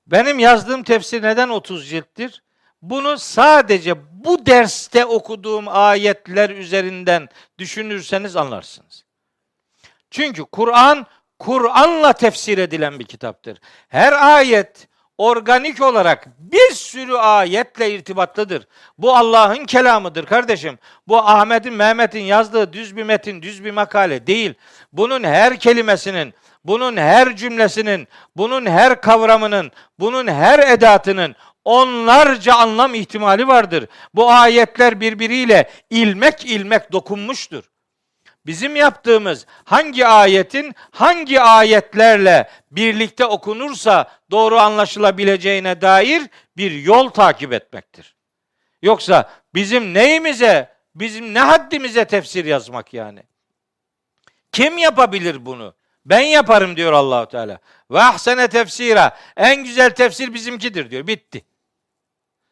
Benim yazdığım tefsir neden 30 cilttir? Bunu sadece bu derste okuduğum ayetler üzerinden düşünürseniz anlarsınız. Çünkü Kur'an Kur'an'la tefsir edilen bir kitaptır. Her ayet organik olarak bir sürü ayetle irtibatlıdır. Bu Allah'ın kelamıdır kardeşim. Bu Ahmet'in, Mehmet'in yazdığı düz bir metin, düz bir makale değil. Bunun her kelimesinin, bunun her cümlesinin, bunun her kavramının, bunun her edatının onlarca anlam ihtimali vardır. Bu ayetler birbiriyle ilmek ilmek dokunmuştur. Bizim yaptığımız hangi ayetin hangi ayetlerle birlikte okunursa doğru anlaşılabileceğine dair bir yol takip etmektir. Yoksa bizim neyimize, bizim ne haddimize tefsir yazmak yani? Kim yapabilir bunu? Ben yaparım diyor Allahu Teala. Ve ahsene tefsira. En güzel tefsir bizimkidir diyor. Bitti.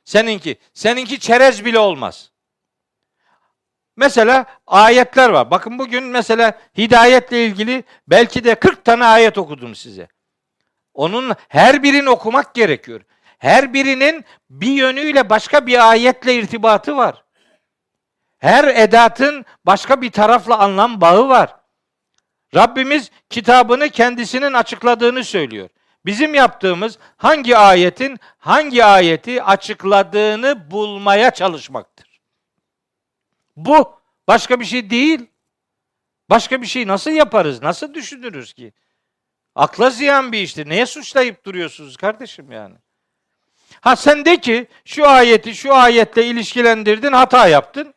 Seninki. Seninki çerez bile olmaz. Mesela ayetler var. Bakın bugün mesela hidayetle ilgili belki de 40 tane ayet okudum size. Onun her birini okumak gerekiyor. Her birinin bir yönüyle başka bir ayetle irtibatı var. Her edatın başka bir tarafla anlam bağı var. Rabbimiz kitabını kendisinin açıkladığını söylüyor. Bizim yaptığımız hangi ayetin hangi ayeti açıkladığını bulmaya çalışmaktır. Bu başka bir şey değil. Başka bir şey nasıl yaparız? Nasıl düşünürüz ki? Akla ziyan bir iştir. Neye suçlayıp duruyorsunuz kardeşim yani? Ha sen de ki şu ayeti şu ayetle ilişkilendirdin hata yaptın.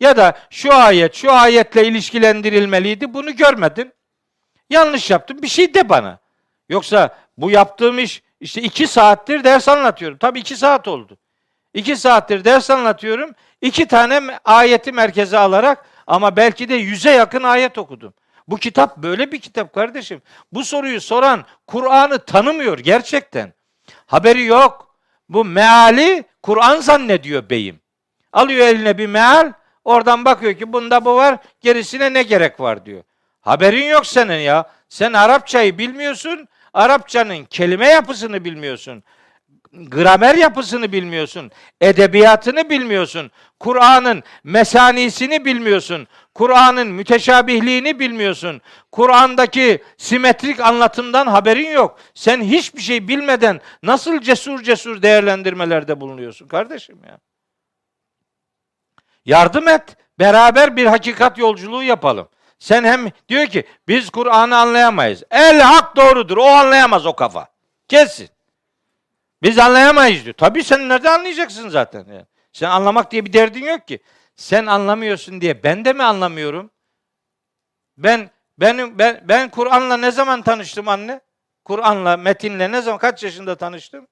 Ya da şu ayet şu ayetle ilişkilendirilmeliydi bunu görmedin. Yanlış yaptın bir şey de bana. Yoksa bu yaptığım iş işte iki saattir ders anlatıyorum. Tabii iki saat oldu. İki saattir ders anlatıyorum. İki tane ayeti merkeze alarak ama belki de yüze yakın ayet okudum. Bu kitap böyle bir kitap kardeşim. Bu soruyu soran Kur'an'ı tanımıyor gerçekten. Haberi yok. Bu meali Kur'an zannediyor beyim. Alıyor eline bir meal, oradan bakıyor ki bunda bu var, gerisine ne gerek var diyor. Haberin yok senin ya. Sen Arapçayı bilmiyorsun, Arapçanın kelime yapısını bilmiyorsun gramer yapısını bilmiyorsun, edebiyatını bilmiyorsun, Kur'an'ın mesanisini bilmiyorsun, Kur'an'ın müteşabihliğini bilmiyorsun, Kur'an'daki simetrik anlatımdan haberin yok. Sen hiçbir şey bilmeden nasıl cesur cesur değerlendirmelerde bulunuyorsun kardeşim ya? Yardım et, beraber bir hakikat yolculuğu yapalım. Sen hem diyor ki biz Kur'an'ı anlayamayız. El hak doğrudur. O anlayamaz o kafa. Kesin. Biz anlayamayız diyor. Tabii sen nerede anlayacaksın zaten? Yani. Sen anlamak diye bir derdin yok ki. Sen anlamıyorsun diye ben de mi anlamıyorum? Ben ben ben, ben Kur'an'la ne zaman tanıştım anne? Kur'an'la, metinle ne zaman kaç yaşında tanıştım?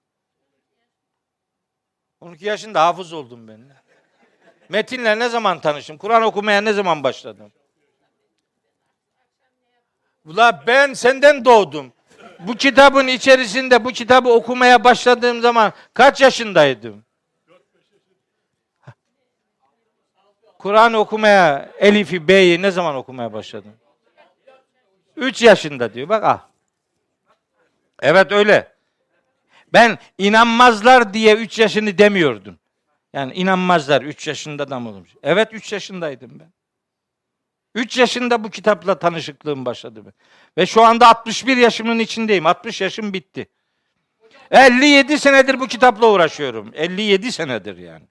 12 yaşında hafız oldum ben. Metinle ne zaman tanıştım? Kur'an okumaya ne zaman başladım? Ula ben senden doğdum bu kitabın içerisinde bu kitabı okumaya başladığım zaman kaç yaşındaydım? Kur'an okumaya Elif'i, B'yi ne zaman okumaya başladım? Üç yaşında diyor. Bak ah. Evet öyle. Ben inanmazlar diye üç yaşını demiyordum. Yani inanmazlar üç yaşında da mı olmuş? Evet üç yaşındaydım ben. 3 yaşında bu kitapla tanışıklığım başladı. Ve şu anda 61 yaşımın içindeyim. 60 yaşım bitti. 57 senedir bu kitapla uğraşıyorum. 57 senedir yani.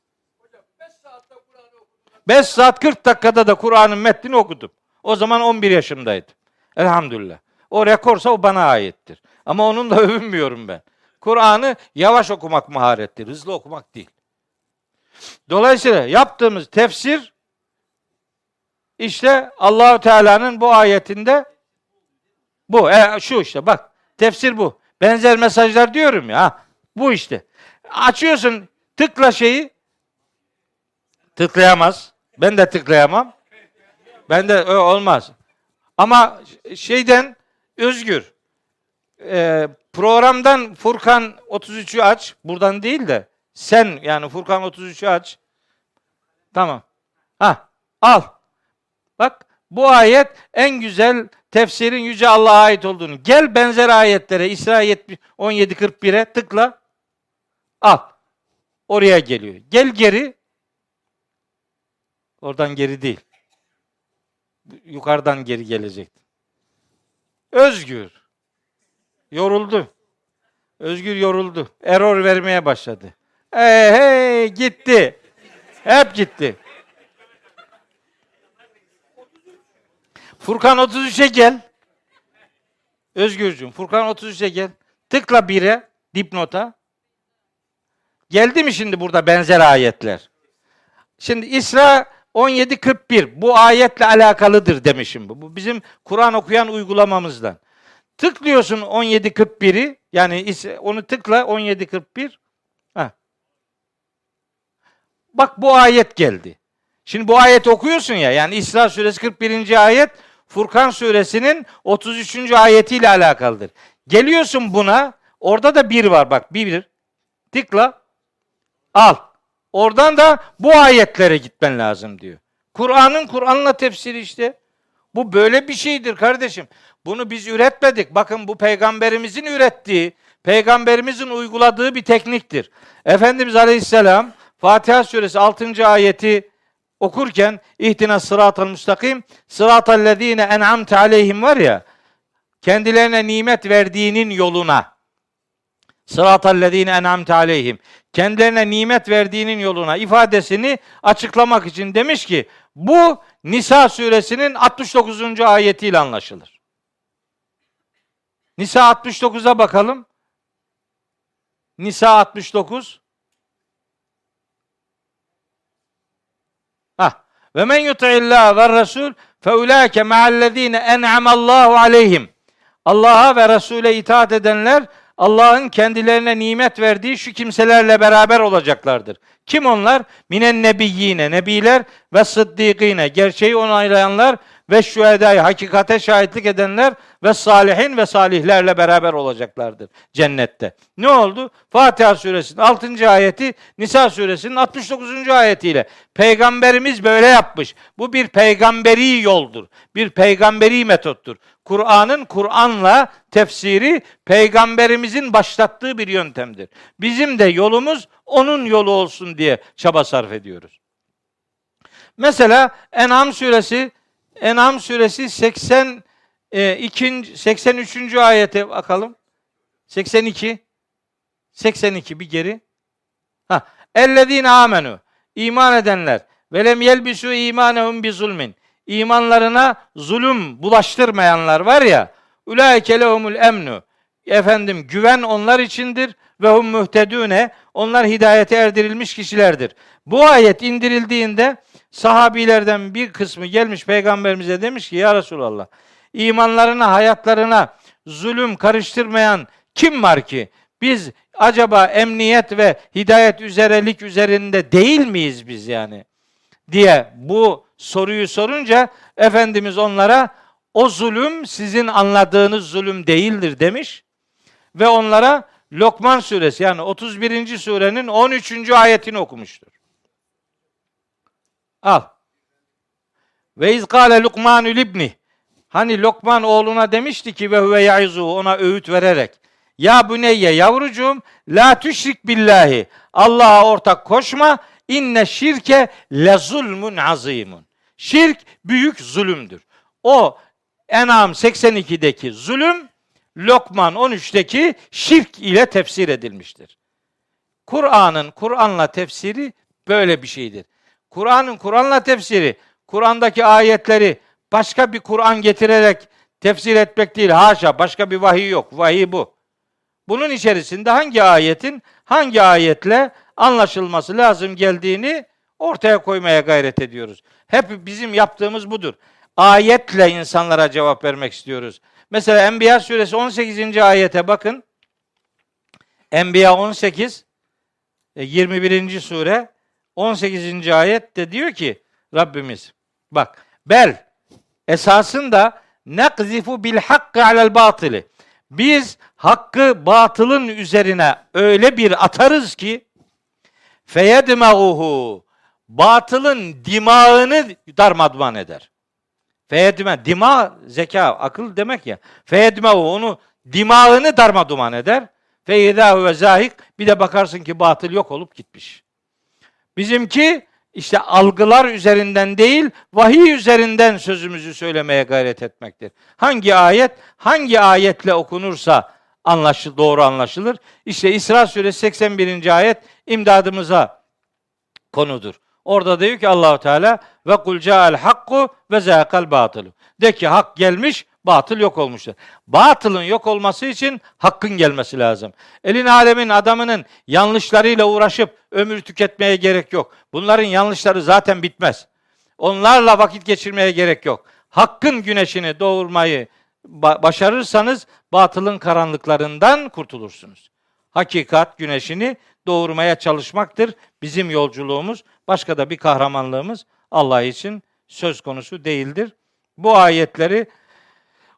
5 saat 40 dakikada da Kur'an'ın metnini okudum. O zaman 11 yaşımdaydım. Elhamdülillah. O rekorsa o bana aittir. Ama onunla övünmüyorum ben. Kur'an'ı yavaş okumak maharettir, hızlı okumak değil. Dolayısıyla yaptığımız tefsir işte Allahu Teala'nın bu ayetinde bu e, şu işte bak tefsir bu. Benzer mesajlar diyorum ya. Bu işte. Açıyorsun tıkla şeyi tıklayamaz. Ben de tıklayamam. Ben de ö, olmaz. Ama şeyden özgür. E, programdan Furkan 33'ü aç. Buradan değil de sen yani Furkan 33'ü aç. Tamam. Ha al. Bak bu ayet en güzel tefsirin yüce Allah'a ait olduğunu. Gel benzer ayetlere İsra 17.41'e tıkla. Al. Oraya geliyor. Gel geri. Oradan geri değil. Yukarıdan geri gelecek. Özgür. Yoruldu. Özgür yoruldu. Error vermeye başladı. Hey, hey gitti. Hep gitti. Furkan 33'e gel. Özgürcüğüm Furkan 33'e gel. Tıkla 1'e dipnota. Geldi mi şimdi burada benzer ayetler? Şimdi İsra 17.41 bu ayetle alakalıdır demişim. Bu bizim Kur'an okuyan uygulamamızdan. Tıklıyorsun 17.41'i yani onu tıkla 17.41. Ha. Bak bu ayet geldi. Şimdi bu ayet okuyorsun ya yani İsra suresi 41. ayet Furkan suresinin 33. ayetiyle alakalıdır. Geliyorsun buna, orada da bir var bak, bir, bir. Tıkla, al. Oradan da bu ayetlere gitmen lazım diyor. Kur'an'ın Kur'an'la tefsiri işte. Bu böyle bir şeydir kardeşim. Bunu biz üretmedik. Bakın bu peygamberimizin ürettiği, peygamberimizin uyguladığı bir tekniktir. Efendimiz Aleyhisselam Fatiha suresi 6. ayeti okurken ihtina sıratal müstakim sıratal lezine en'amte aleyhim var ya kendilerine nimet verdiğinin yoluna sıratal lezine en'amte aleyhim kendilerine nimet verdiğinin yoluna ifadesini açıklamak için demiş ki bu Nisa suresinin 69. ayetiyle anlaşılır. Nisa 69'a bakalım. Nisa 69 Ve men yuti'illah ve Resul fe ulaike ma'allezine en'amallahu aleyhim. Allah'a ve Resul'e itaat edenler Allah'ın kendilerine nimet verdiği şu kimselerle beraber olacaklardır. Kim onlar? Minen nebiyyine, nebiler ve sıddikine, gerçeği onaylayanlar ve şühedâi hakikate şahitlik edenler ve salihin ve salihlerle beraber olacaklardır cennette. Ne oldu? Fatiha suresinin 6. ayeti Nisa suresinin 69. ayetiyle peygamberimiz böyle yapmış. Bu bir peygamberi yoldur. Bir peygamberi metottur. Kur'an'ın Kur'an'la tefsiri peygamberimizin başlattığı bir yöntemdir. Bizim de yolumuz onun yolu olsun diye çaba sarf ediyoruz. Mesela En'am suresi En'am suresi 80 2. 83. ayete bakalım. 82 82 bir geri. Ha, ellezine amenu iman edenler ve lem yelbisu imanehum bi zulmin. İmanlarına zulüm bulaştırmayanlar var ya. Ulaike lehumul emnu. Efendim güven onlar içindir ve hum muhtedune. Onlar hidayete erdirilmiş kişilerdir. Bu ayet indirildiğinde sahabilerden bir kısmı gelmiş peygamberimize demiş ki ya Resulallah imanlarına hayatlarına zulüm karıştırmayan kim var ki? Biz acaba emniyet ve hidayet üzerelik üzerinde değil miyiz biz yani? diye bu soruyu sorunca Efendimiz onlara o zulüm sizin anladığınız zulüm değildir demiş ve onlara Lokman suresi yani 31. surenin 13. ayetini okumuştur. Al. Ve iz kâle Lukmanü libni. Hani Lokman oğluna demişti ki ve huve yaizu ona öğüt vererek. Ya büneyye yavrucuğum la tüşrik billahi. Allah'a ortak koşma. İnne şirke le zulmun azimun. Şirk büyük zulümdür. O En'am 82'deki zulüm Lokman 13'teki şirk ile tefsir edilmiştir. Kur'an'ın Kur'an'la tefsiri böyle bir şeydir. Kur'an'ın Kur'an'la tefsiri, Kur'an'daki ayetleri başka bir Kur'an getirerek tefsir etmek değil. Haşa başka bir vahiy yok. Vahiy bu. Bunun içerisinde hangi ayetin hangi ayetle anlaşılması lazım geldiğini ortaya koymaya gayret ediyoruz. Hep bizim yaptığımız budur. Ayetle insanlara cevap vermek istiyoruz. Mesela Enbiya suresi 18. ayete bakın. Enbiya 18 21. E, sure 18. ayet de diyor ki Rabbimiz bak bel esasında nekzifu bil hakkı alel batili. Biz hakkı batılın üzerine öyle bir atarız ki feyedmeuhu batılın dimağını darmadman eder. Feyedme dima zeka akıl demek ya. Feyedmeuhu onu dimağını darmadman eder. Feyedâhu ve zahik bir de bakarsın ki batıl yok olup gitmiş. Bizimki işte algılar üzerinden değil, vahiy üzerinden sözümüzü söylemeye gayret etmektir. Hangi ayet, hangi ayetle okunursa anlaşılır, doğru anlaşılır. İşte İsra suresi 81. ayet imdadımıza konudur. Orada diyor ki Allahu Teala ve kul ca'al hakku ve zâkal batılu. De ki hak gelmiş, batıl yok olmuştur. Batılın yok olması için hakkın gelmesi lazım. Elin alemin adamının yanlışlarıyla uğraşıp ömür tüketmeye gerek yok. Bunların yanlışları zaten bitmez. Onlarla vakit geçirmeye gerek yok. Hakkın güneşini doğurmayı başarırsanız batılın karanlıklarından kurtulursunuz. Hakikat güneşini doğurmaya çalışmaktır bizim yolculuğumuz. Başka da bir kahramanlığımız Allah için söz konusu değildir. Bu ayetleri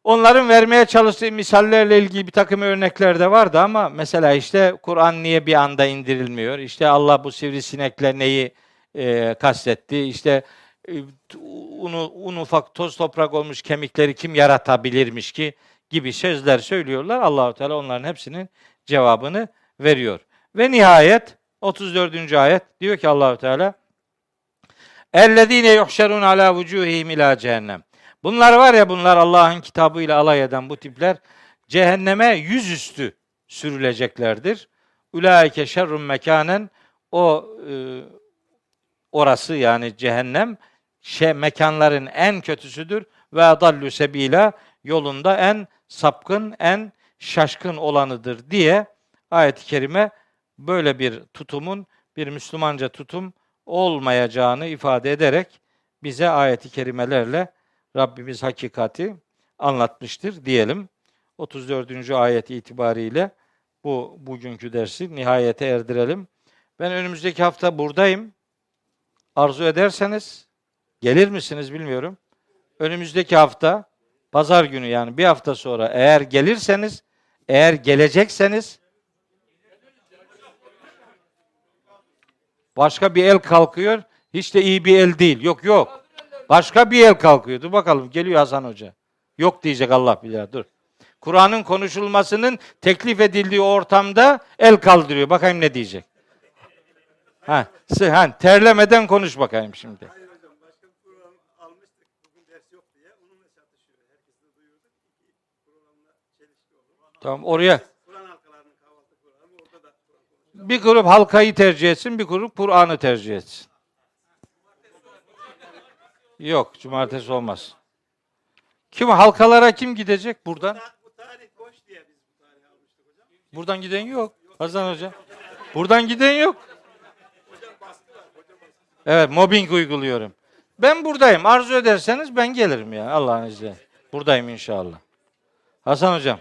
Onların vermeye çalıştığı misallerle ilgili bir takım örnekler de vardı ama mesela işte Kur'an niye bir anda indirilmiyor? İşte Allah bu sivrisinekle neyi e, kastetti? İşte e, un ufak toz toprak olmuş kemikleri kim yaratabilirmiş ki gibi sözler söylüyorlar. Allahu Teala onların hepsinin cevabını veriyor. Ve nihayet 34. ayet diyor ki Allahu Teala Ellezine yuhşerun ala vucuhihim ila cehennem. Bunlar var ya bunlar Allah'ın kitabıyla alay eden bu tipler cehenneme yüzüstü sürüleceklerdir. Ulaike şerrun mekanen o e, orası yani cehennem şey, mekanların en kötüsüdür ve dallu sebila yolunda en sapkın, en şaşkın olanıdır diye ayet-i kerime böyle bir tutumun bir Müslümanca tutum olmayacağını ifade ederek bize ayet-i kerimelerle Rabbimiz hakikati anlatmıştır diyelim. 34. ayet itibariyle bu bugünkü dersi nihayete erdirelim. Ben önümüzdeki hafta buradayım. Arzu ederseniz gelir misiniz bilmiyorum. önümüzdeki hafta pazar günü yani bir hafta sonra eğer gelirseniz, eğer gelecekseniz başka bir el kalkıyor. Hiç de iyi bir el değil. Yok yok. Başka bir el kalkıyor. Dur bakalım geliyor Hasan Hoca. Yok diyecek Allah bilir. Dur. Kur'an'ın konuşulmasının teklif edildiği ortamda el kaldırıyor. Bakayım ne diyecek. Ha, ha, terlemeden konuş bakayım şimdi. Hayır hocam başka bir program almıştık. Bugün ders yok diye. Onunla çatışıyor. Herkes de duyurduk. İki programla çelişki oldu. Tamam oraya Kur'an halkalarının kahvaltı programı orada da Kur'an konuşuyor. bir grup halkayı tercih etsin, bir grup Kur'an'ı tercih etsin. Yok, cumartesi olmaz. Kim halkalara kim gidecek buradan? Bu tarih boş diye biz bu tarihi almıştık hocam. Buradan giden yok. Hasan Hoca. Buradan giden yok. Evet, mobbing uyguluyorum. Ben buradayım. Arzu ederseniz ben gelirim ya Allah'ın izniyle. Buradayım inşallah. Hasan Hocam.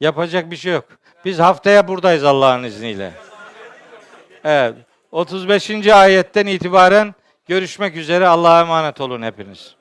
Yapacak bir şey yok. Biz haftaya buradayız Allah'ın izniyle. Evet. 35. ayetten itibaren görüşmek üzere. Allah'a emanet olun hepiniz.